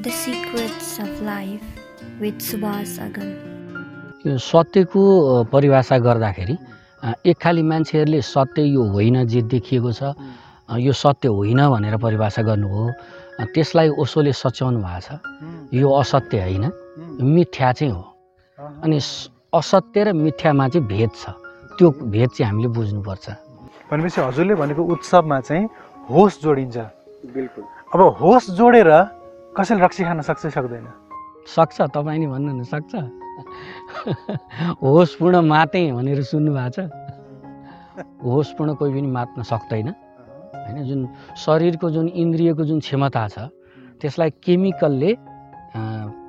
The Secrets of Life with Subhas Agam. यो सत्यको परिभाषा गर्दाखेरि एक खालि मान्छेहरूले सत्य यो होइन जे देखिएको छ यो सत्य होइन भनेर परिभाषा गर्नुभयो। त्यसलाई ओसोले सच्याउनु भएको छ। यो असत्य होइन मिथ्या चाहिँ हो। अनि असत्य र मिथ्यामा चाहिँ भेद छ। त्यो भेद चाहिँ हामीले बुझ्नुपर्छ। भनेपछि हजुरले भनेको उत्सवमा चाहिँ होस जोडिन्छ। बिल्कुल। अब होस जोडेर कसैले रक्सी खान सक्छ सक्दैन। सक्छ तपाईँ नि भन्नु न सक्छ। होसपूर्ण मातै भनेर सुन्नु भएको छ। होसपूर्ण कोही पनि मात्न सक्दैन। होइन जुन शरीरको जुन इन्द्रियको जुन क्षमता छ त्यसलाई केमिकलले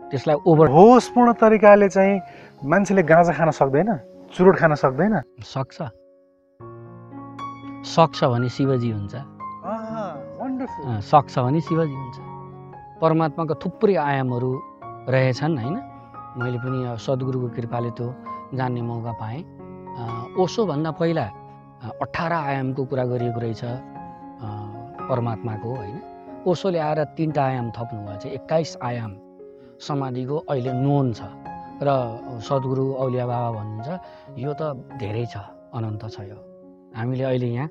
त्यसलाई ओभर होसपूर्ण तरिकाले चाहिँ मान्छेले गाँजा खान सक्दैन चुरोट खान सक्दैन। सक्छ। सक्छ भने शिवजी हुन्छ। सक्छ भने शिवजी हुन्छ। परमात्माको थुप्रै आयामहरू रहेछन् होइन? मैले पनि सद्गुरुको कृपाले त्यो जान्ने मौका पाएँ। ओसोभन्दा पहिला अठार आयामको कुरा गरिएको रहेछ परमात्माको होइन? ओसोले आएर तिनवटा आयाम थप्नुभएको छ एक्काइस आयाम समाधिको अहिले नोन छ। र सद्गुरु औलिया बाबा भन्नुहुन्छ यो त धेरै छ अनन्त छ यो। हामीले अहिले यहाँ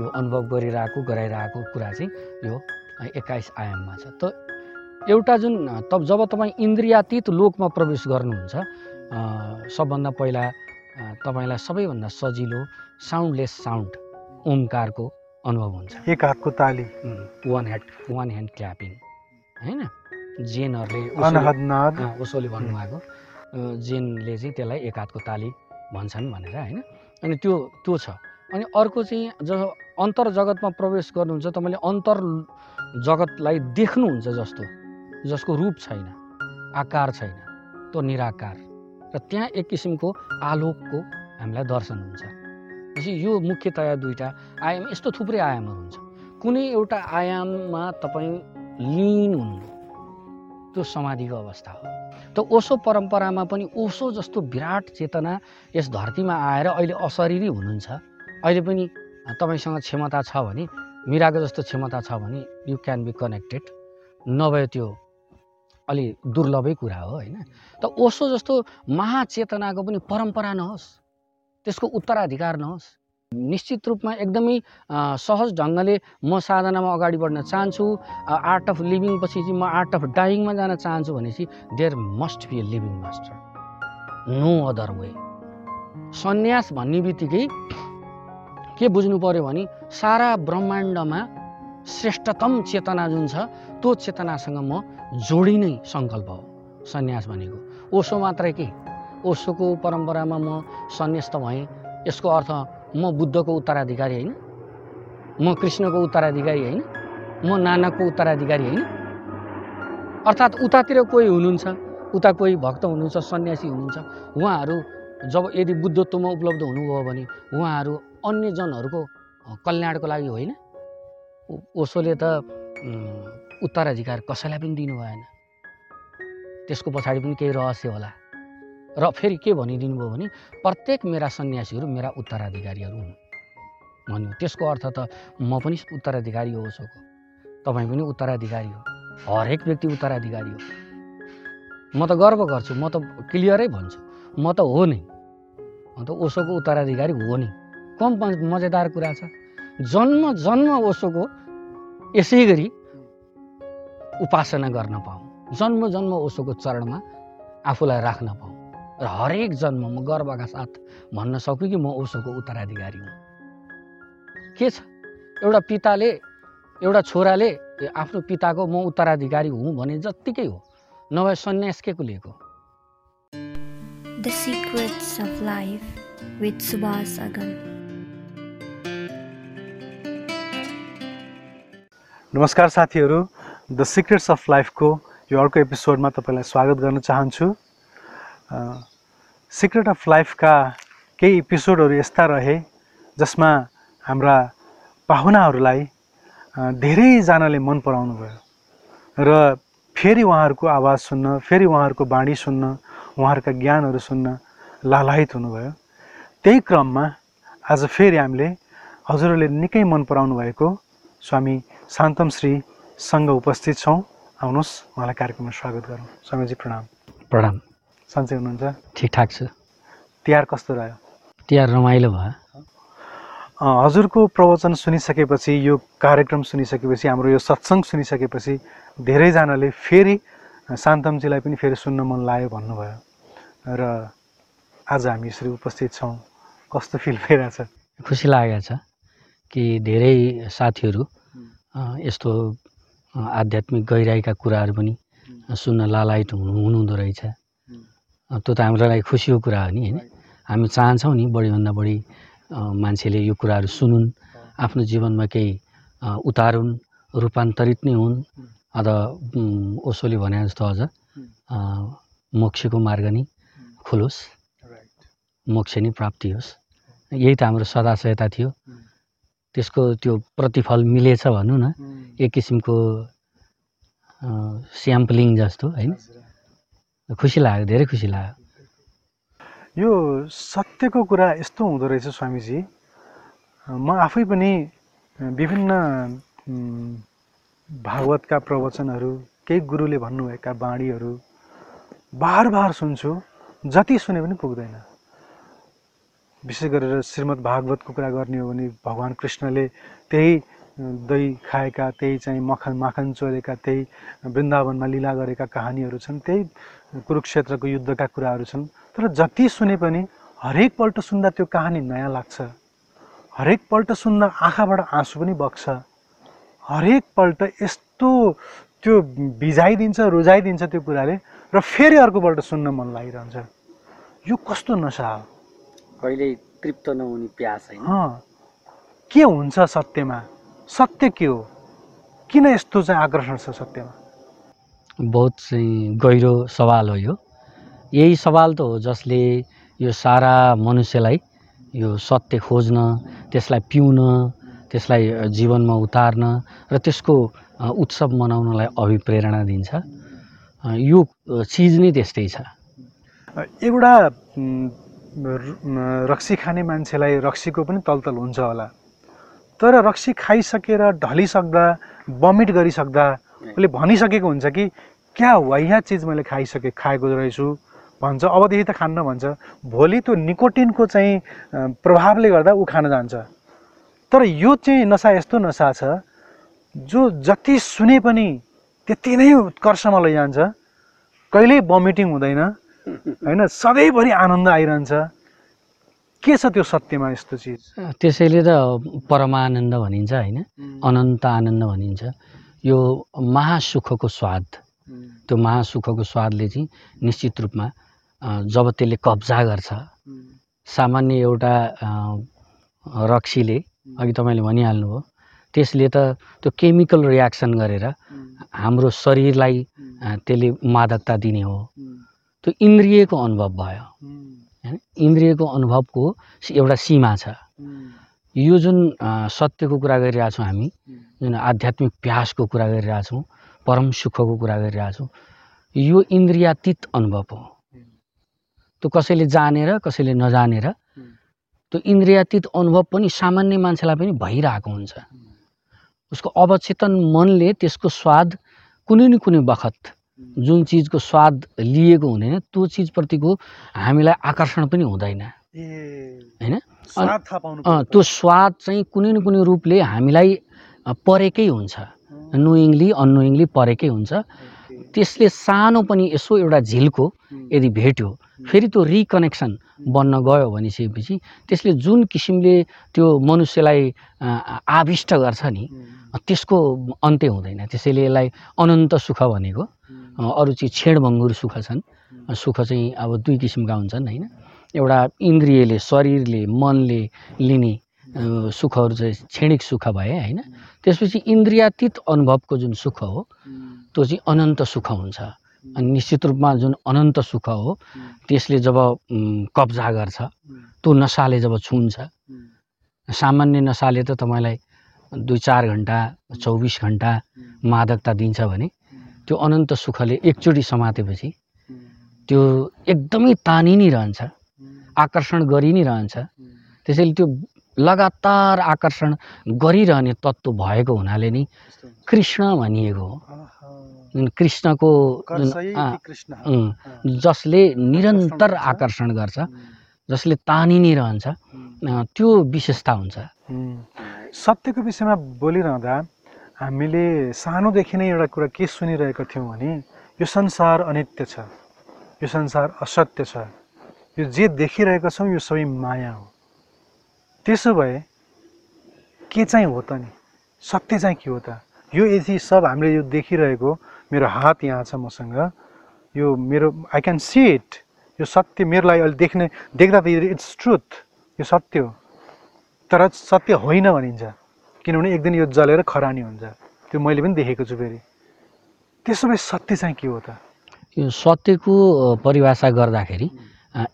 यो अनुभव गरिरहेको गराइरहेको कुरा चाहिँ यो एक्काइस आयाममा छ। त एउटा जुन तब जब तपाईँ इन्द्रियातीत लोकमा प्रवेश गर्नुहुन्छ सबभन्दा पहिला तपाईँलाई सबैभन्दा सजिलो साउन्डलेस साउन्ड ओमकारको अनुभव हुन्छ। एक हातको ताली। One hand one hand clapping होइन? जेनहरूले उसोले- भन्नुभएको जेनले चाहिँ त्यसलाई एक हातको ताली भन्छन् भनेर होइन? अनि त्यो त्यो छ। अनि अर्को चाहिँ जब अन्तर जगतमा प्रवेश गर्नुहुन्छ तपाईँले अन्तर जगतलाई देख्नुहुन्छ जस्तो जसको रूप छैन आकार छैन त्यो निराकार। र त्यहाँ एक किसिमको आलोकको हामीलाई दर्शन हुन्छ। यो मुख्यतया दुईवटा आयाम यस्तो थुप्रै आयामहरू हुन्छ। कुनै एउटा आयाममा तपाईँ लिन हुनु त्यो समाधिको अवस्था हो। त ओसो परम्परामा पनि ओसो जस्तो विराट चेतना यस धरतीमा आएर अहिले अशरीरी हुनुहुन्छ। अहिले पनि तपाईँसँग क्षमता छ भने मिराको जस्तो क्षमता छ भने यु क्यान बी कनेक्टेड नभए त्यो अलि दुर्लभै कुरा हो होइन? त ओसो जस्तो महाचेतनाको पनि परम्परा नहोस् त्यसको उत्तराधिकार नहोस्। निश्चित रूपमा एकदमै सहज ढङ्गले म साधनामा अगाडि बढ्न चाहन्छु आर्ट अफ लिभिङ पछि चाहिँ म आर्ट अफ डाइङमा जान चाहन्छु भनेपछि there must be a living master no other way सन्यास भन्ने बित्तिकै के बुझ्नु पर्यो भने सारा ब्रह्माण्डमा श्रेष्ठतम चेतना जुन छ त्यो चेतनासँग म जोडिनै सङ्कल्प हो सन्यास भनेको। ओसो मात्रै के? ओसोको परम्परामा म सन्यास्त भएँ यसको अर्थ म बुद्धको उत्तराधिकारी होइन म कृष्णको उत्तराधिकारी होइन म नानकको उत्तराधिकारी होइन। अर्थात् उतातिर कोही हुनुहुन्छ उता कोही भक्त हुनुहुन्छ सन्यासी हुनुहुन्छ उहाँहरू जब यदि बुद्धत्वमा उपलब्ध हुनुभयो भने उहाँहरू अन्य जनहरूको कल्याणको लागि होइन। ओसोले त उत्तराधिकार कसैलाई पनि दिनु भएन। त्यसको पछाडि पनि केही रहस्य होला। र फेरि के भनिदिनु भयो भने प्रत्येक मेरा सन्यासीहरू मेरा उत्तराधिकारीहरू हुन्। भन्यो त्यसको अर्थ त म पनि उत्तराधिकारी हो ओसोको तपाईँ पनि उत्तराधिकारी हो। हरेक व्यक्ति उत्तराधिकारी हो। म त गर्व गर्छु म त क्लियरै भन्छु। म त हो नै। म त ओसोको उत्तराधिकारी हो नि। कम मजेदार कुरा छ। जन्म जन्म ओसोको यसै गरी उपासना गर्न पाऊँ। जन्म जन्म ओसोको चरणमा आफूलाई राख्न पाऊँ। र हरेक जन्म म गर्वका साथ भन्न सकु कि म ओसोको उत्तराधिकारी हुँ। के छ? एउटा पिताले एउटा छोराले आफ्नो पिताको म उत्तराधिकारी हुँ भने जत्तिकै हो। नभए सन्यास के को लिएको? The Secrets of Life with Subhas नमस्कार साथीहरू। द सिक्रेट्स अफ लाइफको यो अर्को एपिसोडमा तपाईँलाई स्वागत गर्न चाहन्छु। सिक्रेट अफ लाइफका केही एपिसोडहरू यस्ता रहे जसमा हाम्रा पाहुनाहरूलाई धेरैजनाले मन पराउनु भयो। र फेरि उहाँहरूको आवाज सुन्न फेरि उहाँहरूको बाणी सुन्न उहाँहरूका ज्ञानहरू सुन्न लालायित हुनुभयो। त्यही क्रममा आज फेरि हामीले हजुरहरूले निकै मन पराउनु भएको स्वामी शान्तम श्रीसँग उपस्थित छौँ। आउनुहोस् उहाँलाई कार्यक्रममा स्वागत गरौँ। स्वामीजी प्रणाम। प्रणाम। सन्चै हुनुहुन्छ? ठिकठाक छु। तिहार कस्तो रह्यो? तिहार रमाइलो भयो। हजुरको प्रवचन सुनिसकेपछि यो कार्यक्रम सुनिसकेपछि हाम्रो यो सत्सङ्ग सुनिसकेपछि धेरैजनाले फेरि शान्तमजीलाई पनि फेरि सुन्न मन लाग्यो भन्नुभयो। र आज हामी यसरी उपस्थित छौँ। कस्तो फिल भइरहेछ? खुसी लागेको छ कि धेरै साथीहरू यस्तो आध्यात्मिक गहिराइका कुराहरू पनि सुन्न लालायत हुनु हुनुहुँदो रहेछ। त्यो त हाम्रो लागि खुसीको कुरा हो नि होइन? हामी चाहन्छौँ नि बढीभन्दा बढी मान्छेले यो कुराहरू सुनुन् आफ्नो जीवनमा केही उतारुन् रूपान्तरित नै हुन्। अथवा उम्, ओशोले भने जस्तो अझ मोक्षको मार्ग नै खुलोस् मोक्ष नै प्राप्ति होस्। यही त हाम्रो सदाशयता थियो। त्यसको त्यो प्रतिफल मिलेछ भनौँ न। एक किसिमको स्याम्पलिङ जस्तो होइन? खुसी लाग्यो धेरै खुसी लाग्यो। यो सत्यको कुरा यस्तो हुँदो रहेछ स्वामीजी म आफै पनि विभिन्न भागवतका प्रवचनहरू केही गुरुले भन्नुभएका बाणीहरू बार बार सुन्छु जति सुने पनि पुग्दैन। विशेष गरेर श्रीमद् भागवतको कुरा गर्ने हो भने भगवान् कृष्णले त्यही दही खाएका त्यही चाहिँ मखन माखन चोरेका त्यही वृन्दावनमा लीला गरेका कहानीहरू छन् त्यही कुरुक्षेत्रको युद्धका कुराहरू छन्। तर जति सुने पनि हरेकपल्ट सुन्दा त्यो कहानी नयाँ लाग्छ। हरेकपल्ट सुन्दा आँखाबाट आँसु पनि बग्छ। हरेकपल्ट यस्तो त्यो भिजाइदिन्छ रुझाइदिन्छ त्यो कुराले र फेरि अर्कोपल्ट सुन्न मन लागिरहन्छ। यो कस्तो नसा हो? कहिल्यै तृप्त नहुने प्यास होइन। के हुन्छ सत्यमा? सत्य के हो? किन यस्तो चाहिँ आकर्षण छ सत्यमा? बहुत चाहिँ गहिरो सवाल हो यो। यही सवाल त हो जसले यो सारा मनुष्यलाई यो सत्य खोज्न त्यसलाई पिउन त्यसलाई जीवनमा उतार्न र त्यसको उत्सव मनाउनलाई अभिप्रेरणा दिन्छ। यो चिज नै त्यस्तै छ। एउटा रक्सी खाने मान्छेलाई रक्सीको पनि तलतल हुन्छ होला। तर रक्सी खाइसकेर ढलिसक्दा बमिट गरिसक्दा उसले भनिसकेको हुन्छ कि क्या वाह्या चिज मैले खाइसके खाएको रहेछु? भन्छ। अबदेखि त खान्न भन्छ। भोलि त्यो निकोटिनको चाहिँ प्रभावले गर्दा ऊ खान जान्छ। तर यो चाहिँ नसा यस्तो नसा छ जो जति सुने पनि त्यति नै उत्कर्षमा लैजान्छ। कहिल्यै बमिटिङ हुँदैन। होइन? सधैँभरि आनन्द आइरहन्छ। के छ त्यो सत्यमा यस्तो चिज? त्यसैले त परमानन्द भनिन्छ होइन? अनन्त आनन्द भनिन्छ। यो महासुखको स्वाद त्यो महासुखको स्वादले चाहिँ निश्चित रूपमा जब त्यसले कब्जा गर्छ सामान्य एउटा रक्सीले अघि तपाईँले भनिहाल्नुभयो त्यसले त त्यो केमिकल रियाक्सन गरेर हाम्रो शरीरलाई त्यसले मादकता दिने हो। त्यो इन्द्रियको अनुभव भयो। होइन इन्द्रियको अनुभवको एउटा सीमा छ। यो जुन सत्यको कुरा गरिरहेछौँ हामी जुन आध्यात्मिक प्यासको कुरा गरिरहेछौँ परम सुखको कुरा गरिरहेछौँ यो इन्द्रियातीत अनुभव हो। त्यो कसैले जानेर कसैले नजानेर त्यो इन्द्रियातीत अनुभव पनि सामान्य मान्छेलाई पनि भइरहेको हुन्छ। उसको अवचेतन मनले त्यसको स्वाद कुनै न कुनै बखत जुन चिजको स्वाद लिएको हुँदैन त्यो चिजप्रतिको हामीलाई आकर्षण पनि हुँदैन। होइन? त्यो स्वाद चाहिँ कुनै न कुनै रूपले हामीलाई परेकै हुन्छ। नोइङली अननोइङली परेकै हुन्छ। त्यसले सानो पनि यसो एउटा झिल्को यदि भेट्यो फेरि त्यो रिकनेक्सन बन्न गयो भनिसकेपछि त्यसले जुन किसिमले त्यो मनुष्यलाई आविष्ट गर्छ नि त्यसको अन्त्य हुँदैन। त्यसैले यसलाई अनन्त सुख भनेको। अरू चिज छेडभङ्गुर सुख छन्। सुख चाहिँ अब दुई किसिमका हुन्छन् होइन? एउटा इन्द्रियले शरीरले मनले लिने सुखहरू चाहिँ क्षणिक सुख भए होइन? त्यसपछि इन्द्रियातीत अनुभवको जुन सुख हो त्यो चाहिँ अनन्त सुख हुन्छ। अनि निश्चित रूपमा जुन अनन्त सुख हो त्यसले जब कब्जा गर्छ त्यो नसाले जब छुन्छ। सामान्य नसाले त तपाईँलाई दुई चार घन्टा चौबिस घन्टा मादकता दिन्छ भने त्यो अनन्त सुखले एकचोटि समातेपछि त्यो एकदमै तानि नै रहन्छ आकर्षण गरि नै रहन्छ। त्यसैले त्यो लगातार आकर्षण गरिरहने तत्त्व भएको हुनाले नै कृष्ण भनिएको हो। जुन कृष्णको जुन जसले निरन्तर। आकर्षण गर्छ। जसले तानि नै रहन्छ त्यो विशेषता हुन्छ। सत्यको विषयमा बोलिरहँदा हामीले सानोदेखि नै एउटा कुरा के सुनिरहेका थियौँ भने यो संसार अनित्य छ यो संसार असत्य छ यो जे देखिरहेका छौँ यो सबै माया हो। त्यसो भए के चाहिँ हो त नि? सत्य चाहिँ के हो त? यो यदि सब हामीले यो देखिरहेको मेरो हात यहाँ छ मसँग यो मेरो आई क्यान सी इट यो सत्य मेरो लागि अहिले देख्ने देख्दा त इट्स ट्रुथ यो सत्य हो। तर सत्य होइन भनिन्छ। किनभने एक दिन यो जलेर खरानी हुन्छ। त्यो मैले पनि देखेको छु फेरि। त्यसो भए सत्य चाहिँ के हो त? यो सत्यको परिभाषा गर्दाखेरि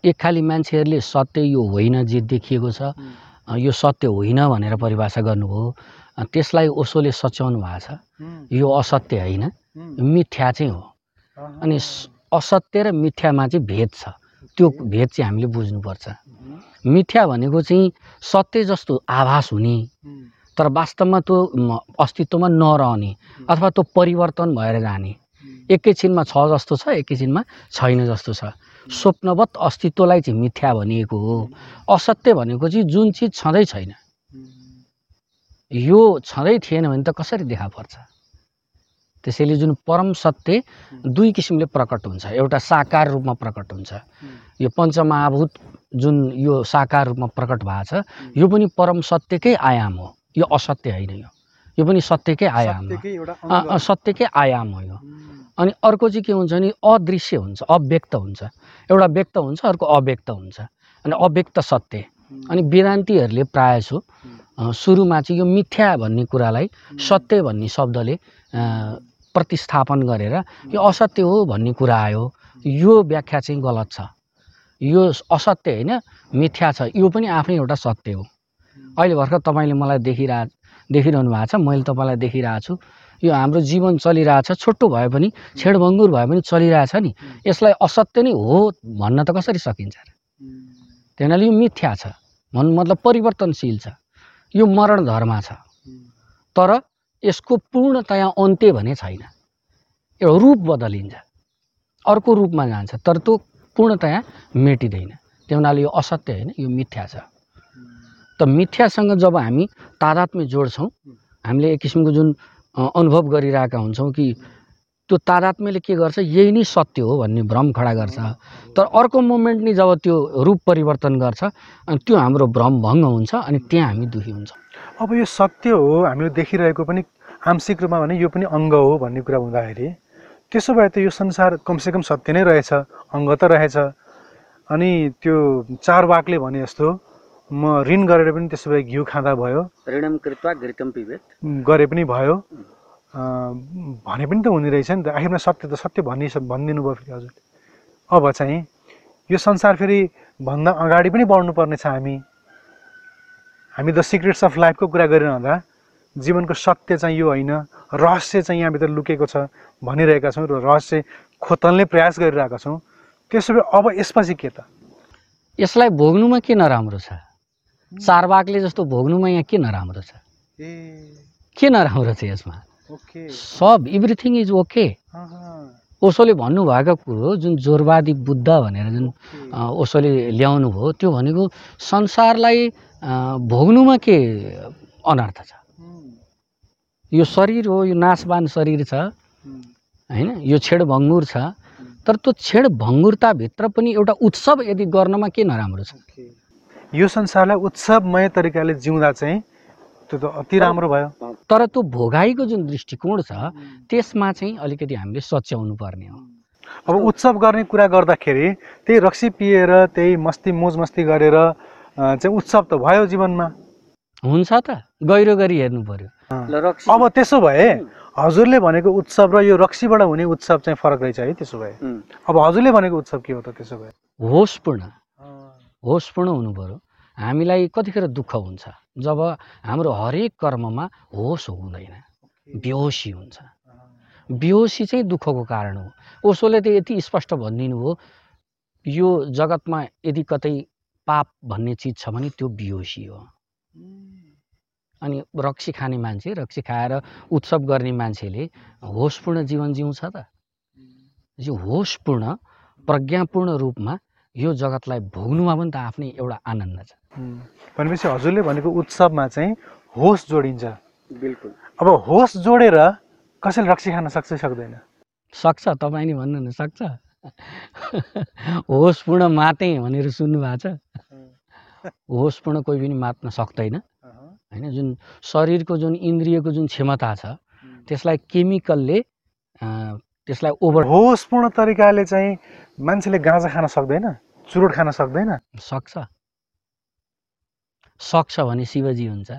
एक खालि मान्छेहरूले सत्य यो होइन जे देखिएको छ। यो सत्य होइन भनेर परिभाषा गर्नुभयो। त्यसलाई ओसोले सच्याउनु भएको छ। यो असत्य होइन। मिथ्या चाहिँ हो। अनि असत्य र मिथ्यामा चाहिँ भेद छ। त्यो भेद चाहिँ हामीले बुझ्नुपर्छ। मिथ्या भनेको चाहिँ सत्य जस्तो आभास हुने। तर वास्तवमा त्यो अस्तित्वमा नरहने अथवा त्यो परिवर्तन भएर जाने। एकैछिनमा छ जस्तो छ एकैछिनमा छैन जस्तो छ। स्वप्नवत अस्तित्वलाई चाहिँ मिथ्या भनिएको हो। असत्य भनेको चाहिँ जुन चिज छँदै छैन। यो छँदै थिएन भने त कसरी देखा पर्छ? त्यसैले जुन परम सत्य दुई किसिमले प्रकट हुन्छ। एउटा साकार रूपमा प्रकट हुन्छ। यो पञ्चमहाभूत जुन यो साकार रूपमा प्रकट भएको छ यो पनि परम सत्यकै आयाम हो। यो असत्य होइन यो। यो पनि सत्यकै आयाम हो। सत्यकै आयाम हो यो। अनि अर्को चाहिँ के हुन्छ भने अदृश्य हुन्छ अव्यक्त हुन्छ। एउटा व्यक्त हुन्छ अर्को अव्यक्त हुन्छ। अनि अव्यक्त सत्य। अनि वेदान्तीहरूले प्रायः सो अ, सुरुमा चाहिँ यो मिथ्या भन्ने कुरालाई सत्य भन्ने शब्दले प्रतिस्थापन गरेर यो असत्य हो भन्ने कुरा आयो। यो व्याख्या चाहिँ गलत छ। यो असत्य होइन मिथ्या छ। यो पनि आफ्नै एउटा सत्य हो। अहिले भर्खर तपाईँले मलाई देखिरह देखिरहनु भएको छ मैले तपाईँलाई देखिरहेको छु। यो हाम्रो जीवन चलिरहेछ छोटो भए पनि छेडभङ्गुर भए पनि चलिरहेछ नि। यसलाई असत्य नै हो भन्न त कसरी सकिन्छ र? यो मिथ्या छ। भन्नु मतलब परिवर्तनशील छ। यो मरण धर्म छ। तर यसको पूर्णतया अन्त्य भने छैन। एउटा रूप बदलिन्छ। अर्को रूपमा जान्छ। तर त्यो पूर्णतया मेटिँदैन। त्यही हुनाले यो असत्य होइन यो मिथ्या छ। त मिथ्यासँग जब हामी तादात्म्य जोड्छौँ हामीले एक किसिमको जुन अनुभव गरिरहेका हुन्छौँ कि त्यो तादात्म्यले के गर्छ यही नै सत्य हो भन्ने भ्रम खडा गर्छ। तर अर्को मोमेन्ट नै जब त्यो रूप परिवर्तन गर्छ अनि त्यो हाम्रो भ्रम भङ्ग हुन्छ अनि त्यहाँ हामी दुःखी हुन्छौँ। अब यो सत्य हो हामीले देखिरहेको पनि आंशिक रूपमा भने यो पनि अङ्ग हो भन्ने कुरा हुँदाखेरि त्यसो भए त यो संसार कमसेकम सत्य नै रहेछ अङ्ग त रहेछ। अनि त्यो चार वाकले भने जस्तो म ऋण गरेर पनि त्यसो भए घिउ खाँदा भयो। ऋणम कृत्वा घृतम पिबेत। गरे पनि भयो। अँ, भने पनि त हुने रहेछ नि त। आखिरमा सत्य त सत्य भनि भनिदिनु भयो फेरि हजुरले अब चाहिँ यो संसार फेरि भन्दा अगाडि पनि बढ्नु पर्ने छ हामी। हामी द सिक्रेट्स अफ लाइफको कुरा गरिरहँदा जीवनको सत्य चाहिँ यो होइन। रहस्य चाहिँ यहाँभित्र लुकेको छ भनिरहेका छौँ र रहस्य खोतल्ने प्रयास गरिरहेका छौँ। त्यसो भए अब यसपछि के त? यसलाई भोग्नुमा के नराम्रो छ? चारबागले जस्तो भोग्नुमा यहाँ के नराम्रो छ? के नराम्रो छ यसमा? सब एभ्रिथिङ इज ओके ओसोले भन्नुभएको कुरो जुन जोरवादी बुद्ध भनेर जुन ओसोले ल्याउनु भयो त्यो भनेको संसारलाई भोग्नुमा के अनर्थ छ? यो शरीर हो यो नाशवान शरीर छ। होइन? यो छेडभङ्गुर छ। तर त्यो छेडभङ्गुरताभित्र पनि एउटा उत्सव यदि गर्नमा के नराम्रो छ? यो संसारलाई उत्सवमय तरिकाले जिउँदा चाहिँ त्यो त अति राम्रो भयो। तर त्यो भोगाइको जुन दृष्टिकोण छ त्यसमा चाहिँ अलिकति हामीले सच्याउनु पर्ने हो। अब उत्सव गर्ने कुरा गर्दाखेरि त्यही रक्सी पिएर त्यही मस्ती मोज मस्ती गरेर चाहिँ उत्सव त भयो जीवनमा। हुन्छ त गहिरो गरी हेर्नु पर्यो। अब त्यसो भए हजुरले भनेको उत्सव र यो रक्सीबाट हुने उत्सव चाहिँ फरक रहेछ है त्यसो भए। अब हजुरले भनेको उत्सव के हो त त्यसो भए? होसपूर्ण होसपूर्ण हुनु पर्यो हामीलाई कतिखेर दुःख हुन्छ? जब हाम्रो हरेक कर्ममा होस हुँदैन बेहोसी हुन्छ। बेहोसी चाहिँ दुःखको कारण हो। ओसोले त यति स्पष्ट भनिदिनु हो यो जगतमा यदि कतै पाप भन्ने चिज छ भने त्यो बेहोसी हो। अनि रक्सी खाने मान्छे रक्सी खाएर उत्सव गर्ने मान्छेले होसपूर्ण जीवन जिउँछ त। यो होसपूर्ण प्रज्ञापूर्ण रूपमा यो जगतलाई भोग्नुमा पनि त आफ्नै एउटा आनन्द छ। भनेपछि हजुरले भनेको उत्सवमा चाहिँ होस जोडिन्छ। बिल्कुल। अब होस जोडेर कसैले रक्सी खान सक्छ सक्दैन? सक्छ तपाईँले भन्नु न सक्छ? होसपूर्ण मातेँ भनेर सुन्नुभएको छ। होसपूर्ण कोही पनि मात्न सक्दैन। होइन जुन शरीरको जुन इन्द्रियको जुन क्षमता छ त्यसलाई केमिकलले त्यसलाई ओभर होसपूर्ण तरिकाले चाहिँ मान्छेले गाँजा खान सक्दैन? चुरोट खान सक्दैन? सक्छ। सक्छ भने शिवजी हुन्छ।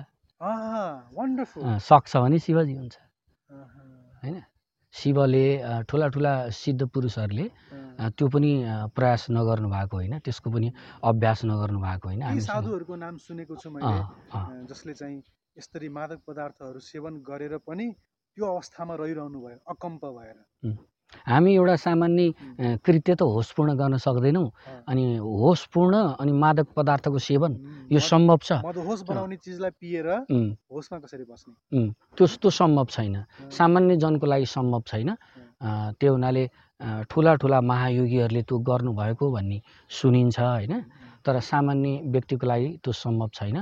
सक्छ भने शिवजी हुन्छ। होइन? शिवले ठुला ठुला सिद्ध पुरुषहरूले त्यो पनि प्रयास नगर्नु भएको होइन। त्यसको पनि अभ्यास नगर्नु भएको होइन। साधुहरूको नाम सुनेको छु मैले जसले चाहिँ यसरी मादक पदार्थहरू सेवन गरेर पनि त्यो अवस्थामा रहिरहनु भयो अकम्प भएर। हामी एउटा सामान्य कृत्य त होसपूर्ण गर्न सक्दैनौँ। अनि होसपूर्ण अनि मादक पदार्थको सेवन यो सम्भव छ। उम्, त्यस्तो सम्भव छैन। सामान्य जनको लागि सम्भव छैन। त्यो हुनाले ठुला ठुला महायोगीहरूले त्यो गर्नुभएको भन्ने सुनिन्छ होइन? तर सामान्य व्यक्तिको लागि त्यो सम्भव छैन।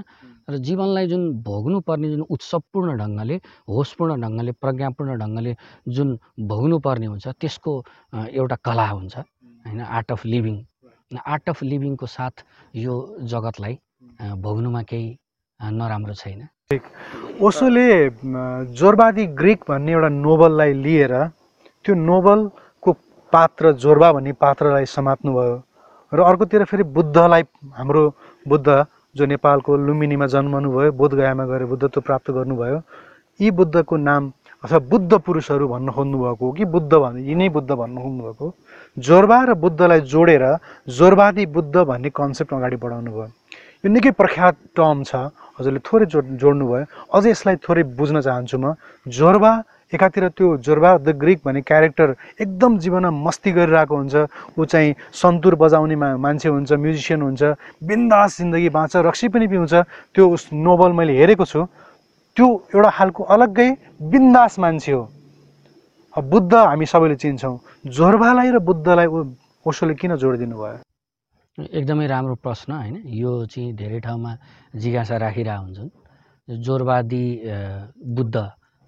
र जीवनलाई जुन भोग्नुपर्ने जुन उत्सवपूर्ण ढङ्गले होसपूर्ण ढङ्गले प्रज्ञापूर्ण ढङ्गले जुन भोग्नुपर्ने हुन्छ त्यसको एउटा कला हुन्छ होइन art of living art of लिभिङको साथ यो जगतलाई भोग्नुमा केही नराम्रो छैन। ओसोले म, जोरवादी ग्रिक भन्ने एउटा नोबललाई लिएर त्यो नोबलको पात्र जोरबा भन्ने पात्रलाई समात्नु भयो र अर्कोतिर फेरि बुद्धलाई हाम्रो बुद्ध जो नेपालको लुम्बिनीमा जन्मनुभयो बोधगयामा गएर बुद्धत्व प्राप्त गर्नुभयो यी बुद्धको नाम अथवा बुद्ध पुरुषहरू भन्न खोज्नुभएको हो कि बुद्ध भन्नु यिनै बुद्ध भन्नु खोज्नुभएको। जोरबा र बुद्धलाई जोडेर जोरवादी बुद्ध भन्ने कन्सेप्ट अगाडि बढाउनु भयो। यो निकै प्रख्यात टर्म छ हजुरले थोरै जोड जोड्नुभयो। अझै यसलाई थोरै बुझ्न चाहन्छु म। जोरबा एकातिर त्यो जोरबा द ग्रिक भन्ने क्यारेक्टर एकदम जीवनमा मस्ती गरिरहेको हुन्छ। ऊ चाहिँ सन्तुर बजाउने मा मान्छे हुन्छ म्युजिसियन हुन्छ बिन्दास जिन्दगी बाँच्छ रक्सी पनि पिउँछ। त्यो उस नोबल मैले हेरेको छु। त्यो एउटा खालको अलग्गै बिन्दास मान्छे हो। बुद्ध हामी सबैले चिन्छौँ। जोरबालाई र बुद्धलाई ओशोले किन जोडिदिनु भयो? एकदमै राम्रो प्रश्न होइन? यो चाहिँ धेरै ठाउँमा जिज्ञासा राखिरहेको हुन्छन्। जोरवादी बुद्ध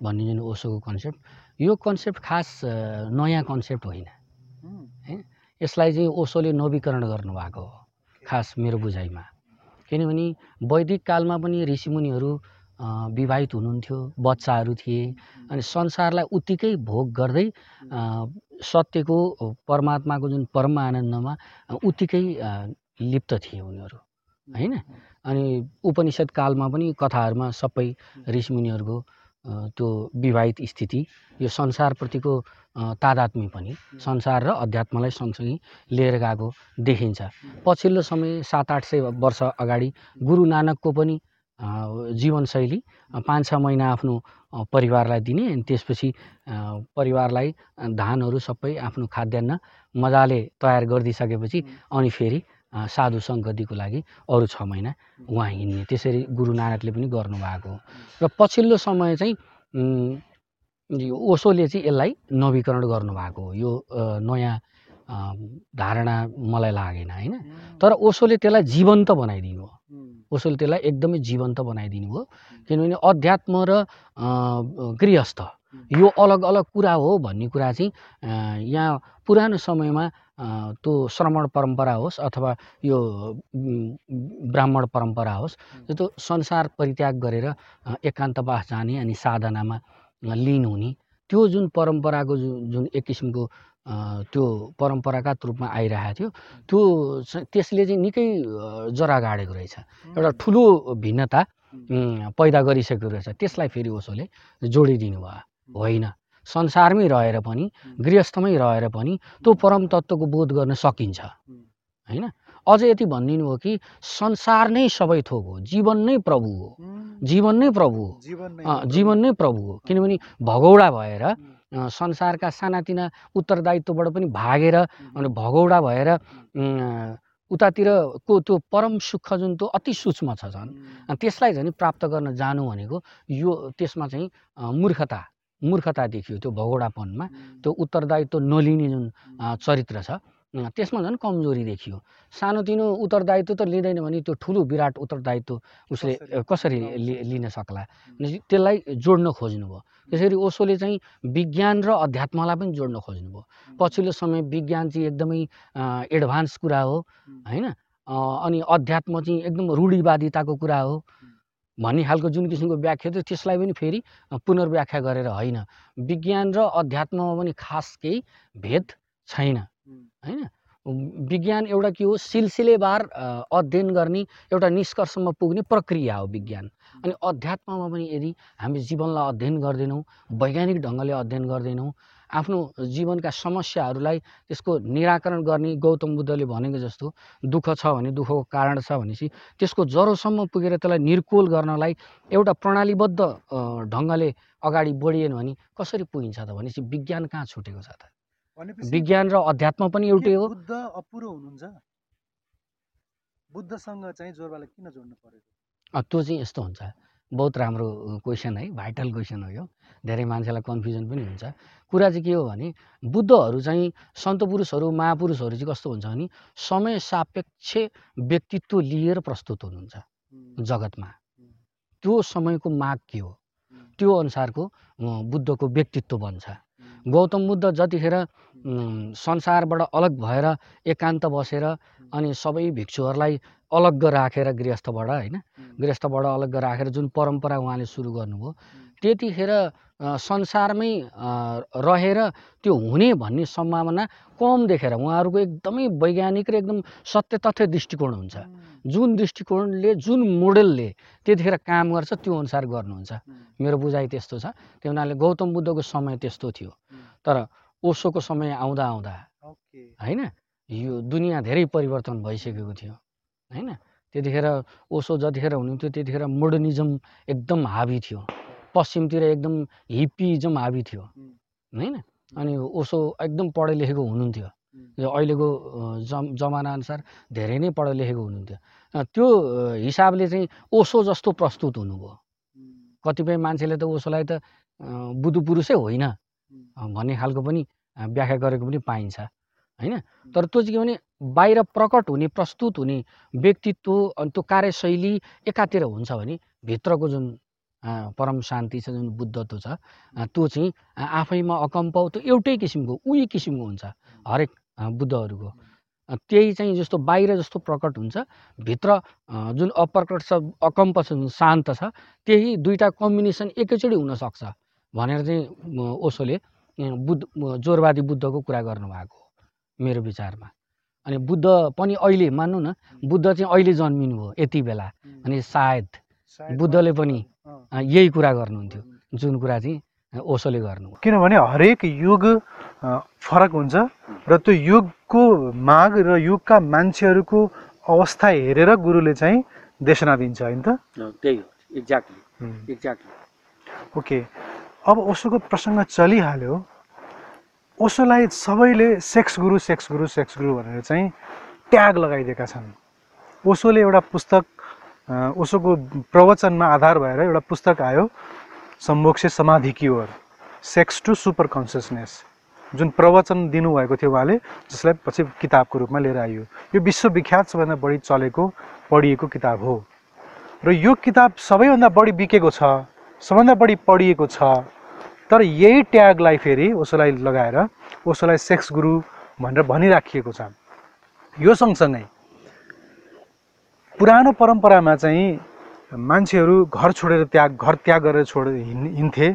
भन्ने जुन ओसोको कन्सेप्ट यो कन्सेप्ट खास नयाँ कन्सेप्ट होइन। यसलाई चाहिँ ओसोले नवीकरण गर्नुभएको हो खास मेरो बुझाइमा। किनभने वैदिक कालमा पनि ऋषिमुनिहरू विवाहित हुनुहुन्थ्यो बच्चाहरू थिए अनि संसारलाई उत्तिकै भोग गर्दै सत्यको परमात्माको जुन परम आनन्दमा उत्तिकै लिप्त थिए उनीहरू होइन? अनि उपनिषद कालमा पनि कथाहरूमा सबै ऋषिमुनिहरूको त्यो विवाहित स्थिति यो संसारप्रतिको तादात्म्य पनि संसार र अध्यात्मलाई सँगसँगै लिएर गएको देखिन्छ। पछिल्लो समय सात आठ सय वर्ष अगाडि गुरु नानकको पनि जीवनशैली पाँच छ महिना आफ्नो परिवारलाई दिने अनि त्यसपछि परिवारलाई धानहरू सबै आफ्नो खाद्यान्न मजाले तयार गरिदिइसकेपछि अनि फेरि साधु सङ्गतिको लागि अरू छ महिना उहाँ हिँड्ने। त्यसरी गुरु नानकले पनि गर्नुभएको हो। र पछिल्लो समय चाहिँ ओसोले चाहिँ यसलाई नवीकरण गर्नुभएको हो। यो नयाँ धारणा मलाई लागेन होइन? तर ओसोले त्यसलाई जीवन्त बनाइदिनु हो। ओसोले त्यसलाई एकदमै जीवन्त बनाइदिनु हो। किनभने अध्यात्म र गृहस्थ यो अलग अलग कुरा हो भन्ने कुरा चाहिँ यहाँ पुरानो समयमा त्यो श्रमण परम्परा होस् अथवा यो ब्राह्मण परम्परा होस् त्यो संसार परित्याग गरेर एकान्तवास जाने अनि साधनामा लिन हुने त्यो जुन परम्पराको जुन जुन एक किसिमको त्यो परम्परागत रूपमा आइरहेको थियो त्यो त्यसले चाहिँ निकै जरा गाडेको रहेछ। एउटा ठुलो भिन्नता पैदा गरिसकेको रहेछ। त्यसलाई फेरि ओसोले जोडिदिनु भयो। होइन। संसारमै रहेर पनि गृहस्थमै रहेर पनि त्यो परम तत्त्वको बोध गर्न सकिन्छ। होइन? अझ यति भनिदिनु हो कि संसार नै सबै थोक हो जीवन नै प्रभु हो। जीवन नै प्रभु हो। जीवन नै प्रभु। हो। किनभने भगौडा भएर संसारका सानातिना उत्तरदायित्वबाट पनि भागेर अनि भगौडा भएर उतातिरको त्यो परम सुख जुन त्यो अति सूक्ष्म छ झन् त्यसलाई झन् प्राप्त गर्न जानु भनेको यो त्यसमा चाहिँ मूर्खता। मूर्खता देखियो त्यो भगोडापनमा। त्यो उत्तरदायित्व नलिने जुन चरित्र छ त्यसमा झन् कमजोरी देखियो सानोतिनो उत्तरदायित्व त लिँदैन भने त्यो ठुलो विराट उत्तरदायित्व उसले कसरी? लिन सक्ला? त्यसलाई जोड्न खोज्नुभयो। त्यसरी ओसोले चाहिँ विज्ञान र अध्यात्मलाई पनि जोड्न खोज्नुभयो। पछिल्लो समय विज्ञान चाहिँ एकदमै एडभान्स कुरा हो होइन? अनि अध्यात्म चाहिँ एकदम रूढिवादिताको कुरा हो। भन्ने खालको जुन किसिमको व्याख्या थियो त्यसलाई पनि फेरि पुनर्व्याख्या गरेर होइन। विज्ञान र अध्यात्ममा पनि खास केही भेद छैन होइन? विज्ञान एउटा के हो? सिलसिलेवार अध्ययन गर्ने एउटा निष्कर्षमा पुग्ने प्रक्रिया हो विज्ञान। अनि अध्यात्ममा पनि यदि हामी जीवनलाई अध्ययन गर्दैनौँ वैज्ञानिक ढङ्गले अध्ययन गर्दैनौँ आफ्नो जीवनका समस्याहरूलाई त्यसको निराकरण गर्ने गौतम बुद्धले भनेको जस्तो दुःख छ भने दुःखको कारण छ भनेपछि त्यसको जरोसम्म पुगेर त्यसलाई निर्कोल गर्नलाई एउटा प्रणालीबद्ध ढङ्गले अगाडि बढिएन भने कसरी पुगिन्छ त भनेपछि विज्ञान कहाँ छुटेको छ त? विज्ञान र अध्यात्म पनि एउटै हो। बुद्ध अपुरो हुनुहुन्छ? बुद्धसँग चाहिँ जोरबालाई किन जोड्नु परेको? अ, त्यो चाहिँ यस्तो हुन्छ। बहुत राम्रो क्वेसन है भाइटल क्वेसन हो यो। धेरै मान्छेलाई कन्फ्युजन पनि हुन्छ। कुरा चाहिँ के हो भने बुद्धहरू चाहिँ सन्त पुरुषहरू महापुरुषहरू चाहिँ कस्तो हुन्छ भने समय सापेक्ष व्यक्तित्व लिएर प्रस्तुत हुनुहुन्छ जगतमा। त्यो समयको माग के हो? त्यो अनुसारको बुद्धको व्यक्तित्व बन्छ। गौतम बुद्ध जतिखेर संसारबाट अलग भएर एकान्त बसेर अनि सबै भिक्षुहरूलाई अलग्ग राखेर गृहस्थबाट होइन? गृहस्थबाट अलग्ग राखेर जुन परम्परा उहाँले सुरु गर्नुभयो त्यतिखेर संसारमै रहेर त्यो हुने भन्ने सम्भावना कम देखेर उहाँहरूको एकदमै वैज्ञानिक र एकदम सत्य तथ्य दृष्टिकोण हुन्छ। जुन दृष्टिकोणले जुन मोडेलले त्यतिखेर काम गर्छ त्यो अनुसार गर्नुहुन्छ। मेरो बुझाइ त्यस्तो छ। त्यही हुनाले गौतम बुद्धको समय त्यस्तो थियो। तर ओसोको समय आउँदा आउँदा होइन यो दुनियाँ धेरै परिवर्तन भइसकेको थियो। होइन? त्यतिखेर ओसो जतिखेर हुनुहुन्थ्यो त्यतिखेर मोडर्निजम एकदम हाबी थियो। पश्चिमतिर एकदम हिप्पिजम हाबी थियो। होइन? अनि ओसो एकदम पढे लेखेको हुनुहुन्थ्यो। यो अहिलेको जम जमानाअनुसार धेरै नै पढे लेखेको हुनुहुन्थ्यो। त्यो हिसाबले चाहिँ ओसो जस्तो प्रस्तुत हुनुभयो। कतिपय मान्छेले त ओसोलाई त बुधु पुरुषै होइन। भन्ने खालको पनि व्याख्या गरेको पनि पाइन्छ। होइन? तर त्यो चाहिँ के भने बाहिर प्रकट हुने प्रस्तुत हुने व्यक्तित्व अनि त्यो कार्यशैली एकातिर हुन्छ भने भित्रको जुन परम शान्ति छ जुन बुद्धत्व छ त्यो चाहिँ आफैमा अकम्प त्यो एउटै किसिमको उही किसिमको हुन्छ हरेक बुद्धहरूको। त्यही चाहिँ जस्तो बाहिर जस्तो प्रकट हुन्छ भित्र जुन अप्रकट छ अकम्प छ जुन शान्त छ त्यही दुईवटा कम्बिनेसन एकैचोटि हुनसक्छ भनेर चाहिँ ओसोले बुद्ध जोरवादी बुद्धको कुरा गर्नुभएको मेरो विचारमा। अनि बुद्ध पनि अहिले मान्नु न बुद्ध चाहिँ अहिले जन्मिनु भयो यति बेला। हुँ, अनि सायद बुद्धले पनि यही कुरा गर्नुहुन्थ्यो। हुँ। जुन कुरा चाहिँ ओसोले गर्नुभयो। किनभने हरेक युग फरक हुन्छ र त्यो युगको माग र युगका मान्छेहरूको अवस्था हेरेर गुरुले चाहिँ देशना दिन्छ होइन त? त्यही हो। एक्ज्याक्टली हुँ। Exactly okay. अब ओसोको प्रसङ्ग चलिहाल्यो। ओसोलाई सबैले सेक्स गुरु सेक्स गुरु सेक्स गुरु भनेर चाहिँ ट्याग लगाइदिएका छन्। ओसोले एउटा पुस्तक ओसोको प्रवचनमा आधार भएर एउटा पुस्तक आयो सम्मोक्ष समाधि की सेक्स टु सुपर कन्सियसनेस जुन प्रवचन दिनुभएको थियो उहाँले जसलाई पछि किताबको रूपमा लिएर आइयो। यो विश्वविख्यात सबैभन्दा बढी चलेको पढिएको किताब हो। र यो किताब सबैभन्दा बढी बिकेको छ सबभन्दा बढी पढिएको छ। तर यही ट्यागलाई फेरि ओसोलाई लगाएर ओसोलाई सेक्स गुरु भनेर भनिराखिएको छ। यो सँगसँगै पुरानो परम्परामा चाहिँ मान्छेहरू घर छोडेर त्याग घर त्याग गरेर छोड हिँड हिँड्थे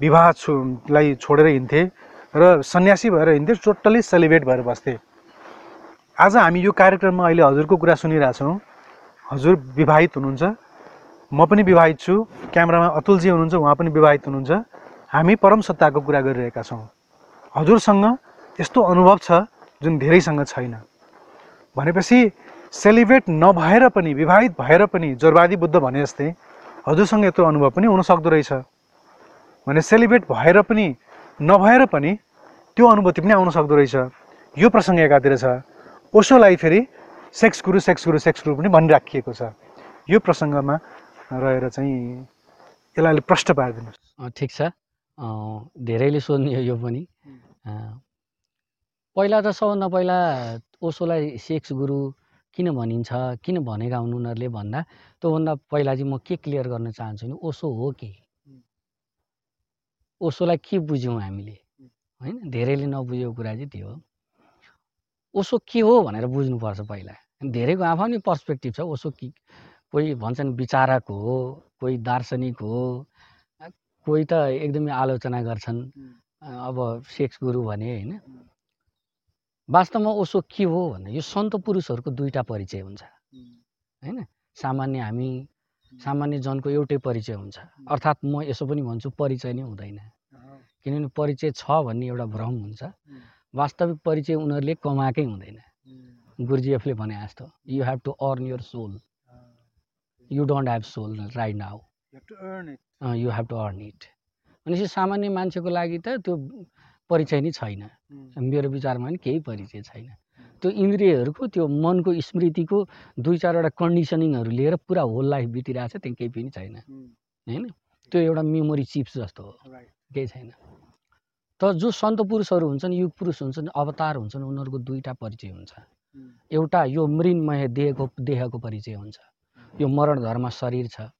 विवाह छो लाई छोडेर हिँड्थे र सन्यासी भएर हिँड्थे टोटल्ली सेलिब्रेट भएर बस्थे। आज हामी यो कार्यक्रममा अहिले हजुरको कुरा सुनिरहेछौँ। हजुर विवाहित हुनुहुन्छ। म पनि विवाहित छु। क्यामेरामा अतुलजी हुनुहुन्छ उहाँ पनि विवाहित हुनुहुन्छ। हामी परम सत्ताको कुरा गरिरहेका छौँ। हजुरसँग यस्तो अनुभव छ जुन धेरैसँग छैन। भनेपछि सेलिब्रेट नभएर पनि विवाहित भएर पनि जोरवादी बुद्ध भने जस्तै हजुरसँग यत्रो अनुभव पनि हुनसक्दो रहेछ। भने सेलिब्रेट भएर पनि नभएर पनि त्यो अनुभूति पनि आउन सक्दो रहेछ। यो प्रसङ्ग एकातिर छ। ओसोलाई फेरि सेक्स गुरु सेक्स गुरु सेक्स गुरु पनि भनिराखिएको छ। यो प्रसङ्गमा रहेर चाहिँ यसलाई अलिक प्रष्ट पारिदिनुहोस्। ठिक छ। धेरैले सोध्ने हो यो पनि। पहिला त सबभन्दा पहिला ओसोलाई सेक्स गुरु किन भनिन्छ किन भनेका हुन् उनीहरूले भन्दा? त्योभन्दा पहिला चाहिँ म के क्लियर गर्न चाहन्छु भने ओसो हो के. ओसोलाई के बुझ्यौँ हामीले? होइन धेरैले नबुझेको कुरा चाहिँ त्यो हो। ओसो के हो भनेर बुझ्नुपर्छ पहिला। धेरैको आफ्नै पर्सपेक्टिभ छ ओसो कि कोही भन्छन् विचारक हो कोही दार्शनिक हो कोही त एकदमै आलोचना गर्छन् अब सेक्स गुरु भने होइन। वास्तवमा ओसो के हो भन्दा यो सन्त पुरुषहरूको दुईवटा परिचय हुन्छ होइन? सामान्य हामी सामान्य जनको एउटै परिचय हुन्छ। अर्थात् म यसो पनि भन्छु परिचय नै हुँदैन। किनभने परिचय छ भन्ने एउटा भ्रम हुन्छ। वास्तविक परिचय उनीहरूले कमाएकै हुँदैन। गुरुजीएफले भने जस्तो you have to earn your soul you don't have soul right now you have to earn it भनेपछि सामान्य मान्छेको लागि त त्यो परिचय नै छैन। मेरो विचारमा पनि केही परिचय छैन। त्यो इन्द्रियहरूको त्यो मनको स्मृतिको दुई चारवटा कन्डिसनिङहरू लिएर पुरा होल लाइफ बितिरहेको छ त्यहाँ केही पनि छैन। होइन? त्यो एउटा मेमोरी चिप्स जस्तो हो। केही छैन। तर जो सन्त पुरुषहरू हुन्छन् युग पुरुष हुन्छन् अवतार हुन्छन् उनीहरूको दुईवटा परिचय हुन्छ। एउटा यो मृन्मय देहको देहको परिचय हुन्छ। यो मरण धर्म शरीर छ।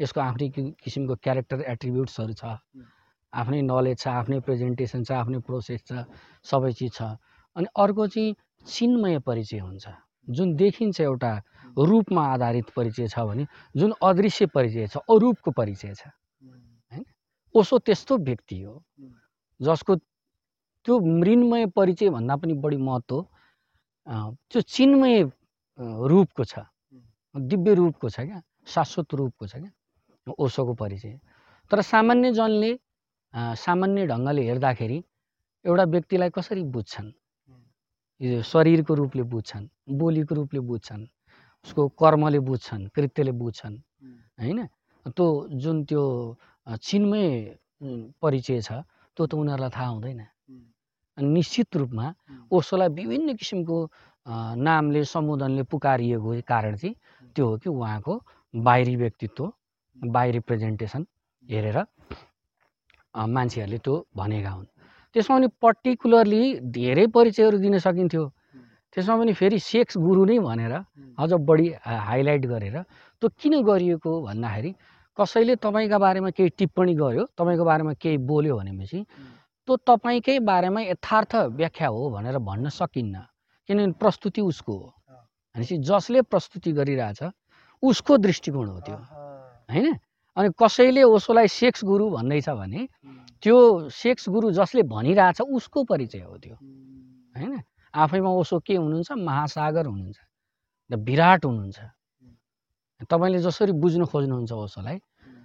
यसको आफ्नै किसिमको क्यारेक्टर एट्रिब्युट्सहरू छ। आफ्नै नलेज छ आफ्नै प्रेजेन्टेसन छ आफ्नै प्रोसेस छ सबै चिज छ। अनि अर्को चाहिँ चिन्मय परिचय हुन्छ। जुन देखिन्छ एउटा रूपमा आधारित परिचय छ भने जुन अदृश्य परिचय छ अरूपको परिचय छ। ओसो त्यस्तो व्यक्ति हो। जसको त्यो मृन्मय परिचय भन्दा पनि बढी महत्त्व त्यो चिन्मय रूपको छ। दिव्य रूपको छ क्या? शाश्वत रूपको छ क्या? ओसोको परिचय। तर सामान्य जनले सामान्य ढङ्गले हेर्दाखेरि एउटा व्यक्तिलाई कसरी बुझ्छन्? शरीरको रूपले बुझ्छन् बोलीको रूपले बुझ्छन् उसको कर्मले बुझ्छन् कृत्यले बुझ्छन् होइन? त्यो जुन त्यो चिन्मय परिचय छ त्यो त उनीहरूलाई थाहा हुँदैन। निश्चित रूपमा ओसोलाई विभिन्न किसिमको नामले सम्बोधनले पुकारिएको कारण चाहिँ त्यो हो कि उहाँको बाहिरी व्यक्तित्व बाहिरी प्रेजेन्टेसन हेरेर मान्छेहरूले त्यो भनेका हुन्। त्यसमा पनि पर्टिकुलरली धेरै परिचयहरू दिन सकिन्थ्यो। त्यसमा पनि फेरि सेक्स गुरु नै भनेर अझ बढी हाइलाइट गरेर त्यो किन गरिएको भन्दाखेरि कसैले तपाईँका बारेमा केही टिप्पणी गर्यो तपाईँको बारेमा केही बोल्यो भनेपछि त्यो तपाईँकै बारेमा यथार्थ व्याख्या हो भनेर भन्न सकिन्न। किनभने प्रस्तुति उसको हो। भनेपछि जसले प्रस्तुति गरिरहेछ उसको दृष्टिकोण हो त्यो। होइन? अनि कसैले ओसोलाई सेक्स गुरु भन्दैछ भने त्यो सेक्स गुरु जसले भनिरहेछ उसको परिचय हो त्यो। होइन? आफैमा ओसो के हुनुहुन्छ? महासागर हुनुहुन्छ। र विराट हुनुहुन्छ। तपाईँले जसरी बुझ्न खोज्नुहुन्छ ओसोलाई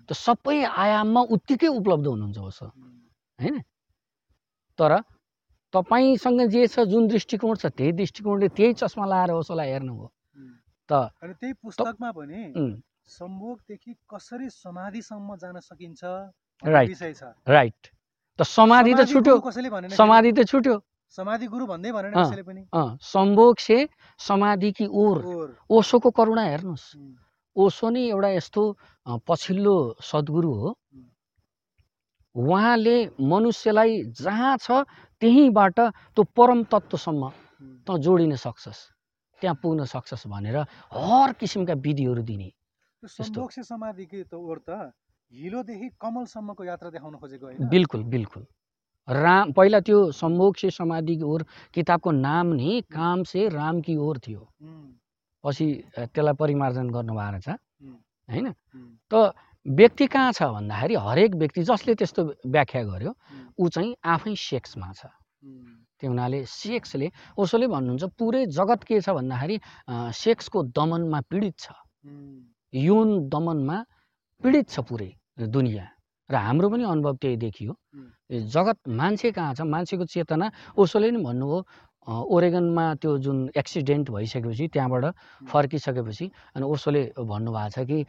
त्यो सबै आयाममा उत्तिकै उपलब्ध हुनुहुन्छ ओसो होइन? तर तपाईँसँग जे छ जुन दृष्टिकोण छ त्यही दृष्टिकोणले त्यही चस्मा लाएर ओसोलाई हेर्नुभयो। त त्यही पुस्तकमा पनि सम्भोगदेखि कसरी समाधिसम्म जान सकिन्छ. विषय छ। राइट त समाधि त छुट्यो। कसैले भनेन समाधि त छुट्यो। समाधि गुरु भन्दै भनेन। कसैले पनि। सम्भोग से समाधि की ओर। ओसोको करुणा हेर्नुहोस्। ओसो नै एउटा यस्तो पछिल्लो सद्गुरु हो। उहाँले मनुष्यलाई जहाँ छ त्यहीँबाट त्यो परम तत्त्वसम्म त जोडिन सक्छस्। त्यहाँ पुग्न सक्छस् भनेर हर किसिमका विधिहरू दिने। त्यो समाधिको त ओर त हिलोदेखि कमलसम्मको यात्रा देखाउन खोजेको होइन। बिल्कुल बिल्कुल। राम पहिला त्यो सम्भोग से समाधि की ओर किताबको नाम नै काम से राम की ओर थियो। पछि त्यसलाई परिमार्जन गर्नुभएको रहेछ होइन? त व्यक्ति कहाँ छ भन्दाखेरि हरेक व्यक्ति जसले त्यस्तो व्याख्या गर्यो ऊ चाहिँ आफै सेक्समा छ। त्यो हुनाले सेक्सले ओसोले भन्नुहुन्छ पुरै जगत के छ भन्दाखेरि सेक्सको दमनमा पीडित छ। यौन दमनमा पीडित छ पुरै दुनियाँ। र हाम्रो पनि अनुभव त्यही देखियो। जगत मान्छे कहाँ छ? मान्छेको चेतना ओसोले नि भन्नुभयो ओरेगनमा त्यो जुन एक्सिडेन्ट भइसकेपछि त्यहाँबाट फर्किसकेपछि अनि ओसोले भन्नुभएको छ कि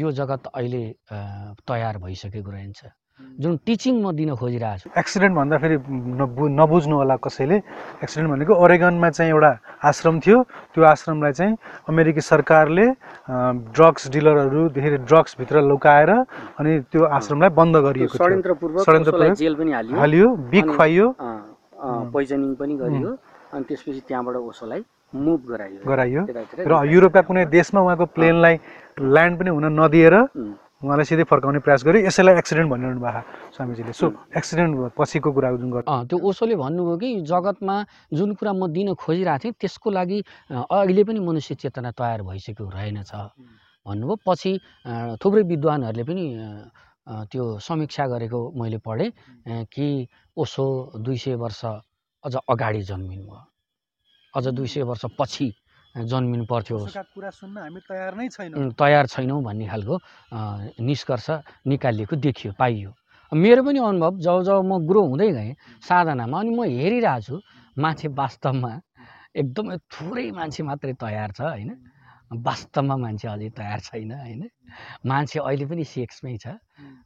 यो जगत अहिले तयार भइसकेको रहन्छ जुन टिचिङ म दिन खोजिरहेको छु। एक्सिडेन्ट भन्दा फेरि नबु नबुझ्नु होला कसैले। एक्सिडेन्ट भनेको ओरेगनमा चाहिँ एउटा आश्रम थियो। त्यो आश्रमलाई चाहिँ अमेरिकी सरकारले ड्रग्स डिलरहरू धेरै ड्रग्सभित्र लुकाएर अनि त्यो आश्रमलाई बन्द गरिएको षड्यन्त्रपूर्वक हालियो। हालियो बिग अनि- खुवाइयो पोइजनिङ पनि गरियो। अनि त्यसपछि त्यहाँबाट ओसोलाई मुभ गराइयो। गराइयो र युरोपका कुनै देशमा उहाँको प्लेनलाई ल्यान्ड पनि हुन नदिएर उहाँलाई सिधै फर्काउने प्रयास गर्यो यसैलाई एक्सिडेन्ट भनिरहनु भएको स्वामीजीले। सो एक्सिडेन्ट पछिको कुरा जुन गर्नु। अँ, त्यो ओसोले भन्नुभयो कि जगतमा जुन कुरा म दिन खोजिरहेको थिएँ त्यसको लागि अहिले पनि मनुष्य चेतना तयार भइसक्यो रहेनछ। भन्नुभयो पछि थुप्रै विद्वानहरूले पनि त्यो समीक्षा गरेको मैले पढेँ कि ओसो दुई सय वर्ष अझ अगाडि जन्मिनु भयो अझ दुई सय वर्ष पछि जन्मिनु पर्थ्यो कुरा सुन्न हामी तयार नै छैनौँ। तयार छैनौँ भन्ने खालको निष्कर्ष निकालिएको देखियो पाइयो। मेरो पनि अनुभव जब जब म ग्रो हुँदै गएँ साधनामा अनि म हेरिरहेको छु मान्छे वास्तवमा एकदमै थोरै मान्छे मात्रै तयार छ होइन? वास्तवमा मान्छे अझै तयार छैन होइन? मान्छे अहिले पनि सेक्समै छ।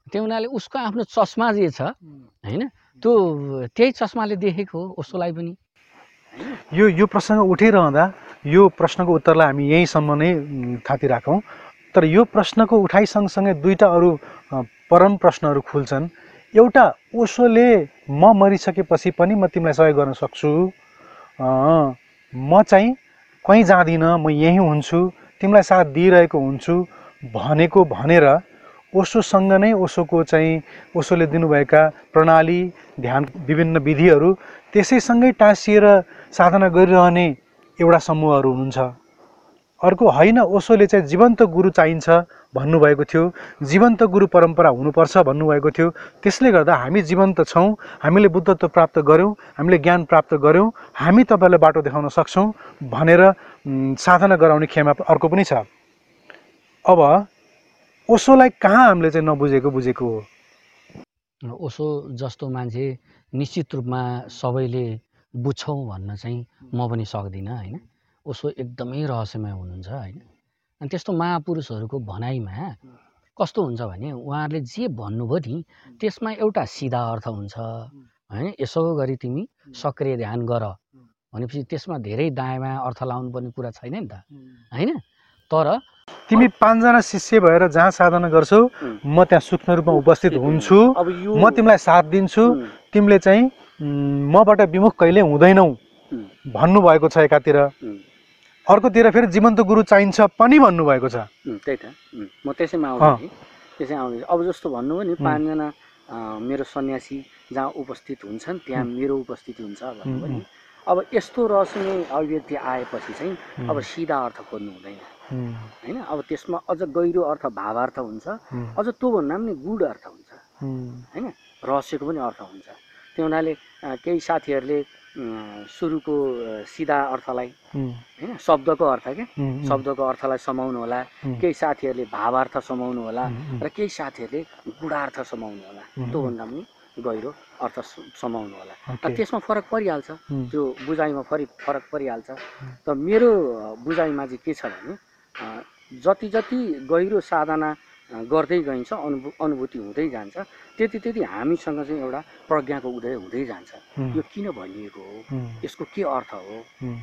त्यो हुनाले उसको आफ्नो चस्मा जे छ होइन? त्यो त्यही चस्माले देखेको हो उसलाई पनि। यो यो प्रसङ्ग उठिरहँदा यो प्रश्नको उत्तरलाई हामी यहीँसम्म नै थाती राखौँ तर यो प्रश्नको उठाइ सँगसँगै दुईवटा अरू परम प्रश्नहरू खुल्छन्। एउटा ओसोले म मरिसकेपछि पनि म तिमीलाई सहयोग गर्न सक्छु। म चाहिँ कहीँ जाँदिनँ म यहीँ हुन्छु तिमीलाई साथ दिइरहेको हुन्छु भनेको भनेर ओसोसँग नै ओसोको चाहिँ ओसोले दिनुभएका प्रणाली ध्यान विभिन्न विधिहरू त्यसैसँगै टाँसिएर साधना गरिरहने एउटा समूहहरू हुनुहुन्छ। अर्को होइन ओसोले चाहिँ जीवन्त गुरु चाहिन्छ भन्नुभएको थियो। जीवन्त गुरु परम्परा हुनुपर्छ भन्नुभएको थियो। त्यसले गर्दा हामी जीवन्त छौँ हामीले बुद्धत्व प्राप्त गऱ्यौँ हामीले ज्ञान प्राप्त गऱ्यौँ हामी तपाईँलाई बाटो देखाउन सक्छौँ भनेर साधना गराउने खेमा अर्को पनि छ। अब ओसोलाई कहाँ हामीले चाहिँ नबुझेको बुझेको हो? ओसो जस्तो मान्छे निश्चित रूपमा सबैले बुझ्छौँ भन्न चाहिँ म पनि सक्दिनँ होइन? ओसो एकदमै रहस्यमय हुनुहुन्छ होइन? अनि त्यस्तो महापुरुषहरूको भनाइमा कस्तो हुन्छ भने उहाँहरूले जे भन्नुभयो नि त्यसमा एउटा सिधा अर्थ हुन्छ होइन? यसो गरी तिमी सक्रिय ध्यान गर। भनेपछि त्यसमा धेरै दायाँमा अर्थ लाउनु पर्ने कुरा छैन नि त होइन? तर तिमी पाँचजना शिष्य भएर जहाँ साधना गर्छौ म त्यहाँ सूक्ष्म रूपमा उपस्थित हुन्छु म तिमीलाई साथ दिन्छु तिमीले चाहिँ मबाट विमुख कहिले हुँदैनौ भन्नुभएको छ एकातिर। अर्कोतिर फेरि जीवन्त गुरु चाहिन्छ पनि भन्नुभएको छ। त्यही त। म त्यसैमा थिएँ त्यसै आउँदै अब जस्तो भन्नुभयो नि. पाँचजना मेरो सन्यासी जहाँ उपस्थित हुन्छन् त्यहाँ मेरो उपस्थिति हुन्छ भन्नुभयो नि अब यस्तो रहस्यमय अभिव्यक्ति आएपछि चाहिँ अब सिधा अर्थ खोज्नु हुँदैन। होइन? अब त्यसमा अझ गहिरो अर्थ भावार्थ हुन्छ। अझ त्योभन्दा पनि गुड अर्थ हुन्छ। होइन? रहस्यको पनि अर्थ हुन्छ। त्यो हुनाले केही साथीहरूले सुरुको सिधा अर्थलाई होइन शब्दको अर्थ क्या शब्दको अर्थलाई समाउनु होला। केही साथीहरूले भावार्थ समाउनु होला र केही साथीहरूले गुणार्थ समाउनु होला। त्योभन्दा पनि गहिरो अर्थ समाउनु होला। त्यसमा फरक परिहाल्छ। त्यो बुझाइमा फरि फरक परिहाल्छ। त मेरो बुझाइमा चाहिँ के छ भने जति जति गहिरो साधना गर्दै गइन्छ अनुभू अनुभूति हुँदै जान्छ। त्यति त्यति हामीसँग चाहिँ एउटा प्रज्ञाको उदय हुँदै जान्छ। यो किन भनिएको हो? यसको के अर्थ हो?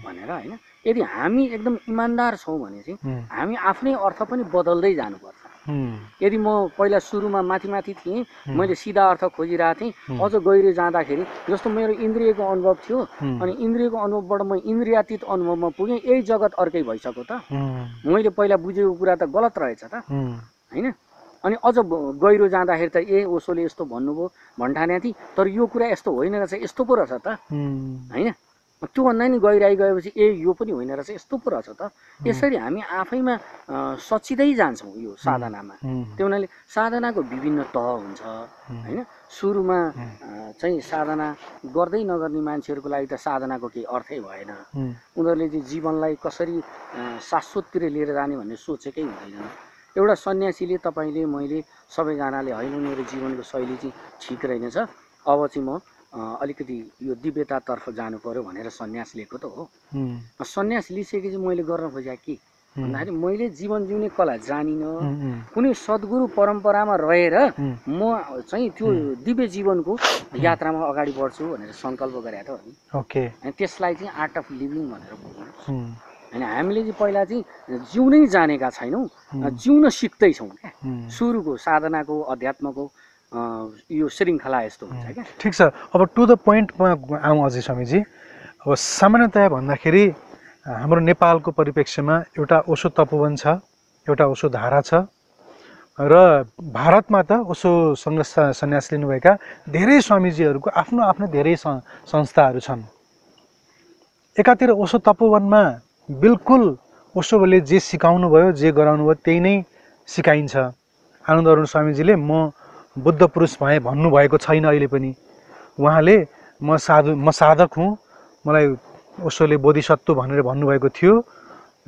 भनेर होइन यदि हामी एकदम इमान्दार छौँ भने चाहिँ हामी आफ्नै अर्थ पनि बदल्दै जानुपर्छ। यदि म पहिला सुरुमा माथि माथि थिएँ मैले सिधा अर्थ खोजिरहेको थिएँ अझ गहिरो जाँदाखेरि जस्तो मेरो इन्द्रियको अनुभव थियो अनि इन्द्रियको अनुभवबाट म इन्द्रियातीत अनुभवमा पुगेँ यही जगत अर्कै भइसक्यो त। मैले पहिला बुझेको कुरा त गलत रहेछ त। होइन? अनि अझ गहिरो जाँदाखेरि त ए ओसोले यस्तो भन्नुभयो भन्ठाने थिएँ। तर यो कुरा यस्तो होइन रहेछ यस्तो पो रहेछ त। होइन? त्योभन्दा नि गहिराइ गएपछि ए यो पनि होइन रहेछ यस्तो पो रहेछ त। यसरी हामी आफैमा सचिँदै जान्छौँ यो साधनामा। त्यो हुनाले साधनाको विभिन्न तह हुन्छ होइन? सुरुमा चाहिँ साधना गर्दै नगर्ने मान्छेहरूको लागि त साधनाको केही अर्थै भएन। उनीहरूले चाहिँ जीवनलाई कसरी शाश्वततिर लिएर जाने भन्ने सोचेकै हुँदैन एउटा सन्यासीले तपाईँले मैले सबैजनाले होइन मेरो जीवनको शैली चाहिँ ठिक रहेनछ। अब चाहिँ म अलिकति यो दिव्यतातर्फ जानु पऱ्यो भनेर सन्यास लिएको त हो। सन्यास लिइसकेपछि मैले गर्न खोजेको के? भन्दाखेरि मैले जीवन जिउने कला जानिनँ। कुनै सद्गुरु परम्परामा रहेर म चाहिँ त्यो दिव्य जीवनको यात्रामा अगाडि बढ्छु भनेर सङ्कल्प गरेको थियो ओके। त्यसलाई चाहिँ आर्ट अफ लिभिङ भनेर होइन हामीले चाहिँ पहिला चाहिँ जिउनै जानेका छैनौँ जिउन सिक्दैछौँ क्या। सुरुको साधनाको अध्यात्मको यो श्रृङ्खला यस्तो हुन्छ क्या। ठिक छ। अब टु द पोइन्टमा आउँ अझै स्वामीजी। अब सामान्यतया भन्दाखेरि हाम्रो नेपालको परिप्रेक्ष्यमा एउटा ओसो तपोवन छ एउटा ओसो धारा छ र भारतमा त ओसोसँग सन्यास लिनुभएका धेरै स्वामीजीहरूको आफ्नो आफ्नो धेरै संस्थाहरू छन्। एकातिर ओसो तपोवनमा बिल्कुल ओसोले जे सिकाउनु भयो जे गराउनु भयो त्यही नै सिकाइन्छ। आनन्द अरुण स्वामीजीले म बुद्ध पुरुष भएँ भन्नुभएको छैन अहिले पनि। उहाँले म साधु म साधक हुँ मलाई ओसोले बोधिसत्व भनेर भन्नुभएको थियो।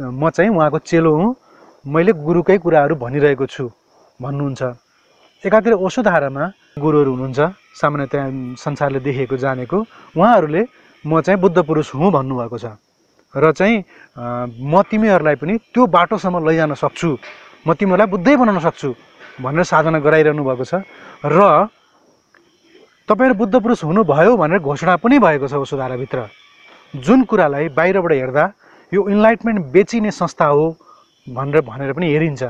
म चाहिँ उहाँको चेलो हुँ मैले गुरुकै कुराहरू भनिरहेको छु भन्नुहुन्छ। एकातिर ओसो धारामा गुरुहरू हुनुहुन्छ सामान्यतया संसारले देखेको जानेको। उहाँहरूले म चाहिँ बुद्ध पुरुष हुँ भन्नुभएको छ। र चाहिँ म तिमीहरूलाई पनि त्यो बाटोसम्म लैजान सक्छु। म तिमीहरूलाई बुद्धै बनाउन सक्छु भनेर साधना गराइरहनु भएको छ। र तपाईँहरू बुद्ध पुरुष हुनुभयो भनेर घोषणा पनि भएको छ उसो धाराभित्र जुन कुरालाई बाहिरबाट हेर्दा यो इन्लाइटमेन्ट बेचिने संस्था हो भनेर भनेर पनि हेरिन्छ।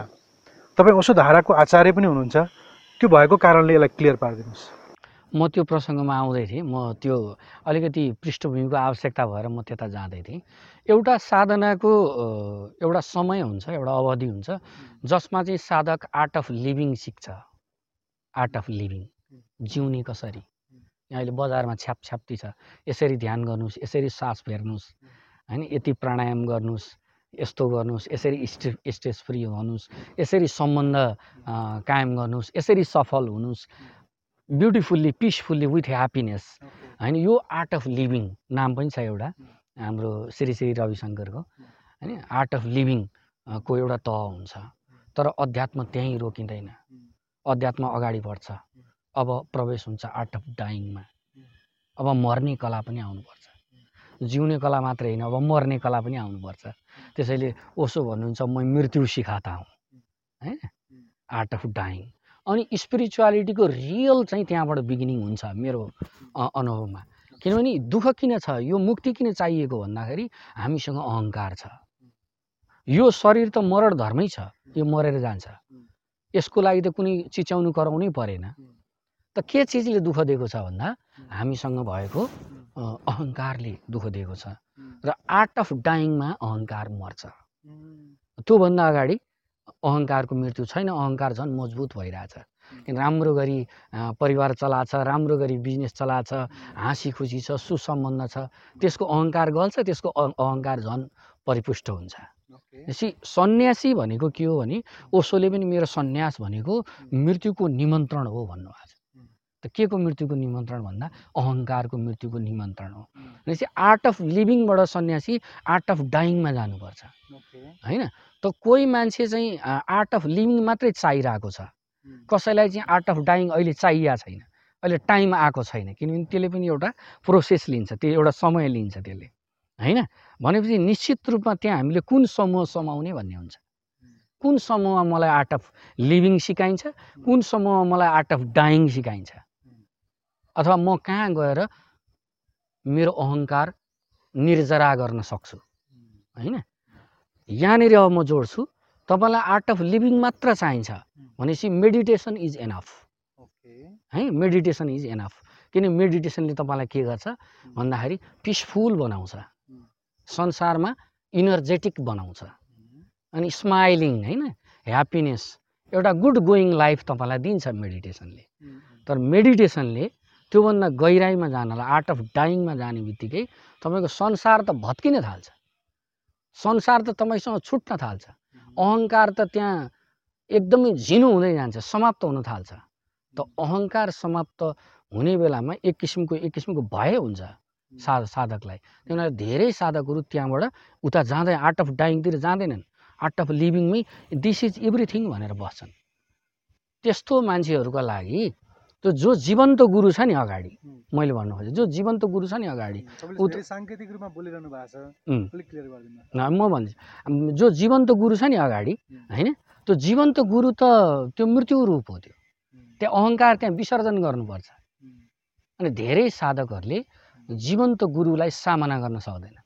तपाईँ उसो धाराको आचार्य पनि हुनुहुन्छ। त्यो भएको कारणले यसलाई क्लियर पारिदिनुहोस्। म त्यो प्रसङ्गमा आउँदै थिएँ। म त्यो अलिकति पृष्ठभूमिको आवश्यकता भएर म त्यता जाँदै थिएँ। एउटा साधनाको एउटा समय हुन्छ एउटा अवधि हुन्छ जसमा चाहिँ साधक आर्ट अफ लिभिङ सिक्छ। आर्ट अफ लिभिङ जिउने कसरी? यहाँ अहिले बजारमा छ्याप छ्याप्ती छ। यसरी ध्यान गर्नुहोस् यसरी सास फेर्नुहोस् होइन यति प्राणायाम गर्नुहोस् यस्तो गर्नुहोस् यसरी स्टे स्ट्रेस फ्री हुनुहोस् यसरी सम्बन्ध कायम गर्नुहोस् यसरी सफल हुनुहोस्। Beautifully peacefully with happiness. होइन यो आर्ट अफ लिभिङ नाम पनि छ एउटा हाम्रो श्री श्री रविशङ्करको होइन आर्ट अफ लिभिङ को एउटा तह हुन्छ। तर अध्यात्म त्यहीँ रोकिँदैन। अध्यात्म अगाडि बढ्छ। अब प्रवेश हुन्छ आर्ट अफ डाइङमा। अब मर्ने कला पनि आउनुपर्छ। जिउने कला मात्रै होइन अब मर्ने कला पनि आउनुपर्छ। त्यसैले ओसो भन्नुहुन्छ म मृत्यु सिकाता हुँ। होइन? Art of dying. अनि स्पिरिचुअलिटीको रियल चाहिँ त्यहाँबाट बिगिनिङ हुन्छ मेरो अनुभवमा। किनभने दुःख किन छ? यो मुक्ति किन चाहिएको भन्दाखेरि हामीसँग अहङ्कार छ। यो शरीर त मरण धर्मै छ। यो मरेर जान्छ। यसको लागि त कुनै चिच्याउनु कराउनै परेन। त के चिजले दुःख दिएको छ भन्दा हामीसँग भएको अहङ्कारले दुःख दिएको छ। र आर्ट अफ डाइङमा अहङ्कार मर्छ। त्योभन्दा अगाडि अहङ्कारको मृत्यु छैन अहङ्कार झन् मजबुत भइरहेछ। किन राम्रो गरी परिवार चलाएको छ राम्रो गरी बिजनेस चलाएको छ हाँसी खुसी छ सुसम्बन्ध छ त्यसको अहङ्कार गल्छ त्यसको अहङ्कार झन् परिपुष्ट हुन्छ। यसै सन्यासी भनेको के हो भने ओसोले पनि मेरो सन्यास भनेको मृत्युको निमन्त्रण हो भन्नुभएको छ। त के को मृत्युको निमन्त्रण भन्दा अहङ्कारको मृत्युको निमन्त्रण हो। भनेपछि आर्ट अफ लिभिङबाट सन्यासी आर्ट अफ डाइङमा जानुपर्छ। होइन? त कोही मान्छे चाहिँ आर्ट अफ लिभिङ मात्रै चाहिरहेको छ। कसैलाई चाहिँ आर्ट अफ डाइङ अहिले चाहिएको छैन। अहिले टाइम आएको छैन किनभने त्यसले पनि एउटा प्रोसेस लिन्छ त्यो एउटा समय लिन्छ त्यसले। होइन? भनेपछि निश्चित रूपमा त्यहाँ हामीले कुन समूह समाउने भन्ने हुन्छ। कुन समूहमा मलाई आर्ट अफ लिभिङ सिकाइन्छ? कुन समूहमा मलाई आर्ट अफ डाइङ सिकाइन्छ? अथवा म कहाँ गएर मेरो अहङ्कार निर्जरा गर्न सक्छु? होइन? यहाँनिर अब म जोड्छु। तपाईँलाई आर्ट अफ लिभिङ मात्र चाहिन्छ भनेपछि मेडिटेसन इज एनफ। है मेडिटेसन इज एनफ। किन मेडिटेसनले तपाईँलाई के गर्छ? भन्दाखेरि पिसफुल बनाउँछ। संसारमा इनर्जेटिक बनाउँछ। अनि स्माइलिङ होइन ह्याप्पिनेस एउटा गुड गोइङ लाइफ तपाईँलाई दिन्छ मेडिटेसनले। तर मेडिटेसनले त्योभन्दा गहिराइमा जानलाई आर्ट अफ डाइङमा जाने बित्तिकै तपाईँको संसार त भत्किन थाल्छ। संसार त तपाईँसँग छुट्न थाल्छ। अहङ्कार त त्यहाँ एकदमै झिनो हुँदै जान्छ समाप्त हुन थाल्छ। त अहङ्कार समाप्त हुने बेलामा एक किसिमको एक किसिमको भय हुन्छ सा साधकलाई। भएर धेरै साधकहरू त्यहाँबाट उता जाँदै आर्ट अफ डाइङतिर जाँदैनन्। आर्ट अफ लिभिङमै दिस इज एभ्रिथिङ भनेर बस्छन्। त्यस्तो मान्छेहरूको लागि त्यो जो जीवन्त गुरु छ नि अगाडि. मैले भन्नु खोजेँ जो जीवन्त गुरु छ नि अगाडि साङ्केतिक रूपमा बोलिरहनु भएको छ। म भन्छु जो जीवन्त गुरु छ नि अगाडि. होइन त्यो जीवन्त गुरु त त्यो मृत्यु रूप हो त्यो। त्यो अहङ्कार त्यहाँ विसर्जन गर्नुपर्छ। अनि धेरै साधकहरूले जीवन्त गुरुलाई सामना गर्न सक्दैन।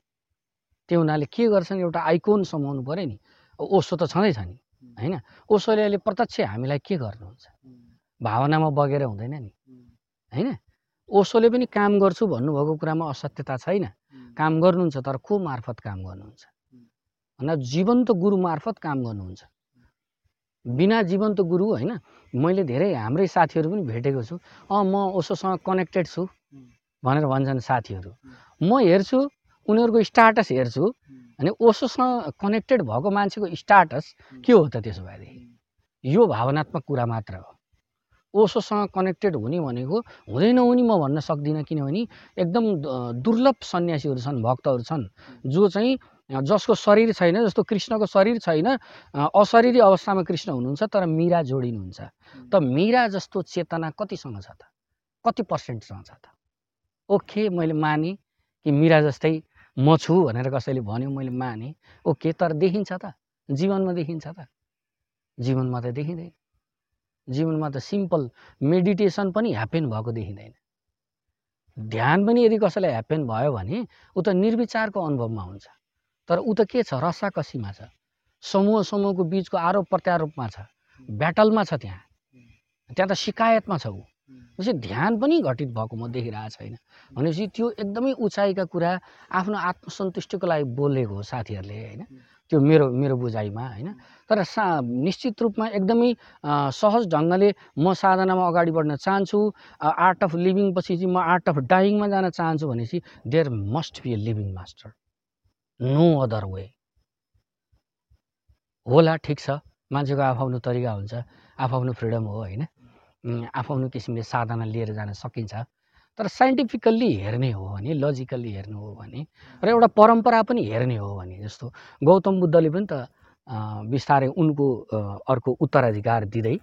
त्यो हुनाले के गर्छन् एउटा आइकोन समाउनु पऱ्यो नि ओसो त छँदैछ नि होइन ओसोले अहिले प्रत्यक्ष हामीलाई के गर्नुहुन्छ? भावनामा बगेर हुँदैन नि। होइन? ओसोले पनि काम गर्छु भन्नुभएको कुरामा असत्यता छैन। काम गर्नुहुन्छ तर को मार्फत काम गर्नुहुन्छ? भन्दा जीवन्त गुरु मार्फत काम गर्नुहुन्छ। बिना जीवन्त गुरु होइन मैले धेरै हाम्रै साथीहरू पनि भेटेको छु। अँ म ओसोसँग कनेक्टेड छु भनेर भन्छन् साथीहरू। म हेर्छु उनीहरूको स्टाटस हेर्छु अनि ओसोसँग कनेक्टेड भएको मान्छेको स्टाटस के हो त त्यसो भएदेखि? यो भावनात्मक कुरा मात्र हो। ओसोसँग कनेक्टेड हुने भनेको हुँदैन हुने म भन्न सक्दिनँ किनभने एकदम दुर्लभ सन्यासीहरू छन् भक्तहरू छन् जो चाहिँ जसको शरीर छैन जस्तो कृष्णको शरीर छैन अशरीरी अवस्थामा कृष्ण हुनुहुन्छ तर मिरा जोडिनुहुन्छ। त मिरा जस्तो चेतना कतिसँग छ त? कति पर्सेन्टसँग छ त? ओके मैले माने कि मिरा जस्तै म छु भनेर कसैले भन्यो मैले माने। ओके तर देखिन्छ त? जीवनमा देखिन्छ त? जीवनमा त देखिँदैन। जीवनमा त सिम्पल मेडिटेसन पनि ह्याप्पन भएको देखिँदैन। ध्यान पनि यदि कसैलाई ह्याप्पन भयो भने ऊ त निर्विचारको अनुभवमा हुन्छ। तर ऊ त के छ? रसाकसीमा छ। समूह समूहको बिचको आरोप प्रत्यारोपमा छ। ब्याटलमा छ त्यहाँ। त्यहाँ त सिकायतमा छ ऊ। त्यसै ध्यान पनि घटित भएको म देखिरहेको छैन। भनेपछि त्यो एकदमै उचाइका कुरा आफ्नो आत्मसन्तुष्टिको लागि बोलेको हो साथीहरूले होइन? त्यो मेरो मेरो बुझाइमा होइन? तर सा निश्चित रूपमा एकदमै सहज ढङ्गले म साधनामा अगाडि बढ्न चाहन्छु। आर्ट अफ लिभिङ पछि चाहिँ म आर्ट अफ डाइङमा जान चाहन्छु भनेपछि there must be a living master no other way होला ठिक छ। मान्छेको आफ्नो तरिका हुन्छ। आफ्नो फ्रिडम हो होइन? उम्, आफ्नो किसिमले साधना लिएर जान सकिन्छ। तर साइन्टिफिकल्ली हेर्ने हो भने लजिकल्ली हेर्नु हो भने र एउटा परम्परा पनि हेर्ने हो भने जस्तो गौतम बुद्धले पनि त बिस्तारै उनको अर्को उत्तराधिकार दिँदै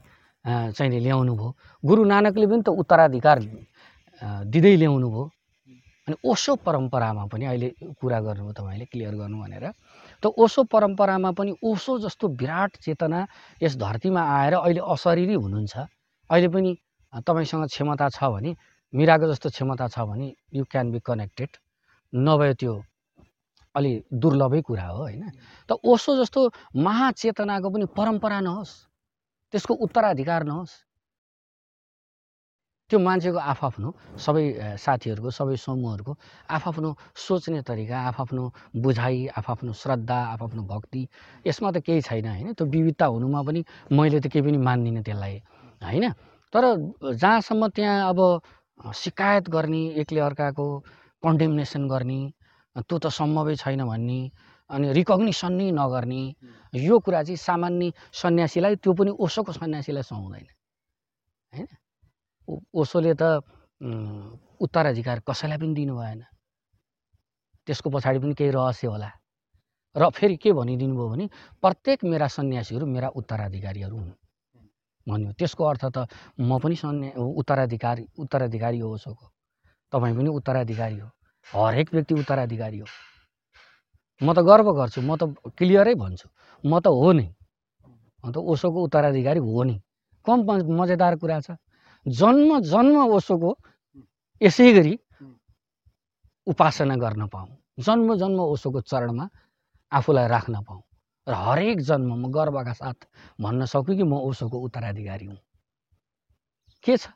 चाहिँ ल्याउनु भयो। गुरु नानकले पनि त उत्तराधिकार दिँदै ल्याउनु भयो। अनि ओसो परम्परामा पनि अहिले कुरा गर्नुभयो तपाईँले क्लियर गर्नु भनेर। त ओसो परम्परामा पनि ओसो जस्तो विराट चेतना यस धरतीमा आएर अहिले अशरीरी हुनुहुन्छ। अहिले पनि तपाईँसँग क्षमता छ भने मिराको जस्तो क्षमता छ भने यु क्यान बी कनेक्टेड नभए त्यो अलि दुर्लभै कुरा हो होइन? त ओसो जस्तो महाचेतनाको पनि परम्परा नहोस् त्यसको उत्तराधिकार नहोस्। त्यो मान्छेको आफआफ्नो सबै साथीहरूको सबै समूहहरूको आफआफ्नो सोच्ने तरिका आफआफ्नो बुझाइ आफआफ्नो श्रद्धा आफआफ्नो भक्ति यसमा त केही छैन होइन? त्यो विविधता हुनुमा पनि मैले त केही पनि मान्दिनँ त्यसलाई होइन? तर जहाँसम्म त्यहाँ अब अ, शिकायत गर्ने एकले अर्काको कन्डेमनेसन गर्ने त्यो त सम्भवै छैन भन्ने अनि रिकग्निसन नै नगर्ने यो कुरा चाहिँ सामान्य सन्यासीलाई त्यो पनि ओसोको सन्यासीलाई सुहाउँदैन होइन? ओसोले त उत्तराधिकार कसैलाई पनि दिनु भएन। त्यसको पछाडि पनि केही रहस्य होला। र फेरि के भनिदिनु भयो भने प्रत्येक मेरा सन्यासीहरू मेरा उत्तराधिकारीहरू हुन्। भन्यो। त्यसको अर्थ त म पनि सन्या उत्तराधिकारी उत्तराधिकारी हो ओसोको तपाईँ पनि उत्तराधिकारी हो। हरेक व्यक्ति उत्तराधिकारी हो। म त गर्व गर्छु म त क्लियरै भन्छु। म त हो नै। अन्त ओसोको उत्तराधिकारी हो नि। कम मजेदार कुरा छ। जन्म जन्म ओसोको यसै गरी उपासना गर्न पाऊँ। जन्म जन्म ओसोको चरणमा आफूलाई राख्न पाऊँ। र हरेक जन्म म गर्वका साथ भन्न सकु कि म ओसोको उत्तराधिकारी हुँ। के छ?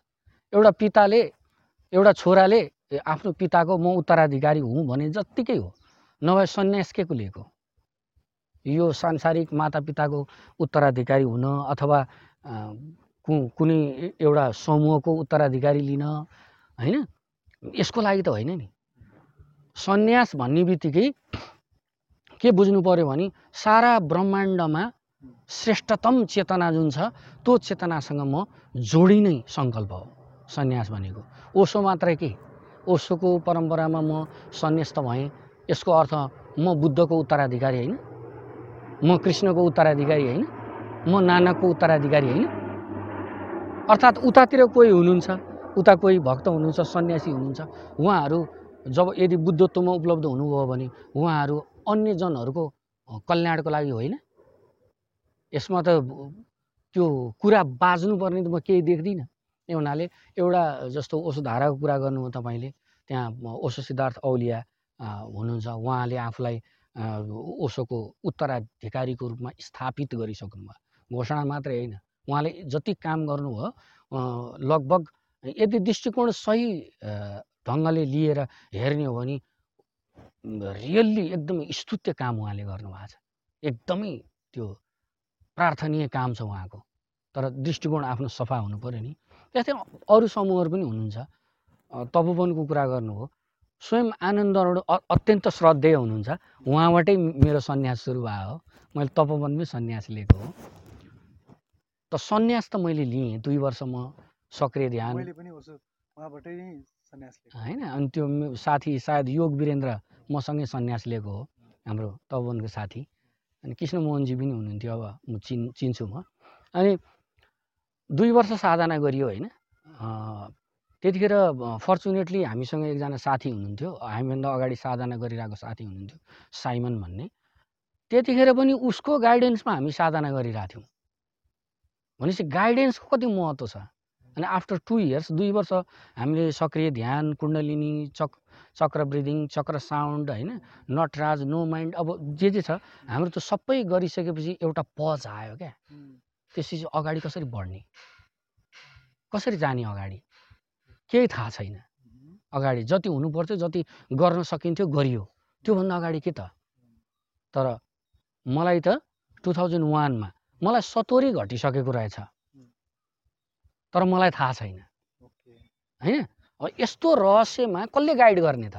एउटा पिताले एउटा छोराले आफ्नो पिताको म उत्तराधिकारी हुँ भने जत्तिकै हो। नभए सन्यास के को लिएको? यो सांसारिक मातापिताको उत्तराधिकारी हुन अथवा कुनै एउटा समूहको उत्तराधिकारी लिन होइन? यसको लागि त होइन नि। सन्यास भन्ने बित्तिकै के बुझ्नु पऱ्यो भने सारा ब्रह्माण्डमा श्रेष्ठतम चेतना जुन छ त्यो चेतनासँग म जोडिनै सङ्कल्प हो सन्यास भनेको। ओसो मात्रै के? ओसोको परम्परामा म सन्यास्त भएँ यसको अर्थ म बुद्धको उत्तराधिकारी होइन म कृष्णको उत्तराधिकारी होइन म नानकको उत्तराधिकारी होइन। अर्थात् उतातिर कोही हुनुहुन्छ उता कोही भक्त हुनुहुन्छ सन्यासी हुनुहुन्छ उहाँहरू जब यदि बुद्धत्वमा उपलब्ध हुनुभयो भने उहाँहरू अन्य जनहरूको कल्याणको लागि होइन। यसमा त त्यो कुरा बाज्नुपर्ने त म केही देख्दिनँ। त्यही हुनाले एउटा जस्तो ओषधाराको कुरा गर्नुभयो तपाईँले त्यहाँ ओशो सिद्धार्थ औलिया हुनुहुन्छ। उहाँले आफूलाई अ, ओशोको उत्तराधिकारीको रूपमा स्थापित गरिसक्नु भयो घोषणा मात्रै होइन। उहाँले जति काम गर्नुभयो लगभग यदि दृष्टिकोण सही ढङ्गले लिएर हेर्ने हो भने रियल्ली एकदमै स्तुत्य काम उहाँले गर्नुभएको छ। एकदमै त्यो प्रार्थनीय काम छ उहाँको। तर दृष्टिकोण आफ्नो सफा हुनु पऱ्यो नि। त्यस्तै अरू समूहहरू पनि हुनुहुन्छ। तपोवनको कुरा गर्नु हो स्वयं आनन्दहरू अ- अत्यन्त श्रद्धेय हुनुहुन्छ। उहाँबाटै मेरो सन्यास सुरु भयो हो। मैले तपोवनमै सन्यास लिएको हो। त सन्यास त मैले लिएँ। दुई वर्ष म सक्रिय ध्यान होइन। अनि त्यो साथी सायद योग वीरेन्द्र मसँगै सन्यास लिएको हो हाम्रो तपोवनको साथी। अनि कृष्ण मोहनजी पनि हुनुहुन्थ्यो अब म चिन् चिन्छु म। अनि दुई वर्ष साधना गरियो होइन। त्यतिखेर फर्चुनेटली हामीसँग एकजना साथी हुनुहुन्थ्यो। हामीभन्दा अगाडि साधना गरिरहेको साथी हुनुहुन्थ्यो साइमन भन्ने। त्यतिखेर पनि उसको गाइडेन्समा हामी साधना गरिरहेको थियौँ। भनेपछि गाइडेन्सको कति महत्त्व छ? अनि आफ्टर टु इयर्स दुई वर्ष हामीले सक्रिय ध्यान कुण्डलिनी चक चक्र ब्रिदिङ चक्र साउन्ड होइन? नटराज नो माइन्ड अब जे जे छ हाम्रो त्यो सबै गरिसकेपछि एउटा पज आयो क्या। त्यसपछि अगाडि कसरी बढ्ने? कसरी जाने अगाडि? केही थाहा छैन। अगाडि जति हुनुपर्थ्यो जति गर्न सकिन्थ्यो गरियो। त्योभन्दा अगाडि के त? तर मलाई त टु थाउजन्ड वानमा मलाई सतोरी घटिसकेको रहेछ। तर मलाई थाहा छैन। होइन? यस्तो रहस्यमा कसले गाइड गर्ने त?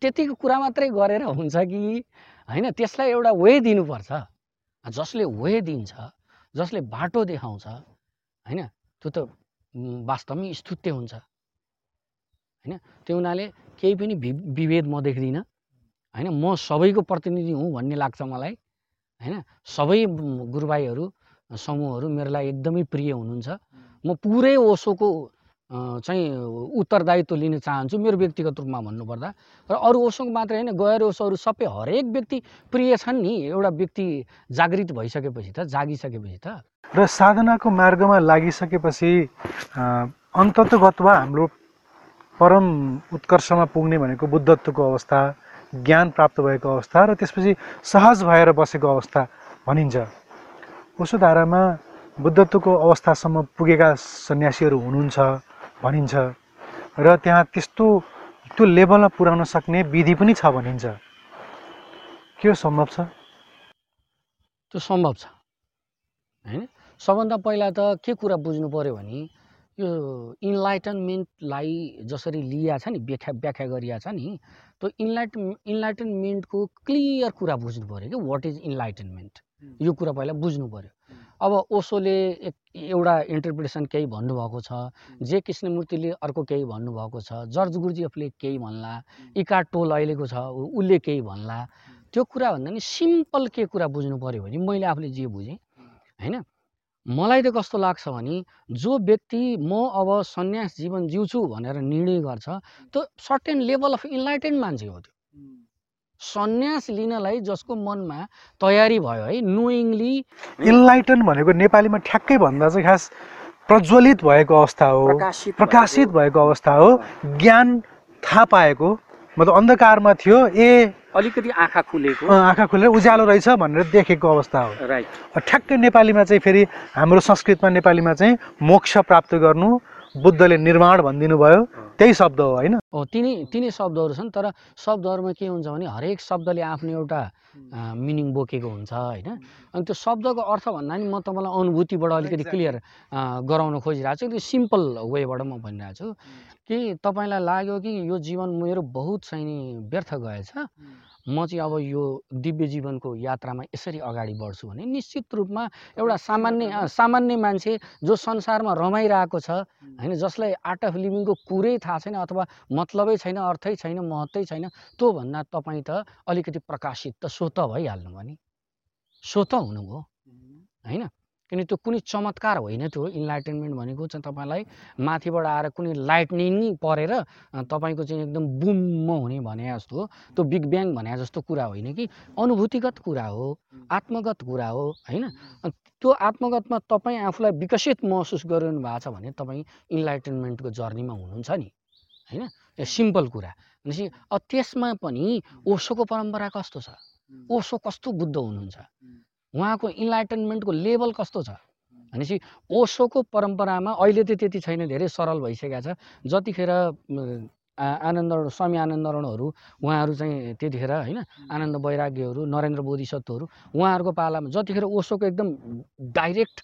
त्यतिको कुरा मात्रै गरेर हुन्छ कि? होइन त्यसलाई एउटा वे दिनुपर्छ। जसले वे दिन्छ जसले बाटो देखाउँछ होइन त्यो त वास्तवमै स्तुत्य हुन्छ। होइन त्यो हुनाले केही पनि विभेद म देख्दिनँ। होइन म सबैको प्रतिनिधि हुँ भन्ने लाग्छ मलाई। होइन सबै गुरुभाइहरू समूहहरू मेरो लागि एकदमै प्रिय हुनुहुन्छ। म पुरै ओसोको चाहिँ उत्तरदायित्व लिन चाहन्छु मेरो व्यक्तिगत रूपमा भन्नुपर्दा। र अरू ओसोको मात्रै होइन गएर ओसोहरू सबै हरेक व्यक्ति प्रिय छन् नि एउटा व्यक्ति जागृत भइसकेपछि त जागिसकेपछि त। र साधनाको मार्गमा लागिसकेपछि अ, अन्ततगतवा हाम्रो परम उत्कर्षमा पुग्ने भनेको बुद्धत्वको अवस्था ज्ञान प्राप्त भएको अवस्था र त्यसपछि सहज भएर बसेको अवस्था भनिन्छ। उसो धारामा बुद्धत्वको अवस्थासम्म पुगेका सन्यासीहरू हुनुहुन्छ। भनिन्छ। र त्यहाँ त्यस्तो त्यो लेभलमा पुर्याउन सक्ने विधि पनि छ भनिन्छ। के सम्भव छ? त्यो सम्भव छ। होइन? सबभन्दा पहिला त के कुरा बुझ्नु पऱ्यो भने यो इन्लाइटनमेन्टलाई जसरी लिया छ नि व्याख्या व्याख्या गरिया छ नि त्यो इन्लाइट इन्लाइटनमेन्टको क्लियर कुरा बुझ्नु पऱ्यो कि वाट इज इन्लाइटनमेन्ट यो कुरा पहिला बुझ्नु पऱ्यो अब ओसोले एक एउटा इन्टरप्रिटेसन केही भन्नुभएको छ जे कृष्णमूर्तिले अर्को केही भन्नुभएको छ जर्ज गुरुजीएफले केही भन्ला इका टोल अहिलेको छ उसले केही भन्ला त्यो कुरा भन्दा नि सिम्पल के कुरा बुझ्नु पऱ्यो भने मैले आफूले जे बुझेँ होइन? मलाई त कस्तो लाग्छ भने जो व्यक्ति म अब सन्यास जीवन जिउँछु भनेर निर्णय गर्छ त्यो सर्टेन लेभल अफ इन्लाइटेन्ड मान्छे हो त्यो। सन्यास लिनलाई जसको मनमा तयारी भयो है नोइङली इन्लाइटन भनेको नेपालीमा ठ्याक्कै भन्दा चाहिँ खास प्रज्वलित भएको अवस्था हो प्रकाशित प्रकाशित भएको अवस्था हो ज्ञान थाहा पाएको। मतलब अन्धकारमा थियो ए अलिकति आँखा खुलेको। आँखा खुलेर उज्यालो रहेछ भनेर देखेको अवस्था हो। राइट ठ्याक्कै नेपालीमा चाहिँ फेरि हाम्रो संस्कृतमा नेपालीमा चाहिँ मोक्ष प्राप्त गर्नु बुद्धले निर्माण भनिदिनु भयो। त्यही शब्द हो होइन? हो तिनी तिनै शब्दहरू छन् तर शब्दहरूमा के हुन्छ भने हरेक शब्दले आफ्नो एउटा मिनिङ बोकेको हुन्छ होइन? अनि त्यो शब्दको अर्थ भन्दा नि म तपाईँलाई अनुभूतिबाट अलिकति. क्लियर गराउन खोजिरहेको छु। त्यो सिम्पल वेबाट म भनिरहेको छु कि तपाईँलाई लाग्यो कि यो जीवन मेरो बहुत चाहिँ नि व्यर्थ गएछ। म चाहिँ अब यो दिव्य जीवनको यात्रामा यसरी अगाडि बढ्छु भने निश्चित रूपमा एउटा सामान्य सामान्य मान्छे जो संसारमा रमाइरहेको छ होइन जसलाई आर्ट अफ लिभिङको कुरै थाहा छैन अथवा मतलबै छैन अर्थै छैन महत्त्वै छैन त्योभन्दा तपाईँ त अलिकति प्रकाशित त सो त भइहाल्नु नि। सो त हुनुभयो होइन? किन त्यो कुनै चमत्कार होइन त्यो इन्लाइटेनमेन्ट भनेको चाहिँ तपाईँलाई माथिबाट आएर कुनै लाइटनिङ परेर तपाईँको चाहिँ एकदम बुम्म हुने भने जस्तो त्यो बिग ब्याङ भने जस्तो कुरा होइन कि? अनुभूतिगत कुरा हो आत्मगत कुरा हो होइन? त्यो आत्मगतमा तपाईँ आफूलाई विकसित महसुस गरिरहनु भएको छ भने तपाईँ इन्लाइटेनमेन्टको जर्नीमा हुनुहुन्छ नि होइन? सिम्पल कुरा। भनेपछि अब त्यसमा पनि ओसोको परम्परा कस्तो छ? ओसो कस्तो बुद्ध हुनुहुन्छ? उहाँको इन्लाइटनमेन्टको लेभल कस्तो छ? भनेपछि ओसोको परम्परामा अहिले त त्यति छैन धेरै सरल भइसकेको छ। जतिखेर आनन्द स्वामी आनन्दरणहरू उहाँहरू चाहिँ त्यतिखेर होइन आनन्द वैराग्यहरू नरेन्द्र बोधिसत्वहरू उहाँहरूको पालामा जतिखेर ओसोको एकदम डाइरेक्ट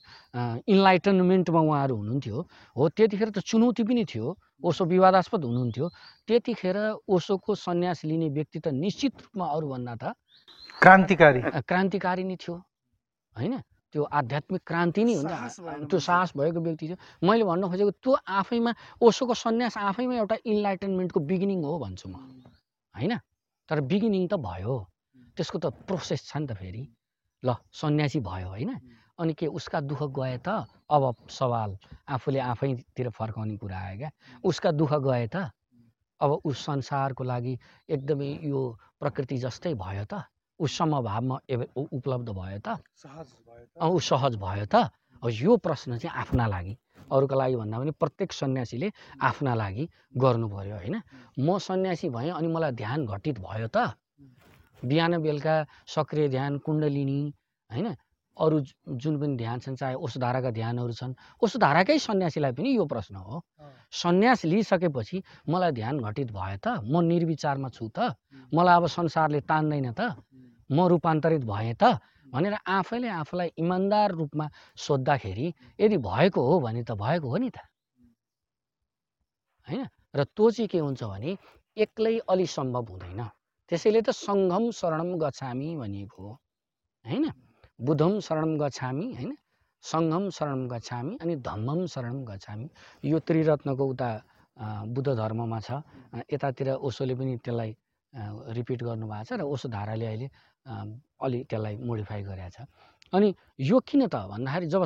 इन्लाइटनमेन्टमा उहाँहरू हुनुहुन्थ्यो हो त्यतिखेर त चुनौती पनि थियो। ओसो विवादास्पद हुनुहुन्थ्यो। त्यतिखेर ओसोको सन्यास लिने व्यक्ति त निश्चित रूपमा अरूभन्दा त क्रान्तिकारी। क्रान्तिकारी नै थियो। होइन? त्यो आध्यात्मिक क्रान्ति नै हुन्छ। त्यो साहस भएको व्यक्ति थियो मैले भन्न खोजेको त्यो आफैमा ओसोको सन्यास आफैमा एउटा इन्लाइटनमेन्टको बिगिनिङ हो भन्छु म। होइन? तर बिगिनिङ त भयो। त्यसको त प्रोसेस छ नि त फेरि। ल सन्यासी भयो होइन? अनि के उसका दुःख गए त? अब सवाल आफूले आफैतिर फर्काउने कुरा आयो क्या। उसका दुःख गए त? अब उस संसारको लागि एकदमै यो प्रकृति जस्तै भयो त? ऊ समभावमा उपलब्ध भयो त? ऊ सहज भयो त? यो प्रश्न चाहिँ आफ्ना लागि अरूको लागि भन्दा पनि प्रत्येक सन्यासीले आफ्ना लागि गर्नु पर्यो होइन? म सन्यासी भएँ अनि मलाई ध्यान घटित भयो त? बिहान बेलुका सक्रिय ध्यान कुण्डलिनी होइन? अरू जुन पनि ध्यान छन् चाहे ओस धाराका ध्यानहरू छन् ओस धाराकै सन्यासीलाई पनि यो प्रश्न हो। सन्यास लिइसकेपछि मलाई ध्यान घटित भयो त? म निर्विचारमा छु त? मलाई अब संसारले तान्दैन त? म रूपान्तरित भएँ त भनेर आफैले आफूलाई इमान्दार रूपमा सोद्धाखेरि यदि भएको हो भने त भएको हो नि त। होइन? र त्यो चाहिँ के हुन्छ भने एक्लै अलि सम्भव हुँदैन। त्यसैले त सङ्घम शरणम गच्छामि भनिएको हो। होइन? बुद्धम शरणम गच्छामि होइन? सङ्घम शरणम गच्छामि अनि धम्मम शरणम गच्छामि। यो त्रिरत्नको उता बुद्ध धर्ममा छ। यतातिर ओसोले पनि त्यसलाई रिपिट गर्नुभएको छ र ओसो धाराले अहिले अलि त्यसलाई मोडिफाई गरेको छ। अनि यो किन त भन्दाखेरि जब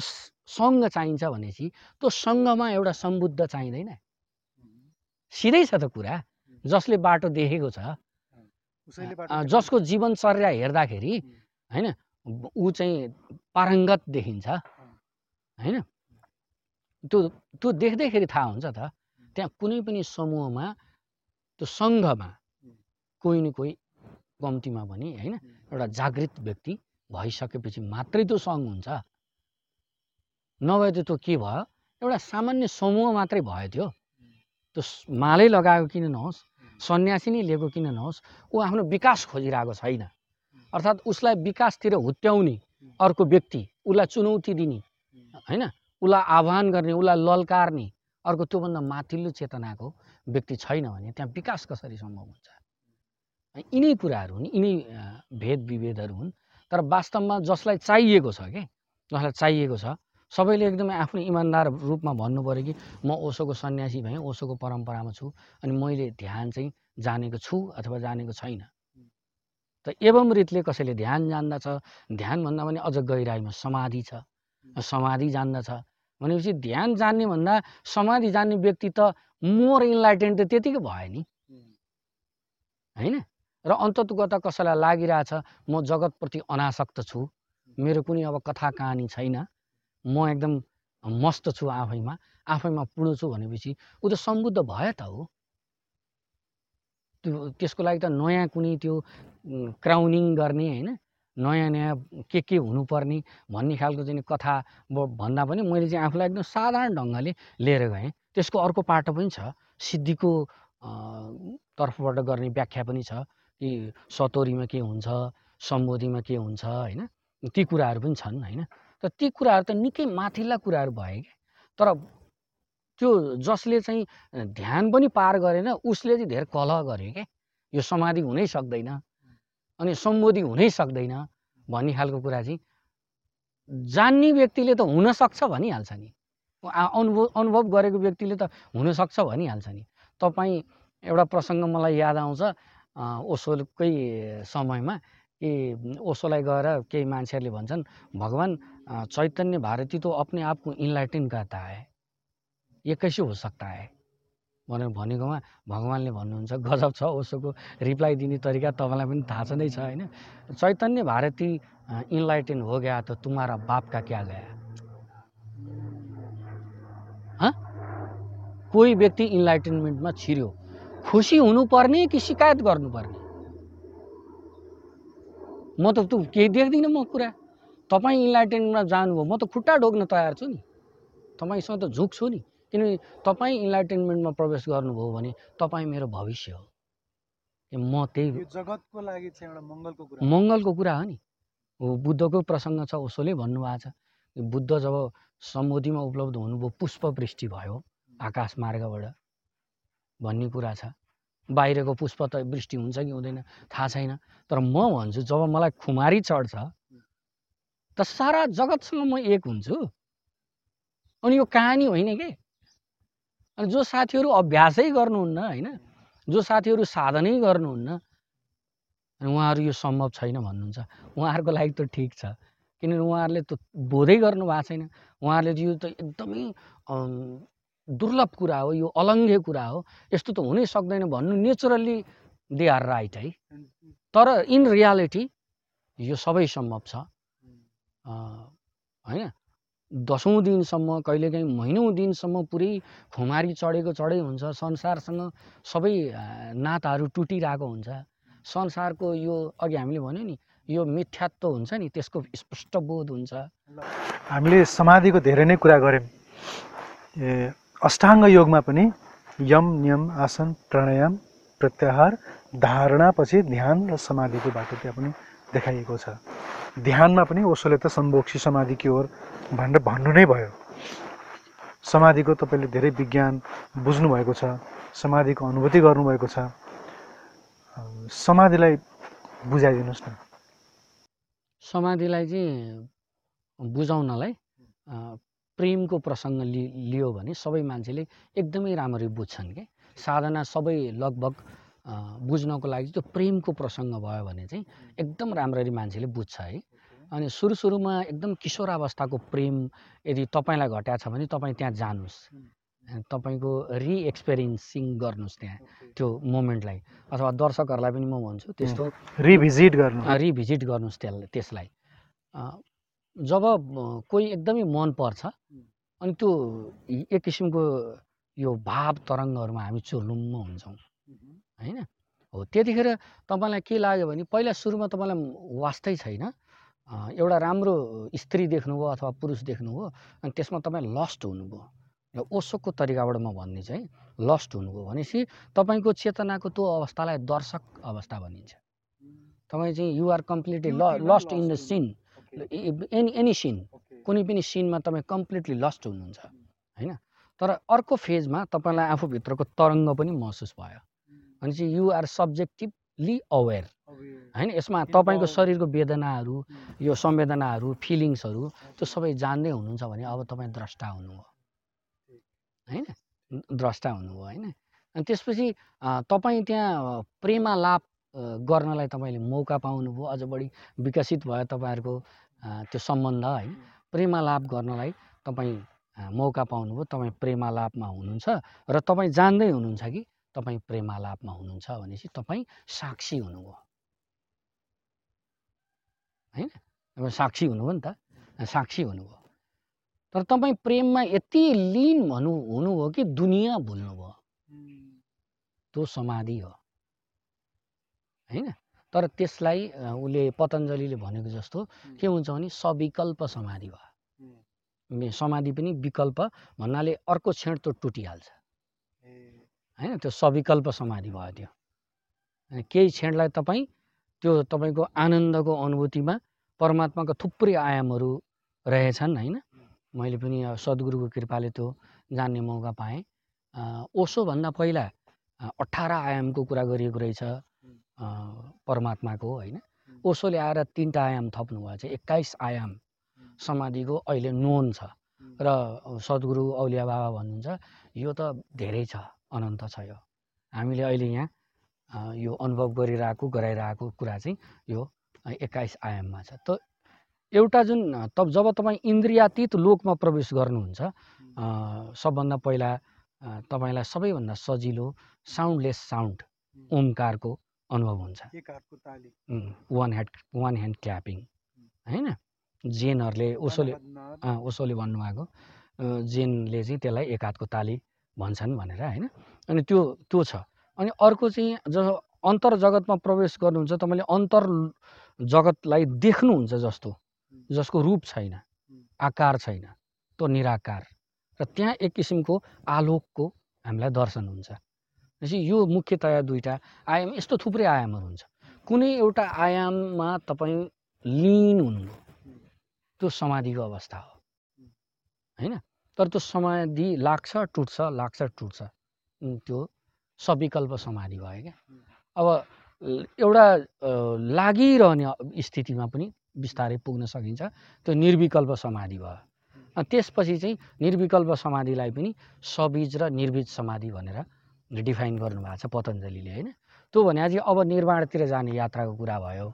सङ्घ चाहिन्छ भनेपछि त्यो सङ्घमा एउटा सम्बुद्ध चाहिँदैन। सिधै छ त कुरा जसले बाटो देखेको छ। जसको जीवनचर्या हेर्दाखेरि होइन ऊ चाहिँ पारङ्गत देखिन्छ। होइन? त्यो त्यो देख्दैखेरि थाहा हुन्छ त त्यहाँ कुनै पनि समूहमा त्यो सङ्घमा कोही न कोही कम्तीमा पनि होइन एउटा जागृत व्यक्ति भइसकेपछि मात्रै त्यो सङ्घ हुन्छ। नभए त त्यो के भयो? एउटा सामान्य समूह मात्रै भयो त्यो। त्यो मालै लगाएको किन नहोस्? सन्यासी नै लिएको किन नहोस्? ऊ आफ्नो विकास खोजिरहेको छैन। अर्थात् उसलाई विकासतिर हुत्याउने अर्को व्यक्ति उसलाई चुनौती दिने होइन उसलाई आह्वान गर्ने उसलाई ललकार्ने अर्को त्योभन्दा माथिल्लो चेतनाको व्यक्ति छैन भने त्यहाँ विकास कसरी सम्भव हुन्छ? यिनै कुराहरू हुन् यिनै भेद विभेदहरू हुन् तर वास्तवमा जसलाई चाहिएको छ के जसलाई चाहिएको छ सबैले एकदमै आफ्नो इमान्दार रूपमा भन्नु पऱ्यो कि म ओसोको सन्यासी भएँ ओसोको परम्परामा छु अनि मैले ध्यान चाहिँ जानेको छु अथवा जानेको छैन। त एवं रीतले कसैले ध्यान जान्दछ ध्यान भन्दा पनि अझ गहिराइमा समाधि छ समाधि जान्दछ। भनेपछि ध्यान जान्ने भन्दा समाधि जान्ने व्यक्ति त मोर इन्लाइटेन्ड त त्यतिकै भयो नि। होइन? र अन्ततगत कसैलाई लागिरहेछ म जगतप्रति अनासक्त छु। मेरो कुनै अब कथा कहानी छैन। म एकदम मस्त छु आफैमा। आफैमा पूर्ण छु भनेपछि ऊ त सम्बुद्ध भयो त हो। त्यो त्यसको लागि त नयाँ कुनै त्यो क्राउनिङ गर्ने होइन नयाँ नयाँ के के हुनुपर्ने भन्ने खालको चाहिँ कथा भन्दा पनि मैले चाहिँ आफूलाई एकदम साधारण ढङ्गले लिएर गएँ। त्यसको अर्को पाटो पनि छ। सिद्धिको तर्फबाट गर्ने व्याख्या पनि छ। कि सतोरीमा के हुन्छ सम्बोधीमा के हुन्छ होइन? ती कुराहरू पनि छन् होइन? तर ती कुराहरू त निकै माथिल्ला कुराहरू भए क्या तर त्यो जसले चाहिँ ध्यान पनि पार गरेन उसले चाहिँ धेरै कलह गर्यो क्या यो समाधि हुनै सक्दैन अनि सम्बोधि हुनै सक्दैन भन्ने खालको कुरा चाहिँ जान्ने व्यक्तिले त हुनसक्छ भनिहाल्छ नि। अनुभव अनुभव गरेको व्यक्तिले त हुनसक्छ भनिहाल्छ नि। तपाईँ एउटा प्रसङ्ग मलाई याद आउँछ ओसोकै समयमा कि ओसोलाई गएर केही मान्छेहरूले भन्छन् भगवान् चैतन्य भारती तो अपने आप को इन्लाइटिन करता है। ये कैसे हो सकता है? भनेर भनेकोमा भगवान्ले भन्नुहुन्छ गजब छ ओसोको रिप्लाई दिने तरिका तपाईँलाई पनि थाहा छँदै छ होइन? चैतन्य भारती इन्लाइटेन हो गया तो तुम्हारा बाप का क्या गया? कोही व्यक्ति इन्लाइटेनमेन्टमा छिर्यो। खुसी हुनुपर्ने कि सिकायत गर्नुपर्ने? म त तु केही देख्दिनँ म कुरा। तपाईँ इन्लाइटेनमेन्टमा जानुभयो म त खुट्टा ढोक्न तयार छु नि। तपाईँसँग त झुक्छु नि। किनभने तपाईँ इन्लाइटेनमेन्टमा प्रवेश गर्नुभयो भने तपाईँ मेरो भविष्य हो। कि म त्यही जगतको लागि चाहिँ एउटा मङ्गलको कुरा मङ्गलको कुरा हो नि। हो बुद्धको प्रसङ्ग छ उसोले भन्नुभएको छ। बुद्ध जब समुद्रीमा उपलब्ध हुनुभयो पुष्प वृष्टि भयो आकाश मार्गबाट। भन्ने कुरा छ। बाहिरको पुष्प त वृष्टि हुन्छ कि हुँदैन थाहा छैन। तर म भन्छु जब मलाई खुमारी चढ्छ त सारा जगतसँग म एक हुन्छु। अनि यो कहानी होइन के? अनि जो साथीहरू अभ्यासै गर्नुहुन्न होइन? जो साथीहरू साधनै गर्नुहुन्न अनि उहाँहरू यो सम्भव छैन भन्नुहुन्छ। उहाँहरूको लागि त ठिक छ। किनभने उहाँहरूले त बोधै गर्नु भएको छैन। उहाँहरूले यो त एकदमै दुर्लभ कुरा हो यो अलङ्घ्य कुरा हो। यस्तो त हुनै सक्दैन भन्नु नेचुरल्ली दे आर राइट है। तर इन रियालिटी यो सबै सम्भव छ। होइन? दसौँ दिनसम्म कहिलेकाहीँ महिनौँ दिनसम्म पुरै खुमारी चढेको चढै हुन्छ। संसारसँग सबै नाताहरू टुटिरहेको हुन्छ। संसारको यो अघि हामीले भन्यो नि यो मिथ्यात्व हुन्छ नि त्यसको स्पष्ट बोध हुन्छ। हामीले समाधिको धेरै नै कुरा गऱ्यौँ। अष्टाङ्ग योगमा पनि यम नियम आसन प्राणायाम प्रत्याहार धारणापछि ध्यान र समाधिको बाटो त्यहाँ पनि देखाइएको छ। ध्यानमा पनि ओसोले त सम्भोक्षी समाधि के हो भनेर भन्नु नै भयो। समाधिको तपाईँले धेरै विज्ञान बुझ्नुभएको छ समाधिको अनुभूति गर्नुभएको छ। समाधिलाई बुझाइदिनुहोस् न। समाधिलाई चाहिँ बुझाउनलाई प्रेमको प्रसङ्ग लि लियो भने सबै मान्छेले एकदमै राम्ररी बुझ्छन् के। साधना सबै लगभग बुझ्नको लागि त्यो प्रेमको प्रसङ्ग भयो भने चाहिँ एकदम राम्ररी मान्छेले बुझ्छ है। अनि सुरु सुरुमा एकदम किशोरावस्थाको प्रेम यदि तपाईँलाई घट्या छ भने तपाईँ त्यहाँ जानुहोस्। तपाईँको रिएक्सपिरियन्सिङ गर्नुहोस् त्यहाँ त्यो मोमेन्टलाई। अथवा दर्शकहरूलाई पनि म भन्छु त्यस्तो रिभिजिट गर्नु रिभिजिट गर्नुहोस् त्यसलाई। त्यसलाई जब कोही एकदमै मन पर्छ अनि त्यो एक किसिमको यो भाव तरङ्गहरूमा हामी चुर्लुम्म हुन्छौँ होइन? हो त्यतिखेर तपाईँलाई के लाग्यो भने पहिला सुरुमा तपाईँलाई वास्तै छैन। एउटा राम्रो स्त्री देख्नुभयो अथवा पुरुष देख्नुभयो अनि त्यसमा तपाईँ लस्ट हुनुभयो र ओसोको तरिकाबाट म भन्ने चाहिँ लस्ट हुनुभयो भनेपछि तपाईँको चेतनाको त्यो अवस्थालाई दर्शक अवस्था भनिन्छ। तपाईँ चाहिँ युआर कम्प्लिटली ल lost in the scene any any scene. कुनै पनि सिनमा तपाईँ कम्प्लिटली लस्ट हुनुहुन्छ होइन? तर अर्को फेजमा तपाईँलाई आफूभित्रको तरङ्ग पनि महसुस भयो। भने चाहिँ युआर सब्जेक्टिभली अवेर होइन? यसमा तपाईँको शरीरको वेदनाहरू यो संवेदनाहरू फिलिङ्सहरू त्यो सबै जान्दै हुनुहुन्छ भने अब तपाईँ द्रष्टा हुनुभयो। होइन? द्रष्टा हुनुभयो होइन? अनि त्यसपछि तपाईँ त्यहाँ प्रेमालाप गर्नलाई तपाईँले मौका पाउनुभयो। अझ बढी विकसित भयो तपाईँहरूको त्यो सम्बन्ध होइन प्रेमालाप गर्नलाई तपाईँ मौका पाउनुभयो तपाईँ प्रेमालापमा हुनुहुन्छ र तपाईँ जान्दै हुनुहुन्छ कि तपाईँ प्रेमालापमा हुनुहुन्छ भनेपछि तपाईँ साक्षी हुनुभयो। होइन? तपाईँ साक्षी हुनुभयो नि त साक्षी हुनुभयो। तर तपाईँ प्रेममा यति लिन भन्नु हुनुभयो कि दुनियाँ भुल्नुभयो? त्यो समाधि हो। होइन? तर त्यसलाई उसले पतञ्जलीले भनेको जस्तो के हुन्छ भने सविकल्प समाधि भयो। समाधि पनि विकल्प भन्नाले अर्को क्षण त्यो टुटिहाल्छ। होइन त्यो सविकल्प समाधि भयो त्यो। केही क्षणलाई तपाईँ त्यो तपाईँको आनन्दको अनुभूतिमा परमात्माको थुप्रै आयामहरू रहेछन् होइन? मैले पनि सद्गुरुको कृपाले त्यो जान्ने मौका पाएँ। ओसोभन्दा पहिला अठार आयामको कुरा गरिएको रहेछ। परमात्माको होइन? ओसोले आएर तिनवटा आयाम थप्नुभएको छ एक्काइस आयाम समाधिको अहिले नोन छ। र सद्गुरु औलिया बाबा भन्नुहुन्छ यो त धेरै छ अनन्त छ यो। हामीले अहिले यहाँ यो अनुभव गरिरहेको गराइरहेको कुरा चाहिँ यो एक्काइस आयाममा छ। त एउटा जुन तब जब तपाईँ इन्द्रियातीत लोकमा प्रवेश गर्नुहुन्छ सबभन्दा पहिला तपाईँलाई सबैभन्दा सजिलो साउन्डलेस साउन्ड ओमकारको अनुभव हुन्छ। One had one hand clapping होइन? जेनहरूले ओसोले। अँ, ओसोले भन्नुभएको जेनले चाहिँ त्यसलाई एक हातको ताली भन्छन् भनेर होइन? अनि त्यो त्यो छ। अनि अर्को चाहिँ जब अन्तर जगतमा प्रवेश गर्नुहुन्छ तपाईँले अन्तर जगतलाई देख्नुहुन्छ जस्तो जसको रूप छैन आकार छैन त्यो निराकार। र त्यहाँ एक किसिमको आलोकको हामीलाई दर्शन हुन्छ। भनेपछि यो मुख्यतया दुईवटा आयाम यस्तो थुप्रै आयामहरू हुन्छ। कुनै एउटा आयाममा तपाईँ लिन हुनु त्यो समाधिको अवस्था हो। होइन? तर त्यो समाधि लाग्छ टुट्छ लाग्छ टुट्छ। त्यो सविकल्प समाधि भयो क्या। अब एउटा लागिरहने स्थितिमा पनि बिस्तारै पुग्न सकिन्छ। त्यो निर्विकल्प समाधि भयो। त्यसपछि चाहिँ निर्विकल्प समाधिलाई पनि सबीज र निर्बीज समाधि भनेर डिफाइन गर्नुभएको छ पतञ्जलीले होइन? त्यो भने चाहिँ अब निर्माणतिर जाने यात्राको कुरा भयो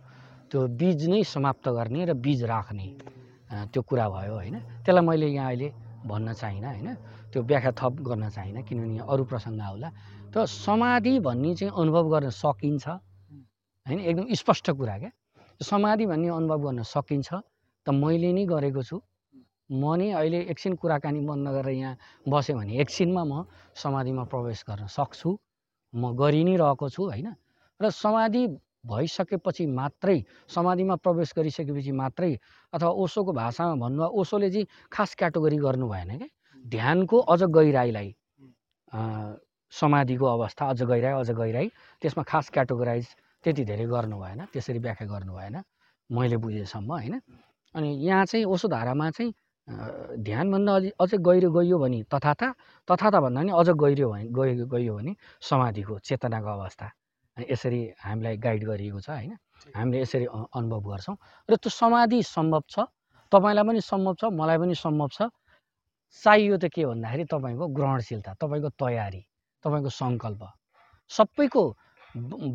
त्यो बीज नै समाप्त गर्ने र बीज राख्ने त्यो कुरा भयो होइन? त्यसलाई मैले यहाँ अहिले भन्न चाहिनँ होइन? त्यो व्याख्या थप गर्न चाहिनँ किनभने यहाँ अरू प्रसङ्ग आउला। त समाधि भन्ने चाहिँ अनुभव गर्न सकिन्छ होइन? एकदम स्पष्ट कुरा क्या। समाधि भन्ने अनुभव गर्न सकिन्छ त मैले नै गरेको छु। म नै अहिले एकछिन कुराकानी बन्द गरेर यहाँ बसेँ भने एकछिनमा म समाधिमा प्रवेश गर्न सक्छु। म गरि नै रहेको छु होइन? र समाधि भइसकेपछि मात्रै समाधिमा प्रवेश गरिसकेपछि मात्रै अथवा ओसोको भाषामा भन्नु ओसोले चाहिँ खास क्याटेगोरी गर्नु भएन क्या ध्यानको अझ गहिराइलाई अ, समाधिको अवस्था अझ गहिराई अझ गहिराई त्यसमा खास क्याटेगोराइज त्यति धेरै गर्नु भएन त्यसरी व्याख्या गर्नु भएन मैले बुझेसम्म होइन? अनि यहाँ चाहिँ ओसो धारामा चाहिँ ध्यानभन्दा अझै अझै गहिरो गइयो भने तथाता तथाता भन्दा पनि अझ गहिरो भने गयो गइयो भने समाधिको चेतनाको अवस्था। यसरी हामीलाई गाइड गरिएको छ होइन? हामीले यसरी अनुभव गर्छौँ। र त्यो समाधि सम्भव छ? तपाईँलाई पनि सम्भव छ? मलाई पनि सम्भव छ? चाहियो त के भन्दाखेरि तपाईँको ग्रहणशीलता तपाईँको तयारी तपाईँको सङ्कल्प। सबैको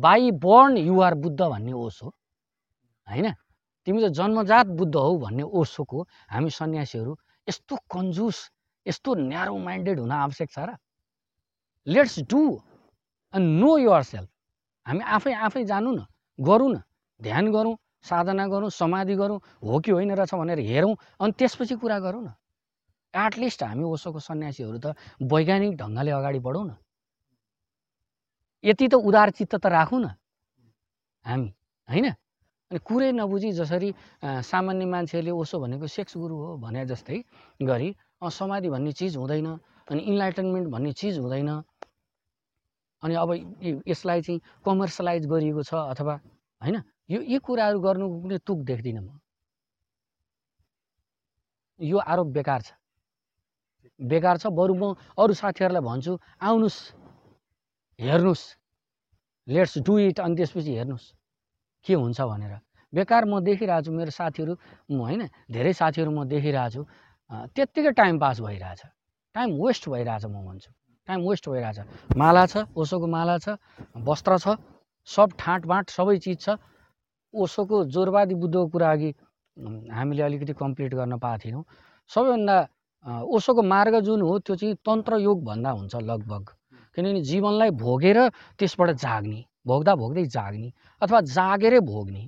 बाई बर्न युआर बुद्ध भन्ने ओस हो होइन? तिमी त जन्मजात बुद्ध हौ भन्ने ओसोको हामी सन्यासीहरू यस्तो कन्जुस यस्तो न्यारो माइन्डेड हुन आवश्यक छ र। Let's do and know yourself हामी आफै आफै जानु न गरौँ न ध्यान गरौँ साधना गरौँ समाधि गरौँ हो कि होइन रहेछ भनेर हेरौँ अनि त्यसपछि कुरा गरौँ न। एटलिस्ट हामी ओसोको सन्यासीहरू त वैज्ञानिक ढङ्गले अगाडि बढौँ न। यति त उदार चित्त त राखौँ न। हामी होइन? अनि कुरै नबुझी जसरी सामान्य मान्छेहरूले ओसो भनेको सेक्स गुरु हो भने जस्तै गरी समाधि भन्ने चिज हुँदैन अनि इन्लाइटनमेन्ट भन्ने चिज हुँदैन। अनि अब यसलाई चाहिँ कमर्सलाइज गरिएको छ अथवा होइन? यो यी कुराहरू गर्नुको कुनै तुक देख्दिनँ म। यो आरोप बेकार छ। बेकार छ बरु म अरू साथीहरूलाई भन्छु आउनुहोस् हेर्नुहोस् लेट्स डु इट अनि त्यसपछि हेर्नुहोस् के हुन्छ भनेर? बेकार म देखिरहेको छु मेरो साथीहरू होइन धेरै साथीहरू म देखिरहेको छु त्यत्तिकै टाइम पास भइरहेछ। टाइम वेस्ट भइरहेछ म भन्छु। टाइम वेस्ट भइरहेछ। माला छ ओसोको माला छ वस्त्र छ सब ठाँटबाँट सबै चिज छ। ओसोको जोरवादी बुद्धको कुरा अघि हामीले अलिकति कम्प्लिट गर्न पाएको थिएनौँ सबैभन्दा ओसोको मार्ग जुन हो त्यो चाहिँ तन्त्र योग भन्दा हुन्छ लगभग। किनभने जीवनलाई भोगेर त्यसबाट जाग्ने। भोग्दा भोग्दै जाग्ने अथवा जागेरै भोग्ने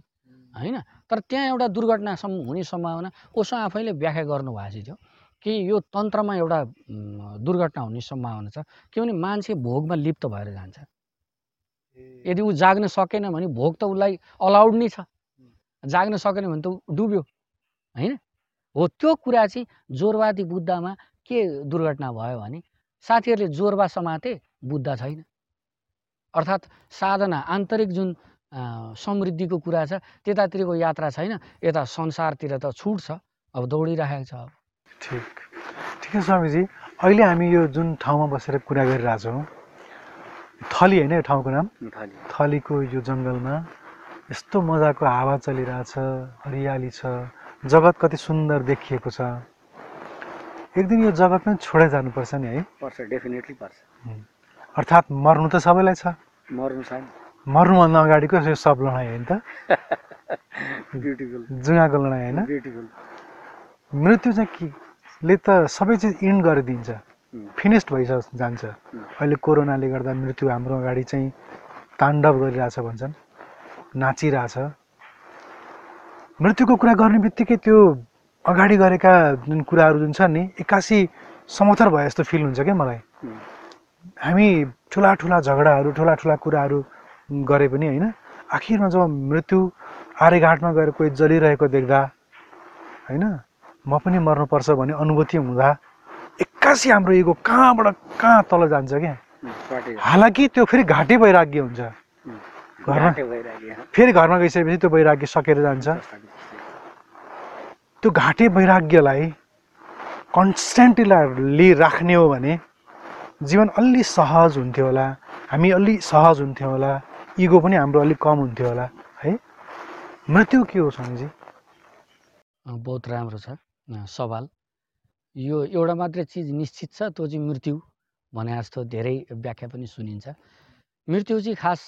होइन? तर त्यहाँ एउटा दुर्घटना सम् हुने सम्भावना ओसो आफैले व्याख्या गर्नुभएको थियो कि यो तन्त्रमा एउटा दुर्घटना हुने सम्भावना छ किनभने मान्छे भोगमा लिप्त भएर जान्छ। यदि ऊ जाग्न सकेन भने भोग त उसलाई अलाउड नै छ। जाग्न सकेन भने त ऊ डुब्यो होइन? हो त्यो कुरा चाहिँ जोरवादी बुद्धमा के दुर्घटना भयो भने साथीहरूले जोरबा समाते बुद्ध छैन। अर्थात् साधना आन्तरिक जुन समृद्धिको कुरा छ त्यतातिरको यात्रा छैन। यता संसारतिर त छुट छ अब दौडिरहेको छ अब। ठिक। ठिक छ स्वामीजी। अहिले हामी यो जुन ठाउँमा बसेर कुरा गरिरहेछौँ थली होइन यो ठाउँको नाम? थलीको यो जङ्गलमा यस्तो मजाको हावा चलिरहेछ हरियाली छ जगत कति सुन्दर देखिएको छ। एक दिन यो जगत पनि छोडेर जानुपर्छ नि है। पर्छ डेफिनेटली पर्छ। अर्थात् मर्नु त सबैलाई छ। मर्नु छ मर्नुभन्दा अगाडिको यो सब लडाइँ होइन त? ब्युटिफुल जुगाको लडाइँ होइन? ब्युटिफुल मृत्यु चाहिँ के ले त सबै चिज इन्ड गरिदिन्छ। फिनिस्ड भइस जान्छ। अहिले कोरोनाले गर्दा मृत्यु हाम्रो अगाडि चाहिँ ताण्डव गरिरहेछ भन्छन्। नाचिरहेछ। मृत्युको कुरा गर्ने बित्तिकै त्यो अगाडि गरेका जुन कुराहरू जुन छन् नि एक्कासी समथर भए जस्तो फिल हुन्छ क्या मलाई। हामी ठुला ठुला झगडाहरू ठुला ठुला कुराहरू गरे पनि होइन आखिरमा जब मृत्यु आर्यघाटमा गएर कोही जलिरहेको देख्दा होइन म पनि मर्नुपर्छ भन्ने अनुभूति हुँदा एक्कासी हाम्रो इगो कहाँबाट कहाँ तल जान्छ क्या? हालाकि त्यो फेरि घाटे वैराग्य हुन्छ। घरमा फेरि घरमा गइसकेपछि त्यो वैराग्य सकेर जान्छ। त्यो घाटे वैराग्यलाई कन्सटेन्टली राख्ने हो भने जीवन अलि सहज हुन्थ्यो होला हामी अलि सहज हुन्थ्यो होला इगो पनि हाम्रो अलिक कम हुन्थ्यो होला है? मृत्यु के हो स्वामीजी? बहुत राम्रो छ सवाल। यो एउटा मात्रै चिज निश्चित छ त्यो चाहिँ मृत्यु भने जस्तो धेरै व्याख्या पनि सुनिन्छ। मृत्यु चाहिँ खास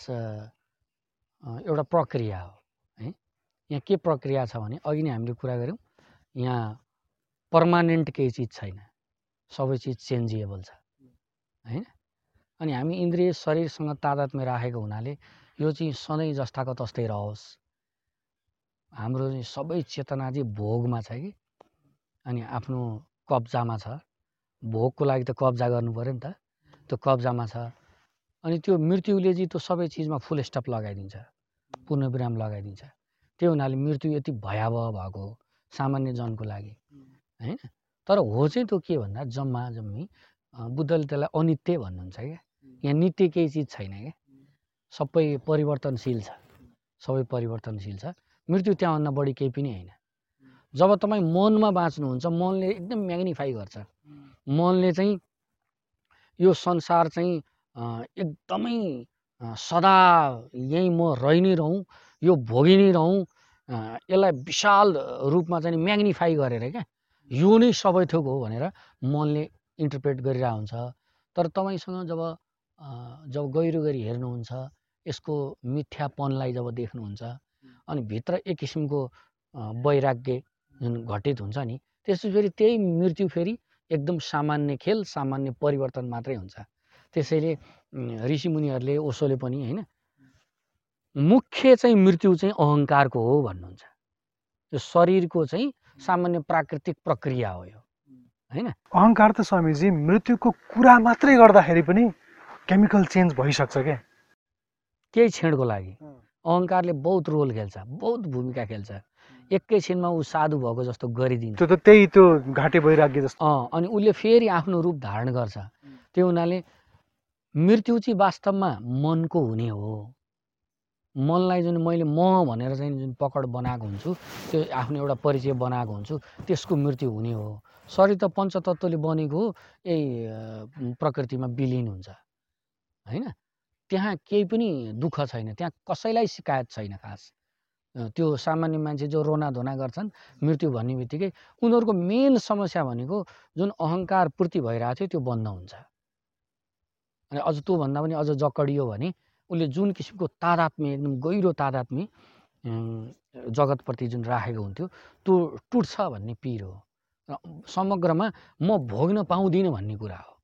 एउटा प्रक्रिया हो है? यहाँ के प्रक्रिया छ भने अघि नै हामीले कुरा गऱ्यौँ यहाँ पर्मानेन्ट केही चिज छैन सबै चिज चेन्जिएबल छ। होइन? अनि हामी इन्द्रिय शरीरसँग तादात्म्य राखेको हुनाले यो चाहिँ सधैँ जस्ताको तस्तै रहोस्। हाम्रो सबै चेतना चाहिँ भोगमा छ कि? अनि आफ्नो कब्जामा छ। भोगको लागि त कब्जा गर्नु पऱ्यो नि त। त्यो कब्जामा छ। अनि त्यो मृत्युले चाहिँ त्यो सबै चिजमा फुल स्टप लगाइदिन्छ। पूर्णविराम लगाइदिन्छ। त्यो हुनाले मृत्यु यति भयावह भएको हो सामान्य जनको लागि। होइन? तर हो चाहिँ त्यो के भन्दा जम्मा जम्मी बुद्धले त्यसलाई अनित्य भन्नुहुन्छ क्या? यहाँ नित्य केही चिज छैन क्या? सबै परिवर्तनशील छ। सबै परिवर्तनशील छ। मृत्यु त्यहाँभन्दा बढी केही पनि होइन। जब तपाईँ मनमा बाँच्नुहुन्छ मनले एकदम म्याग्निफाई गर्छ। मनले चाहिँ यो संसार चाहिँ एकदमै सदा यहीँ म रहि नै रहँ यो भोगि नै रहँ यसलाई विशाल रूपमा चाहिँ म्याग्निफाई गरेर क्या? यो नै सबै थोक हो भनेर मनले इन्टरप्रेट गरिरहेको हुन्छ। तर तपाईँसँग जब जब गहिरो गरी हेर्नुहुन्छ यसको मिथ्यापनलाई जब देख्नुहुन्छ अनि भित्र एक किसिमको वैराग्य जुन घटित हुन्छ नि त्यसपछि फेरि त्यही मृत्यु फेरि एकदम सामान्य खेल सामान्य परिवर्तन मात्रै हुन्छ। त्यसैले ऋषिमुनिहरूले ओसोले पनि होइन मुख्य चाहिँ मृत्यु चाहिँ अहङ्कारको हो भन्नुहुन्छ। यो शरीरको चाहिँ सामान्य प्राकृतिक प्रक्रिया हो यो। होइन? अहङ्कार त स्वामीजी मृत्युको कुरा मात्रै गर्दाखेरि पनि केमिकल चेन्ज भइसक्छ क्या केही क्षणको लागि। अहङ्कारले बहुत रोल खेल्छ बहुत भूमिका खेल्छ। एकैछिनमा ऊ साधु भएको जस्तो गरिदिन्छ। त्यो त त्यही त्यो घाटे वैराग्य जस्तो। अँ अनि उसले फेरि आफ्नो रूप धारण गर्छ। त्यो हुनाले मृत्यु चाहिँ वास्तवमा मनको हुने हो। मनलाई जुन मैले म भनेर चाहिँ जुन पकड बनाएको हुन्छु त्यो आफ्नो एउटा परिचय बनाएको हुन्छु त्यसको मृत्यु हुने हो। शरीर त पञ्चतत्त्वले बनेको अ, प्रकृतिमा विलिन हुन्छ। होइन? त्यहाँ केही पनि दुःख छैन त्यहाँ कसैलाई सिकायत छैन खास। त्यो सामान्य मान्छे जो रोनाधोना गर्छन् मृत्यु भन्ने बित्तिकै उनीहरूको मेन समस्या भनेको जुन अहङ्कार पूर्ति भइरहेको थियो त्यो बन्द हुन्छ। अनि अझ त्योभन्दा पनि अझ जकडियो भने उसले जुन किसिमको तादात्म्य एकदम गहिरो तादात्म्य जगतप्रति जुन राखेको हुन्थ्यो त्यो टुट्छ भन्ने पिर हो। र समग्रमा म भोग्न पाउँदिनँ भन्ने कुरा हो।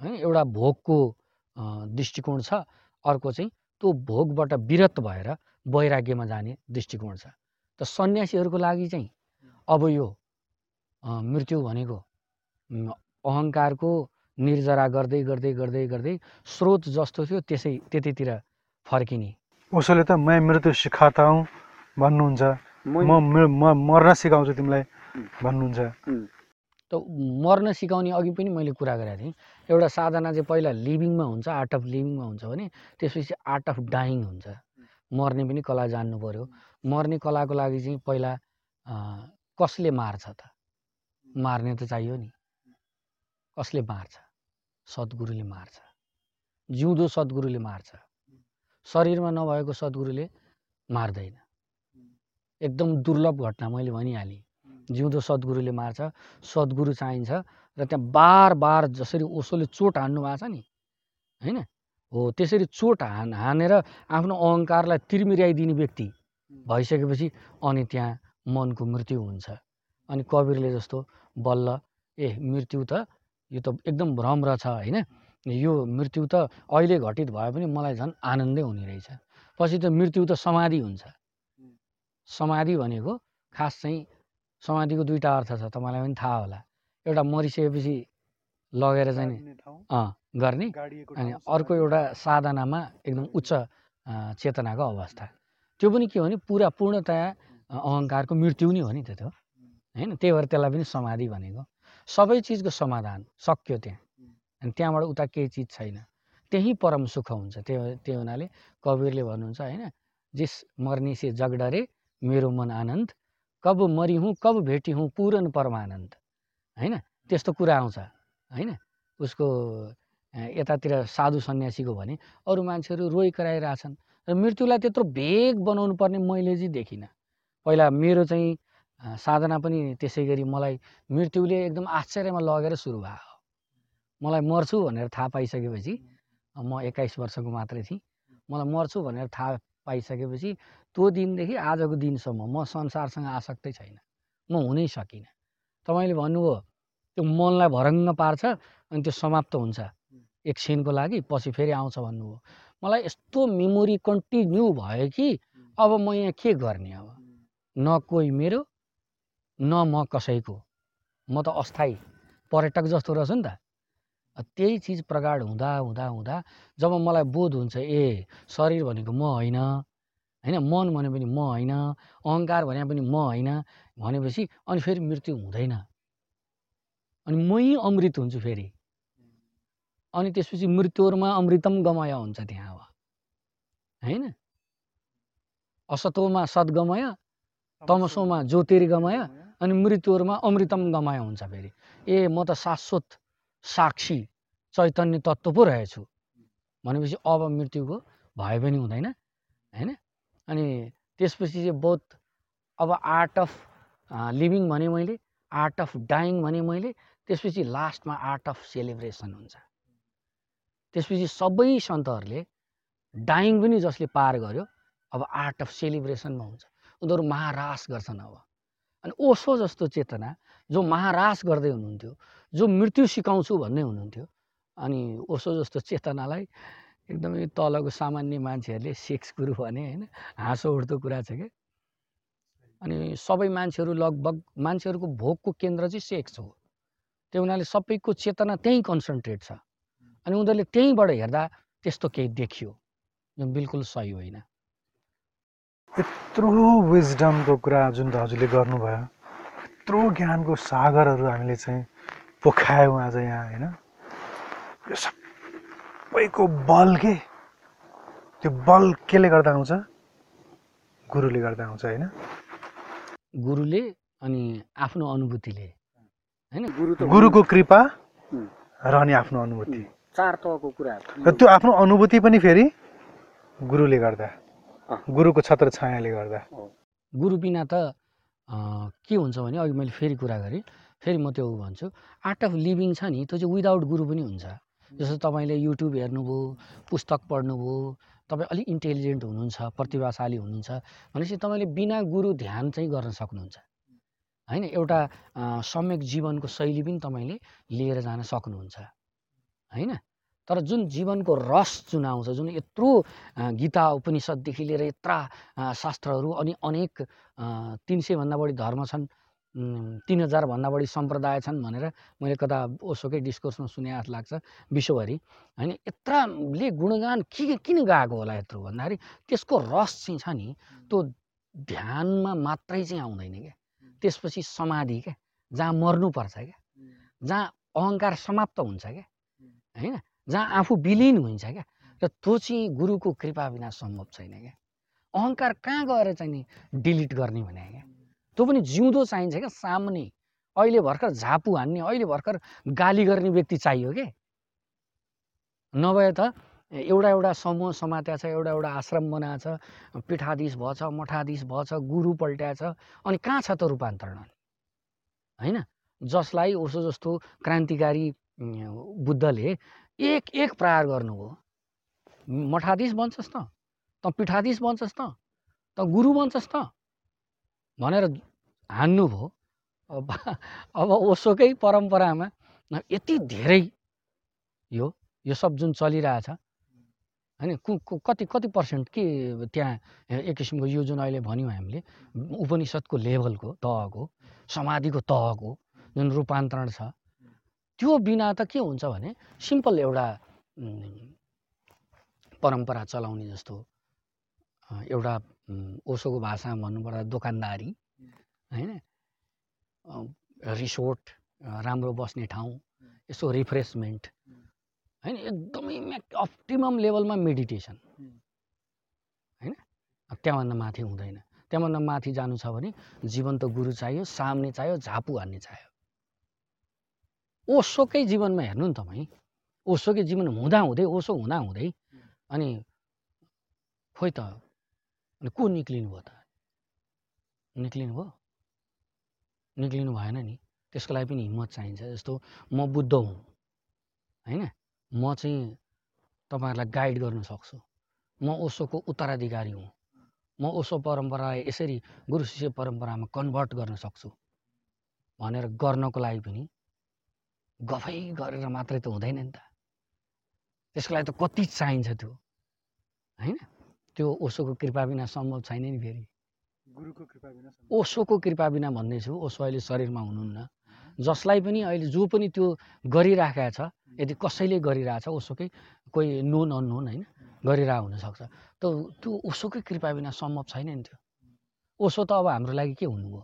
है एउटा भोगको दृष्टिकोण छ अर्को चाहिँ त्यो भोगबाट विरत भएर वैराग्यमा जाने दृष्टिकोण छ। त सन्यासीहरूको लागि चाहिँ अब यो मृत्यु भनेको अहङ्कारको निर्जरा गर्दै गर्दै गर्दै गर्दै स्रोत जस्तो थियो त्यसै त्यतितिर फर्किने। उसोले त मैं मृत्यु सिकाता हूँ भन्नुहुन्छ। मै- मर्न सिकाउँछु तिमीलाई भन्नुहुन्छ। त मर्न सिकाउने अघि पनि मैले कुरा गरेको थिएँ। एउटा साधना चाहिँ पहिला लिभिङमा हुन्छ आर्ट अफ लिभिङमा हुन्छ भने त्यसपछि आर्ट अफ डाइङ हुन्छ। मर्ने पनि कला जान्नु पऱ्यो मर्ने कलाको लागि चाहिँ पहिला कसले मार्छ त? मार्ने त चाहियो नि। कसले मार्छ? सद्गुरुले मार्छ। जिउँदो सद्गुरुले मार्छ। शरीरमा नभएको सद्गुरुले मार्दैन। एकदम दुर्लभ घटना मैले भनिहालेँ। जिउँदो सद्गुरुले मार्छ सद्गुरु चाहिन्छ र त्यहाँ बार बार जसरी ओसोले चोट हान्नु भएको छ नि होइन? हो त्यसरी चोट हान हानेर आफ्नो अहङ्कारलाई तिर्मिराइदिने व्यक्ति भइसकेपछि अनि त्यहाँ मनको मृत्यु हुन्छ। अनि कवीरले जस्तो बल्ल ए मृत्यु त यो त एकदम भ्रम रहेछ होइन? यो मृत्यु त अहिले घटित भए पनि मलाई झन् आनन्दै हुने रहेछ। पछि त मृत्यु त समाधि हुन्छ। समाधि भनेको खास चाहिँ समाधिको दुईवटा अर्थ छ तपाईँलाई पनि थाहा होला। एउटा मरिसकेपछि लगेर चाहिँ गर्ने अनि अर्को एउटा साधनामा एकदम उच्च चेतनाको अवस्था। त्यो पनि के हो भने पुरा पूर्णतया अहङ्कारको मृत्यु नै हो नि त। त्यो होइन? त्यही भएर त्यसलाई पनि समाधि भनेको। सबै चिजको समाधान सक्यो त्यहाँ। अनि त्यहाँबाट उता केही चिज छैन। त्यही परम सुख हुन्छ। त्यो त्यो हुनाले कवीरले भन्नुहुन्छ होइन जिस मर्नी से जग डरे मेरो मन आनन्द। कब मरि हुँ कब भेटी हुँ पूरन परमानन्द। होइन त्यस्तो कुरा आउँछ होइन। उसको यतातिर साधु सन्यासीको भने अरू मान्छेहरू रोइ कराइरहेछन्। र मृत्युलाई त्यत्रो भेग बनाउनु पर्ने मैले चाहिँ देखिनँ। पहिला मेरो चाहिँ साधना पनि त्यसै गरी मलाई मृत्युले एकदम आश्चर्यमा लगेर सुरु भयो। मलाई मर्छु भनेर थाहा पाइसकेपछि म एक्काइस वर्षको मात्रै थिएँ। मलाई मर्छु भनेर थाहा पाइसकेपछि त्यो दिनदेखि आजको दिनसम्म म संसारसँग आसक्तै छैन। म हुनै सकिनँ। तपाईँले भन्नुभयो त्यो मनलाई भरङ्ग पार्छ अनि त्यो समाप्त हुन्छ। एकछिनको लागि पछि फेरि आउँछ भन्नुभयो। मलाई यस्तो मेमोरी कन्टिन्यू भयो कि अब म यहाँ के गर्ने अब? न कोही मेरो न म कसैको म त अस्थायी पर्यटक जस्तो रहेछु नि त। त्यही चिज प्रगाड हुँदा हुँदा हुँदा जब मलाई बोध हुन्छ ए शरीर भनेको म होइन होइन मन भने पनि म होइन अहङ्कार भने पनि म होइन भनेपछि अनि फेरि मृत्यु हुँदैन। अनि मै अमृत हुन्छु फेरि। अनि त्यसपछि मृत्युमा अमृतम गमय हुन्छ त्यहाँ अब। होइन? असतोमा सद्गमय तमसोमा ज्योतिर्गमय अनि मृत्युहरूमा अमृतम गमय हुन्छ फेरि। ए म त शाश्वत साक्षी चैतन्य तत्त्व पो रहेछु। भनेपछि अब मृत्युको भए पनि हुँदैन होइन? अनि त्यसपछि चाहिँ बोथ अब आर्ट अफ लिभिङ भने मैले आर्ट अफ डाइङ भने मैले त्यसपछि लास्टमा आर्ट अफ सेलिब्रेसन हुन्छ। त्यसपछि सबै सन्तहरूले डाइङ पनि जसले पार गर्यो अब आर्ट अफ सेलिब्रेसनमा हुन्छ। उनीहरू महारास गर्छन् अब। अनि ओसो जस्तो चेतना जो महारास गर्दै हुनुहुन्थ्यो जो मृत्यु सिकाउँछु भन्दै हुनुहुन्थ्यो। अनि ओसो जस्तो चेतनालाई एकदमै तलको सामान्य मान्छेहरूले सेक्स गुरु भने होइन हाँसो उठ्दो कुरा छ क्या। अनि सबै मान्छेहरू लगभग मान्छेहरूको भोगको केन्द्र चाहिँ सेक्स हो। त्यो हुनाले सबैको चेतना त्यहीँ कन्सन्ट्रेट छ। अनि उनीहरूले त्यहीँबाट हेर्दा त्यस्तो केही देखियो। जुन बिल्कुल सही होइन। यत्रो विजडमको कुरा जुन हजुरले गर्नुभयो यत्रो ज्ञानको सागरहरू हामीले चाहिँ पोखायौँ आज यहाँ होइन? यो सबैको बल के? त्यो बल केले गर्दा आउँछ गुरुले गर्दा आउँछ होइन? गुरुले अनि आफ्नो अनुभूतिले होइन? गुरु गुरुको कृपा। र अनि आफ्नो अनुभूति। चार तहको कुराहरू र त्यो आफ्नो अनुभूति पनि फेरि गुरुले गर्दा। गुरुको छत्र छायाले गर्दा। गुरु बिना त के हुन्छ भने अघि मैले फेरि कुरा गरेँ। फेरि म त्यो भन्छु आर्ट अफ लिभिङ छ नि त्यो चाहिँ विदाउट गुरु पनि हुन्छ। जस्तो तपाईँले युट्युब हेर्नुभयो पुस्तक पढ्नुभयो तपाईँ अलिक इन्टेलिजेन्ट हुनुहुन्छ प्रतिभाशाली हुनुहुन्छ भनेपछि तपाईँले बिना गुरु ध्यान चाहिँ गर्न सक्नुहुन्छ। होइन एउटा सम्यक जीवनको शैली पनि तपाईँले लिएर जान सक्नुहुन्छ। होइन? तर जुन जीवनको रस जुन आउँछ जुन यत्रो गीता उपनिषददेखि लिएर यत्रा शास्त्रहरू अनि अनेक तिन सयभन्दा बढी धर्म छन् तिन हजारभन्दा बढी सम्प्रदाय छन् भनेर मैले कता ओसोकै डिस्कोर्समा सुने जस्तो लाग्छ विश्वभरि। होइन यत्राले गुणगान के किन गाएको होला यत्रो भन्दाखेरि त्यसको रस चाहिँ छ नि त्यो ध्यानमा मात्रै चाहिँ आउँदैन क्या। त्यसपछि समाधि क्या जहाँ मर्नुपर्छ क्या जहाँ अहङ्कार समाप्त हुन्छ क्या होइन? जहाँ आफू विलिन हुन्छ क्या? र त्यो चाहिँ गुरुको कृपा बिना सम्भव छैन क्या। अहङ्कार कहाँ गएर चाहिँ नि डिलिट गर्ने भने क्या? त्यो पनि जिउँदो चाहिन्छ क्या सामुन्ने अहिले भर्खर झापु हान्ने अहिले भर्खर गाली गर्ने व्यक्ति चाहियो के? नभए त एउटा एउटा समूह समात्या छ एउटा एउटा आश्रम बनाएको छ पीठाधीश भएछ मठाधीश भएछ गुरु पल्ट्या छ अनि कहाँ छ त रूपान्तरण? होइन? जसलाई उसो जस्तो क्रान्तिकारी बुद्धले एक एक प्रहार गर्नुभयो। मठाधीश बन्छस् त त पीठाधीश बन्छस् त त गुरु बन्छस् त भनेर हान्नुभयो। अब अब ओसोकै परम्परामा यति धेरै यो यो सब जुन चलिरहेछ होइन कु- कति कति पर्सेन्ट के त्यहाँ एक किसिमको यो जुन अहिले भन्यौँ हामीले उपनिषद्को लेभलको तहको समाधिको तहको जुन रूपान्तरण छ त्यो बिना त के हुन्छ भने सिम्पल एउटा परम्परा चलाउने जस्तो एउटा ओसोको भाषामा भन्नुपर्दा दोकानदारी होइन? रिसोर्ट राम्रो बस्ने ठाउँ यसो रिफ्रेसमेन्ट होइन? एकदमै अप्टिमम लेभलमा मेडिटेसन होइन? त्यहाँभन्दा माथि हुँदैन। त्यहाँभन्दा माथि जानु छ भने जीवन्त गुरु चाहियो सामने चाहियो झापु हान्ने चाहियो। ओसोकै जीवनमा हेर्नु नि तपाईँ ओसोकै जीवन हुँदा हुँदै ओसो हुँदा हुँदै अनि खोइ त अनि को निक्लिनु भयो त? निक्लिनु भयो? निक्लिनु भएन नि। त्यसको लागि पनि हिम्मत चाहिन्छ। जस्तो म बुद्ध हुँ होइन? म चाहिँ तपाईँहरूलाई गाइड गर्न सक्छु। म ओसोको उत्तराधिकारी हुँ। म ओसो परम्परालाई यसरी गुरु शिष्य परम्परामा कन्भर्ट गर्न सक्छु। भनेर गर्नको लागि पनि गफै गरेर मात्रै त हुँदैन नि त। त्यसको लागि त कति चाहिन्छ त्यो? होइन? त्यो ओसोको कृपा बिना सम्भव छैन नि फेरि। गुरुको कृपा बिना ओसोको कृपा बिना भन्दैछु ओसो अहिले शरीरमा हुनुहुन्न। जसलाई पनि अहिले जो पनि त्यो गरिराखेका छ यदि कसैले गरिरहेछ ओसोकै कोही नोन अननोन होइन? गरिरहेको हुनसक्छ। त त्यो ओसोकै कृपा बिना सम्भव छैन नि त्यो। ओसो त अब हाम्रो लागि के हुनुभयो?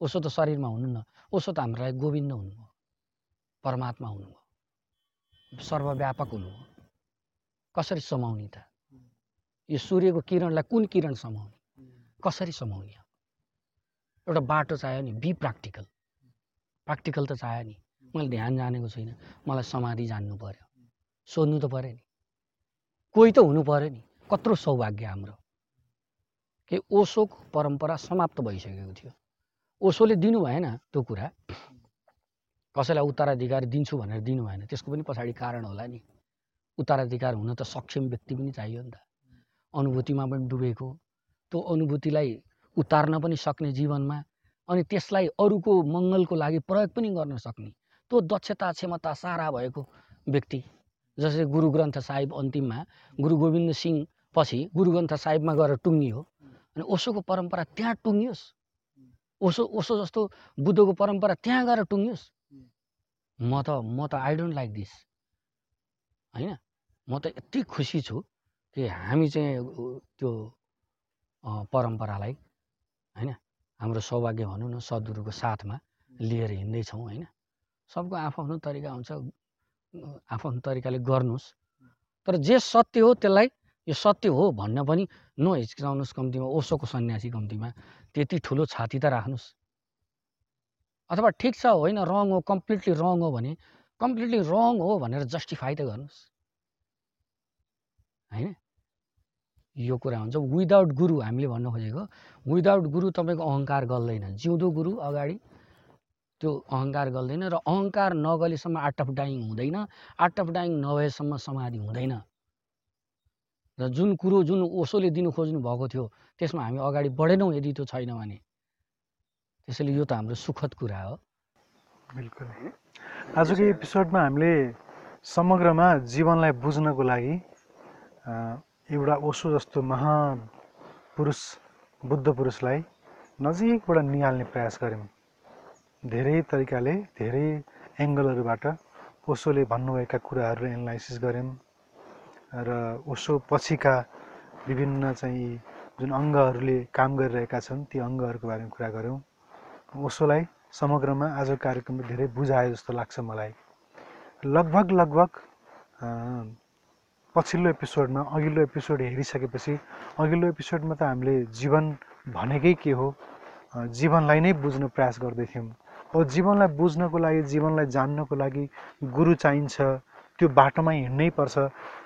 ओसो त शरीरमा हुनुहुन्न। ओसो त हाम्रो लागि गोविन्द हुनुभयो। परमात्मा हुनुभयो सर्वव्यापक हुनुभयो कसरी समाउने त? यो सूर्यको किरणलाई कुन किरण समाउने? कसरी समाउने? एउटा बाटो चाहियो नि बी प्र्याक्टिकल प्र्याक्टिकल त चाहियो नि। मैले ध्यान जानेको छुइनँ मलाई समाधि जान्नु पर्यो। सोध्नु त पऱ्यो नि। कोही त हुनु पऱ्यो नि। कत्रो सौभाग्य हाम्रो। कि ओसोको परम्परा समाप्त भइसकेको थियो। ओसोले दिनु भएन त्यो कुरा। कसैलाई उत्तराधिकारी दिन्छु भनेर दिनु भएन। त्यसको पनि पछाडि कारण होला नि। उत्तराधिकार हुन त सक्षम व्यक्ति पनि चाहियो नि त। अनुभूतिमा पनि डुबेको। त्यो अनुभूतिलाई उतार्न पनि सक्ने जीवनमा अनि त्यसलाई अरूको मङ्गलको लागि प्रयोग पनि गर्न सक्ने। त्यो दक्षता क्षमता सारा भएको व्यक्ति। जसरी गुरु ग्रन्थ साहिब अन्तिममा गुरु गोविन्द सिंह पछि गुरु ग्रन्थ साहिबमा गएर टुङ्गियो अनि ओसोको परम्परा त्यहाँ टुङ्गियोस्। ओसो ओसो जस्तो बुद्धको परम्परा त्यहाँ गएर टुङ्गियोस्। म त म त आई डोन्ट लाइक दिस होइन? म त यति खुसी छु कि हामी चाहिँ त्यो परम्परालाई होइन? हाम्रो सौभाग्य भनौँ न सद्गुरुको साथमा लिएर हिँड्दैछौँ होइन? सबको आफ्नो तरिका हुन्छ। आफ्नो तरिकाले गर्नुहोस्। तर जे सत्य हो त्यसलाई यो सत्य हो भन्न पनि नहिचकिचाउनुहोस् कम्तीमा ओसोको सन्यासी कम्तीमा। त्यति ठुलो छाती त राख्नुहोस्। अथवा ठिक छ होइन रङ हो कम्प्लिटली रङ हो भने कम्प्लिटली रङ हो भनेर जस्टिफाई त गर्नुहोस्। होइन? यो कुरा हुन्छ। विदाउट गुरु हामीले भन्नु खोजेको विदाउट गुरु तपाईँको अहङ्कार गल्दैन। जिउँदो गुरु अगाडि त्यो अहङ्कार गल्दैन र अहङ्कार नगलेसम्म आर्ट अफ डाइङ हुँदैन। आर्ट अफ डाइङ नभएसम्म समाधि हुँदैन। र जुन कुरो जुन ओसोले दिनु खोज्नु भएको थियो त्यसमा हामी अगाडि बढेनौँ यदि त्यो छैन भने। त्यसैले यो त हाम्रो सुखद कुरा हो। बिल्कुल। आजको एपिसोडमा हामीले समग्रमा जीवनलाई बुझ्नको लागि एउटा ओसो जस्तो महापुरुष बुद्ध पुरुषलाई नजिकबाट निहाल्ने प्रयास गऱ्यौँ। धेरै तरिकाले धेरै एङ्गलहरूबाट ओसोले भन्नुभएका कुराहरू एनालाइसिस गऱ्यौँ र ओसो पछिका विभिन्न चाहिँ जुन अङ्गहरूले काम गरिरहेका छन् ती अङ्गहरूको बारेमा कुरा गऱ्यौँ। ओसोलाई समग्रमा आजको कार्यक्रमले धेरै बुझायो जस्तो लाग्छ मलाई। लगभग लगभग पछिल्लो एपिसोडमा अघिल्लो एपिसोड हेरिसकेपछि अघिल्लो एपिसोडमा त हामीले जीवन भनेकै के हो? जीवनलाई नै बुझ्न प्रयास गर्दैथ्यौँ। अब जीवनलाई बुझ्नको लागि जीवनलाई जान्नको लागि गुरु चाहिन्छ त्यो बाटोमा हिँड्नै पर्छ।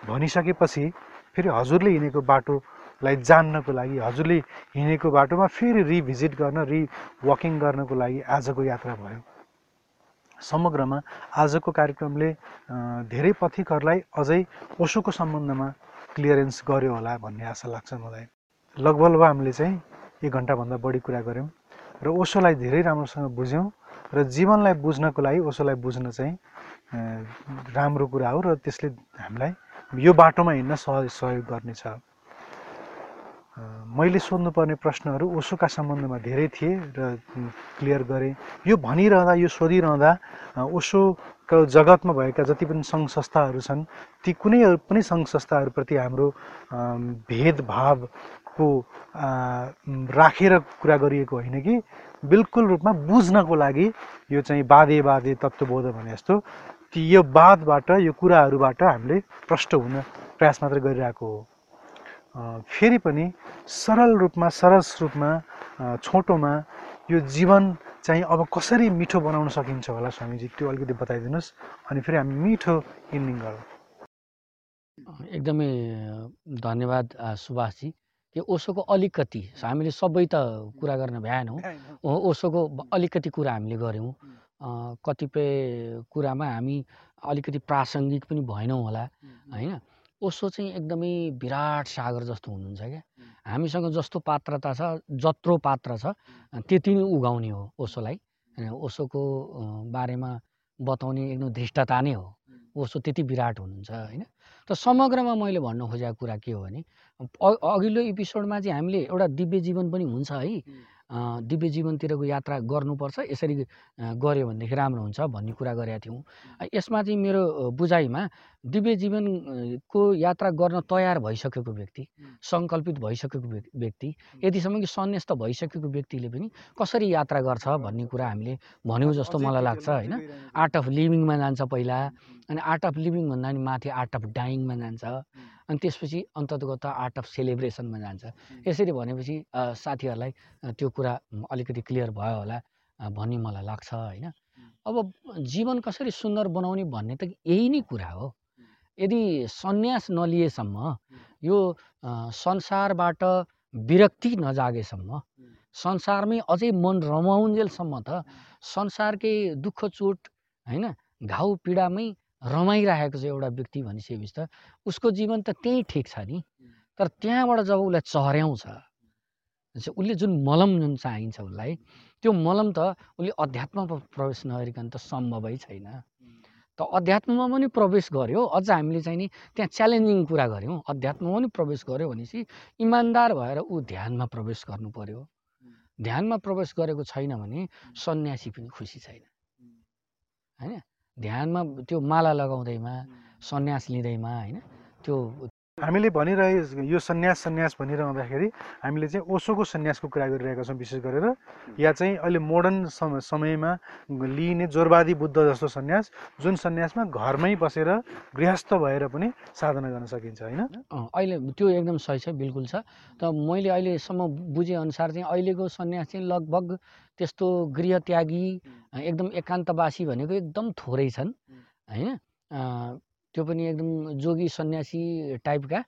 भनिसकेपछि फेरि हजुरले हिँडेको बाटोलाई जान्नको लागि हजुरले हिँडेको बाटोमा फेरि रिभिजिट गर्न रि वकिङ गर्नको लागि आजको यात्रा भयो। समग्रमा आजको कार्यक्रमले धेरै पथिकहरूलाई अझै ओसोको सम्बन्धमा क्लियरेन्स गर्यो होला भन्ने आशा लाग्छ मलाई। लगभग हामीले चाहिँ एक घन्टाभन्दा बढी कुरा गऱ्यौँ र ओसोलाई धेरै राम्रोसँग बुझ्यौँ र जीवनलाई बुझ्नको लागि ओसोलाई बुझ्न चाहिँ राम्रो कुरा हो र त्यसले हामीलाई यो बाटोमा हिँड्न सहज सहयोग गर्नेछ। मैले सोध्नुपर्ने प्रश्नहरू ओसोका सम्बन्धमा धेरै थिए र क्लियर गरेँ। यो भनिरहँदा यो सोधिरहँदा ओसोको जगतमा भएका जति पनि सङ्घ संस्थाहरू छन् ती कुनै पनि सङ्घ संस्थाहरूप्रति हाम्रो भेदभावको राखेर कुरा गरिएको होइन कि बिल्कुल रूपमा बुझ्नको लागि यो चाहिँ बाधे बाधे तत्त्वबोध भने जस्तो ती यो बादबाट यो कुराहरूबाट हामीले प्रष्ट हुन प्रयास मात्र गरिरहेको हो। फेरि पनि सरल रूपमा सरस रूपमा छोटोमा यो जीवन चाहिँ अब कसरी मिठो बनाउन सकिन्छ होला स्वामीजी त्यो अलिकति बताइदिनुहोस् अनि फेरि हामी मिठो इन्डिङ गरौँ। एकदमै धन्यवाद सुभाषजी कि ओसोको अलिकति हामीले सबै त कुरा गर्न भ्याएनौँ ओसोको अलिकति कुरा हामीले गऱ्यौँ। कतिपय कुरामा हामी अलिकति प्रासङ्गिक पनि भएनौँ होला होइन? ओसो चाहिँ एकदमै विराट सागर जस्तो हुनुहुन्छ क्या। हामीसँग जस्तो पात्रता छ जत्रो पात्र छ त्यति नै उगाउने हो ओसोलाई होइन ओसोको बारेमा बताउने एकदम धृष्टता नै हो। ओसो त्यति विराट हुनुहुन्छ होइन? त समग्रमा मैले भन्नु खोजेको कुरा के हो भने अघिल्लो एपिसोडमा चाहिँ हामीले एउटा दिव्य जीवन पनि हुन्छ है। दिव्य जीवनतिरको यात्रा गर्नुपर्छ। यसरी गऱ्यो भनेदेखि राम्रो हुन्छ भन्ने कुरा गरेका थियौँ। यसमा चाहिँ मेरो बुझाइमा दिव्य जीवनको यात्रा गर्न तयार भइसकेको व्यक्ति सङ्कल्पित भइसकेको व्यक्- व्यक्ति यतिसम्म कि सन्न्यास्त भइसकेको व्यक्तिले पनि कसरी यात्रा गर्छ भन्ने कुरा हामीले भन्यौँ जस्तो मलाई लाग्छ होइन। आर्ट अफ लिभिङमा जान्छ पहिला अनि आर्ट अफ लिभिङ भन्दा पनि माथि आर्ट अफ डाइङमा जान्छ। अनि त्यसपछि अन्तर्गत आर्ट अफ सेलिब्रेसनमा जान्छ। यसरी भनेपछि साथीहरूलाई त्यो कुरा अलिकति क्लियर भयो होला भन्ने मलाई लाग्छ होइन। अब जीवन कसरी सुन्दर बनाउने भन्ने त यही नै कुरा हो। यदि सन्यास नलिएसम्म यो संसारबाट विरक्ति नजागेसम्म संसारमै अझै मन रमाउन्जेलसम्म त संसारकै दुःख चोट होइन घाउ पीडामै रमाइरहेको छ एउटा व्यक्ति भनिसकेपछि त उसको जीवन त त्यही ठिक छ नि। तर त्यहाँबाट जब उसलाई चर्याउँछ उसले जुन मलम जुन चाहिन्छ उसलाई त्यो मलम त उसले अध्यात्ममा प्रवेश नगरिकन त सम्भवै छैन। त अध्यात्ममा पनि प्रवेश गर्यो। अझ हामीले चाहिँ नि त्यहाँ च्यालेन्जिङ कुरा गऱ्यौँ। अध्यात्ममा पनि प्रवेश गर्यो भनेपछि इमान्दार भएर ऊ ध्यानमा प्रवेश गर्नु पर्यो। ध्यानमा प्रवेश गरेको छैन भने सन्यासी पनि खुसी छैन। होइन? ध्यानमा त्यो माला लगाउँदैमा सन्यास लिँदैमा होइन? त्यो हामीले भनिरहे यो सन्यास सन्यास भनिरहँदाखेरि हामीले चाहिँ ओसोको सन्यासको कुरा गरिरहेका छौँ विशेष गरेर। या चाहिँ अहिले मोडर्न सम समयमा लिइने जोरवादी बुद्ध जस्तो सन्यास जुन सन्यासमा घरमै बसेर गृहस्थ भएर पनि साधना गर्न सकिन्छ होइन? अँ, अहिले त्यो एकदम सही छ बिल्कुल छ। त मैले अहिलेसम्म बुझेअनुसार चाहिँ अहिलेको सन्यास चाहिँ लगभग त्यस्तो गृहत्यागी अँ, एकदम एकान्तवासी भनेको एकदम थोरै छन् होइन? अँ, त्यो पनि एकदम जोगी सन्यासी टाइपका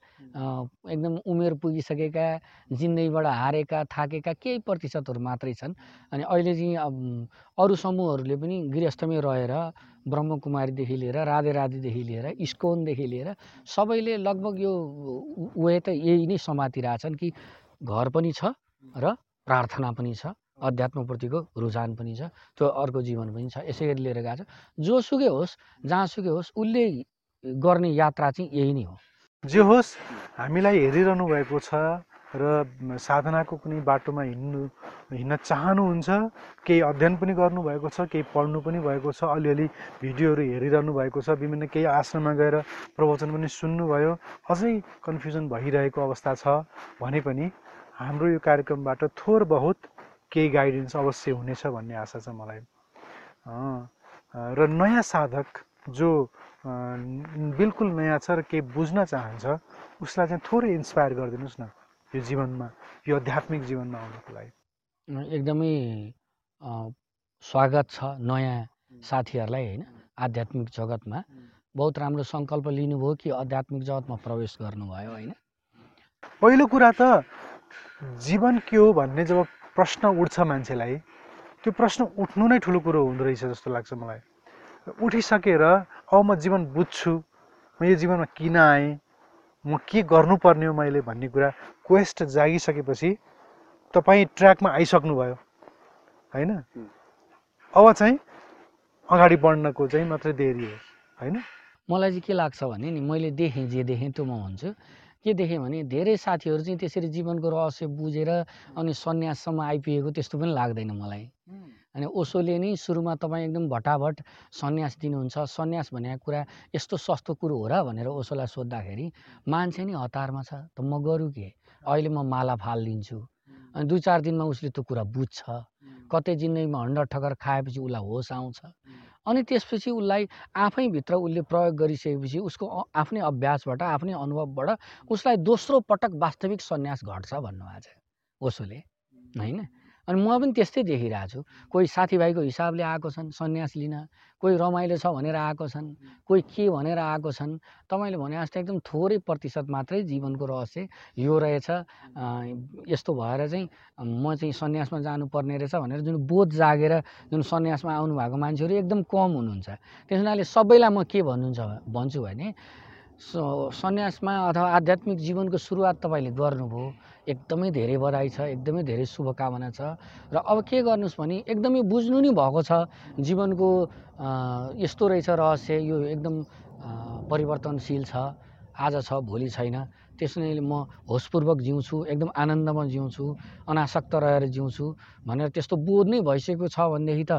एकदम उमेर पुगिसकेका जिन्दगीबाट हारेका थाकेका केही प्रतिशतहरू मात्रै छन्। अनि अहिले चाहिँ अब अरू समूहहरूले पनि गृहस्थमै रहेर ब्रह्मकुमारीदेखि लिएर राधे राधेदेखि लिएर इस्कोनदेखि लिएर सबैले लगभग यो उयो त यही नै समातिरहेछन् कि घर पनि छ र प्रार्थना पनि छ अध्यात्मप्रतिको रुझान पनि छ त्यो अर्को जीवन पनि छ। यसै गरी लिएर गएको छ। जोसुकै होस् जहाँसुकै होस् उसले गर्ने यात्रा चाहिँ यही नै हो। जे होस् हामीलाई हेरिरहनु भएको छ र साधनाको कुनै बाटोमा हिँड्नु हिँड्न चाहनुहुन्छ केही अध्ययन पनि गर्नुभएको छ केही पढ्नु पनि भएको छ अलिअलि भिडियोहरू हेरिरहनु भएको छ विभिन्न केही आश्रममा गएर प्रवचन पनि सुन्नुभयो अझै कन्फ्युजन भइरहेको अवस्था छ भने पनि हाम्रो यो कार्यक्रमबाट थोर बहुत केही गाइडेन्स अवश्य हुनेछ भन्ने आशा छ मलाई। र नयाँ साधक जो बिल्कुल नयाँ छ र केही बुझ्न चाहन्छ उसलाई चाहिँ थोरै इन्सपायर गरिदिनुहोस् न यो जीवनमा यो आध्यात्मिक जीवनमा आउनको लागि। एकदमै स्वागत छ नयाँ साथीहरूलाई होइन? आध्यात्मिक जगतमा। बहुत राम्रो सङ्कल्प लिनुभयो कि आध्यात्मिक जगतमा प्रवेश गर्नुभयो होइन? पहिलो कुरा त जीवन के हो भन्ने जब प्रश्न उठ्छ मान्छेलाई त्यो प्रश्न उठ्नु नै ठुलो कुरो हुँदो रहेछ जस्तो लाग्छ मलाई। उठिसकेर अब म जीवन बुझ्छु। म यो जीवनमा किन आएँ? म के गर्नुपर्ने हो मैले भन्ने कुरा क्वेस्ट जागिसकेपछि तपाईँ ट्र्याकमा आइसक्नुभयो। होइन? अब चाहिँ अगाडि बढ्नको चाहिँ मात्रै देरी हो। होइन? मलाई चाहिँ के लाग्छ भने नि मैले देखेँ जे देखेँ त्यो म भन्छु। के देखेँ भने धेरै साथीहरू चाहिँ त्यसरी जीवनको रहस्य बुझेर अनि सन्याससम्म आइपुगेको त्यस्तो पनि लाग्दैन मलाई। अनि ओसोले नै सुरुमा तपाईँ एकदम भटाभट सन्यास दिनुहुन्छ। सन्यास भनेको कुरा यस्तो सस्तो कुरो हो र भनेर ओसोलाई सोद्धाखेरि मान्छे नै हतारमा छ त म गरौँ के? अहिले म माला फालिदिन्छु। अनि दुई चार दिनमा उसले त्यो कुरा बुझ्छ। कतै जिन्दगीमा हन्डर ठगर खाएपछि उसलाई होस आउँछ। अनि त्यसपछि उसलाई आफैभित्र उसले प्रयोग गरिसकेपछि उसको आफ्नै अभ्यासबाट आफ्नै अनुभवबाट उसलाई दोस्रो पटक वास्तविक सन्यास घट्छ भन्नुभएको छ। ओसोले होइन? अनि म पनि त्यस्तै देखिरहेको छु। कोही साथीभाइको हिसाबले आएको छन् सन्यास लिन कोही रमाइलो छ भनेर आएको छन् कोही के भनेर आएको छन्। तपाईँले भने जस्तो एकदम थोरै प्रतिशत मात्रै जीवनको रहस्य यो रहेछ। यस्तो भएर चाहिँ म चाहिँ सन्यासमा जानुपर्ने रहेछ भनेर जुन बोध जागेर जुन सन्यासमा आउनुभएको मान्छेहरू एकदम कम हुनुहुन्छ। त्यस हुनाले सबैलाई म के भन्नुहुन्छ भन्छु भने सन्यासमा अथवा आध्यात्मिक जीवनको सुरुवात तपाईँले गर्नुभयो एकदमै धेरै बधाई छ एकदमै धेरै शुभकामना छ। र अब के गर्नुहोस् भने एकदमै बुझ्नु नि भएको छ जीवनको यस्तो रहेछ रहस्य यो एकदम परिवर्तनशील छ आज छ भोलि छैन। त्यसैले म होसपूर्वक जिउँछु एकदम आनन्दमा जिउँछु अनासक्त रहेर जिउँछु भनेर त्यस्तो बोध नै भइसकेको छ भनेदेखि त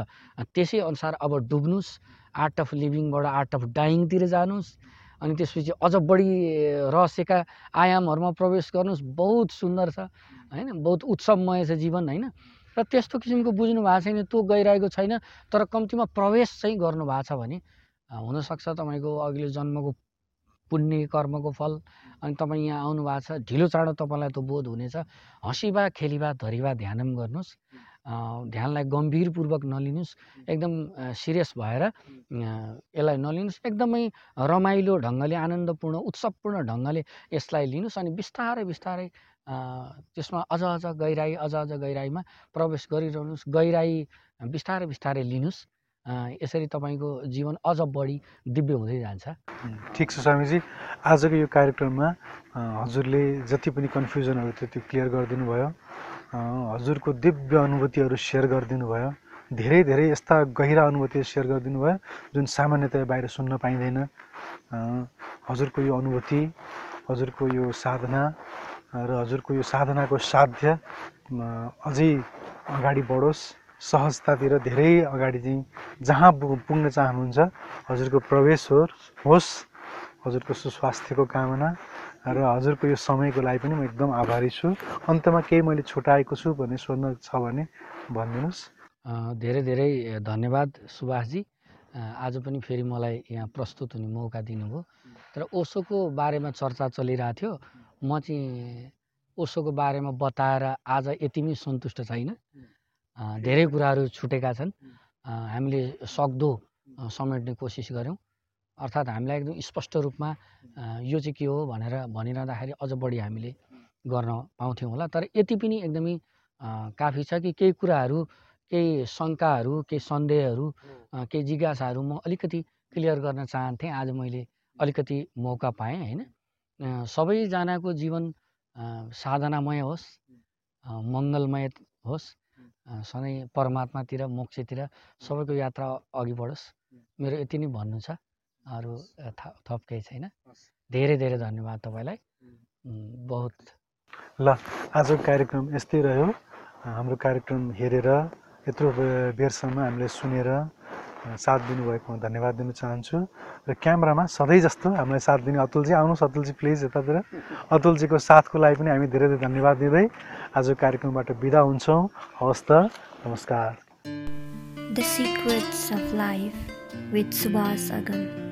त्यसै अनुसार अब डुब्नुहोस् आर्ट अफ लिभिङबाट आर्ट अफ डाइङतिर जानुहोस् अनि त्यसपछि अझ बढी रहस्यका आयामहरूमा प्रवेश गर्नुहोस्। बहुत सुन्दर छ होइन? बहुत उत्सवमय छ जीवन होइन? र त्यस्तो किसिमको बुझ्नु भएको छैन त्यो गइरहेको छैन तर कम्तीमा प्रवेश चाहिँ गर्नु भएको छ भने हुनसक्छ तपाईँको अघिल्लो जन्मको पुण्य कर्मको फल अनि तपाईँ यहाँ आउनु भएको छ। ढिलो चाँडो तपाईँलाई त्यो बोध हुनेछ। हँसिबा खेलिबा धरिबा ध्यान पनि गर्नुहोस्। ध्यानलाई गम्भीरपूर्वक नलिनुहोस्। एकदम सिरियस भएर यसलाई नलिनुहोस्। एकदमै रमाइलो ढङ्गले आनन्दपूर्ण उत्सवपूर्ण ढङ्गले यसलाई लिनुहोस् अनि बिस्तारै बिस्तारै त्यसमा अझ अझ गहिराई अझ अझ गहिराईमा प्रवेश गरिरहनुहोस्। गहिराई बिस्तारै बिस्तारै लिनुहोस्। यसरी तपाईँको जीवन अझ बढी दिव्य हुँदै जान्छ। ठिक छ स्वामीजी। आजको यो कार्यक्रममा हजुरले जति पनि कन्फ्युजनहरू थियो त्यो क्लियर गरिदिनु भयो हजुरको दिव्य अनुभूतिहरू सेयर गरिदिनु भयो धेरै धेरै यस्ता गहिरा अनुभूतिहरू सेयर गरिदिनु भयो जुन सामान्यतया बाहिर सुन्न पाइँदैन। हजुरको यो अनुभूति हजुरको यो साधना र हजुरको यो साधनाको साध्य अझै अगाडि बढोस्। सहजतातिर धेरै अगाडि चाहिँ जहाँ पुग्न चाहनुहुन्छ हजुरको प्रवेश होस् होस्। हजुरको सुस्वास्थ्यको कामना र हजुरको यो समयको लागि पनि म एकदम आभारी छु। अन्तमा केही मैले छुटाएको छु भन्ने सोध्न छ भने भनिदिनुहोस्। धेरै धेरै धन्यवाद सुभाषजी। आज पनि फेरि मलाई यहाँ प्रस्तुत हुने मौका दिनुभयो। तर ओसोको बारेमा चर्चा चलिरहेको थियो। म चाहिँ ओसोको बारेमा बताएर आज यतिमै सन्तुष्ट छैन। धेरै कुराहरू छुटेका छन्। हामीले सक्दो समेट्ने कोसिस गऱ्यौँ। अर्थात् हामीलाई एकदम स्पष्ट रूपमा यो चाहिँ के हो भनेर भनिरहँदाखेरि अझ बढी हामीले गर्न पाउँथ्यौँ होला। तर यति पनि एकदमै काफी छ कि केही कुराहरू केही शङ्काहरू केही सन्देहहरू केही जिज्ञासाहरू म अलिकति क्लियर गर्न चाहन्थेँ। आज मैले अलिकति मौका पाएँ होइन? सबैजनाको जीवन साधनामय होस् मङ्गलमय होस् सधैँ परमात्मातिर मोक्षतिर सबैको यात्रा अघि बढोस्। मेरो यति नै भन्नु छ। अरू थप केही छैन। धेरै धेरै धन्यवाद तपाईँलाई। बहुत ल आजको कार्यक्रम यस्तै रह्यो। हाम्रो कार्यक्रम हेरेर यत्रो बेरसम्म हामीले सुनेर साथ दिनुभएकोमा धन्यवाद दिन चाहन्छु। र क्यामरामा सधैँ जस्तो हामीलाई साथ दिने अतुलजी आउनुहोस् अतुलजी प्लिज यतातिर। अतुलजीको साथको लागि पनि हामी धेरै धेरै धन्यवाद दिँदै आजको कार्यक्रमबाट बिदा हुन्छौँ। हवस् त नमस्कार। The Secrets of Life with Subhas Agam.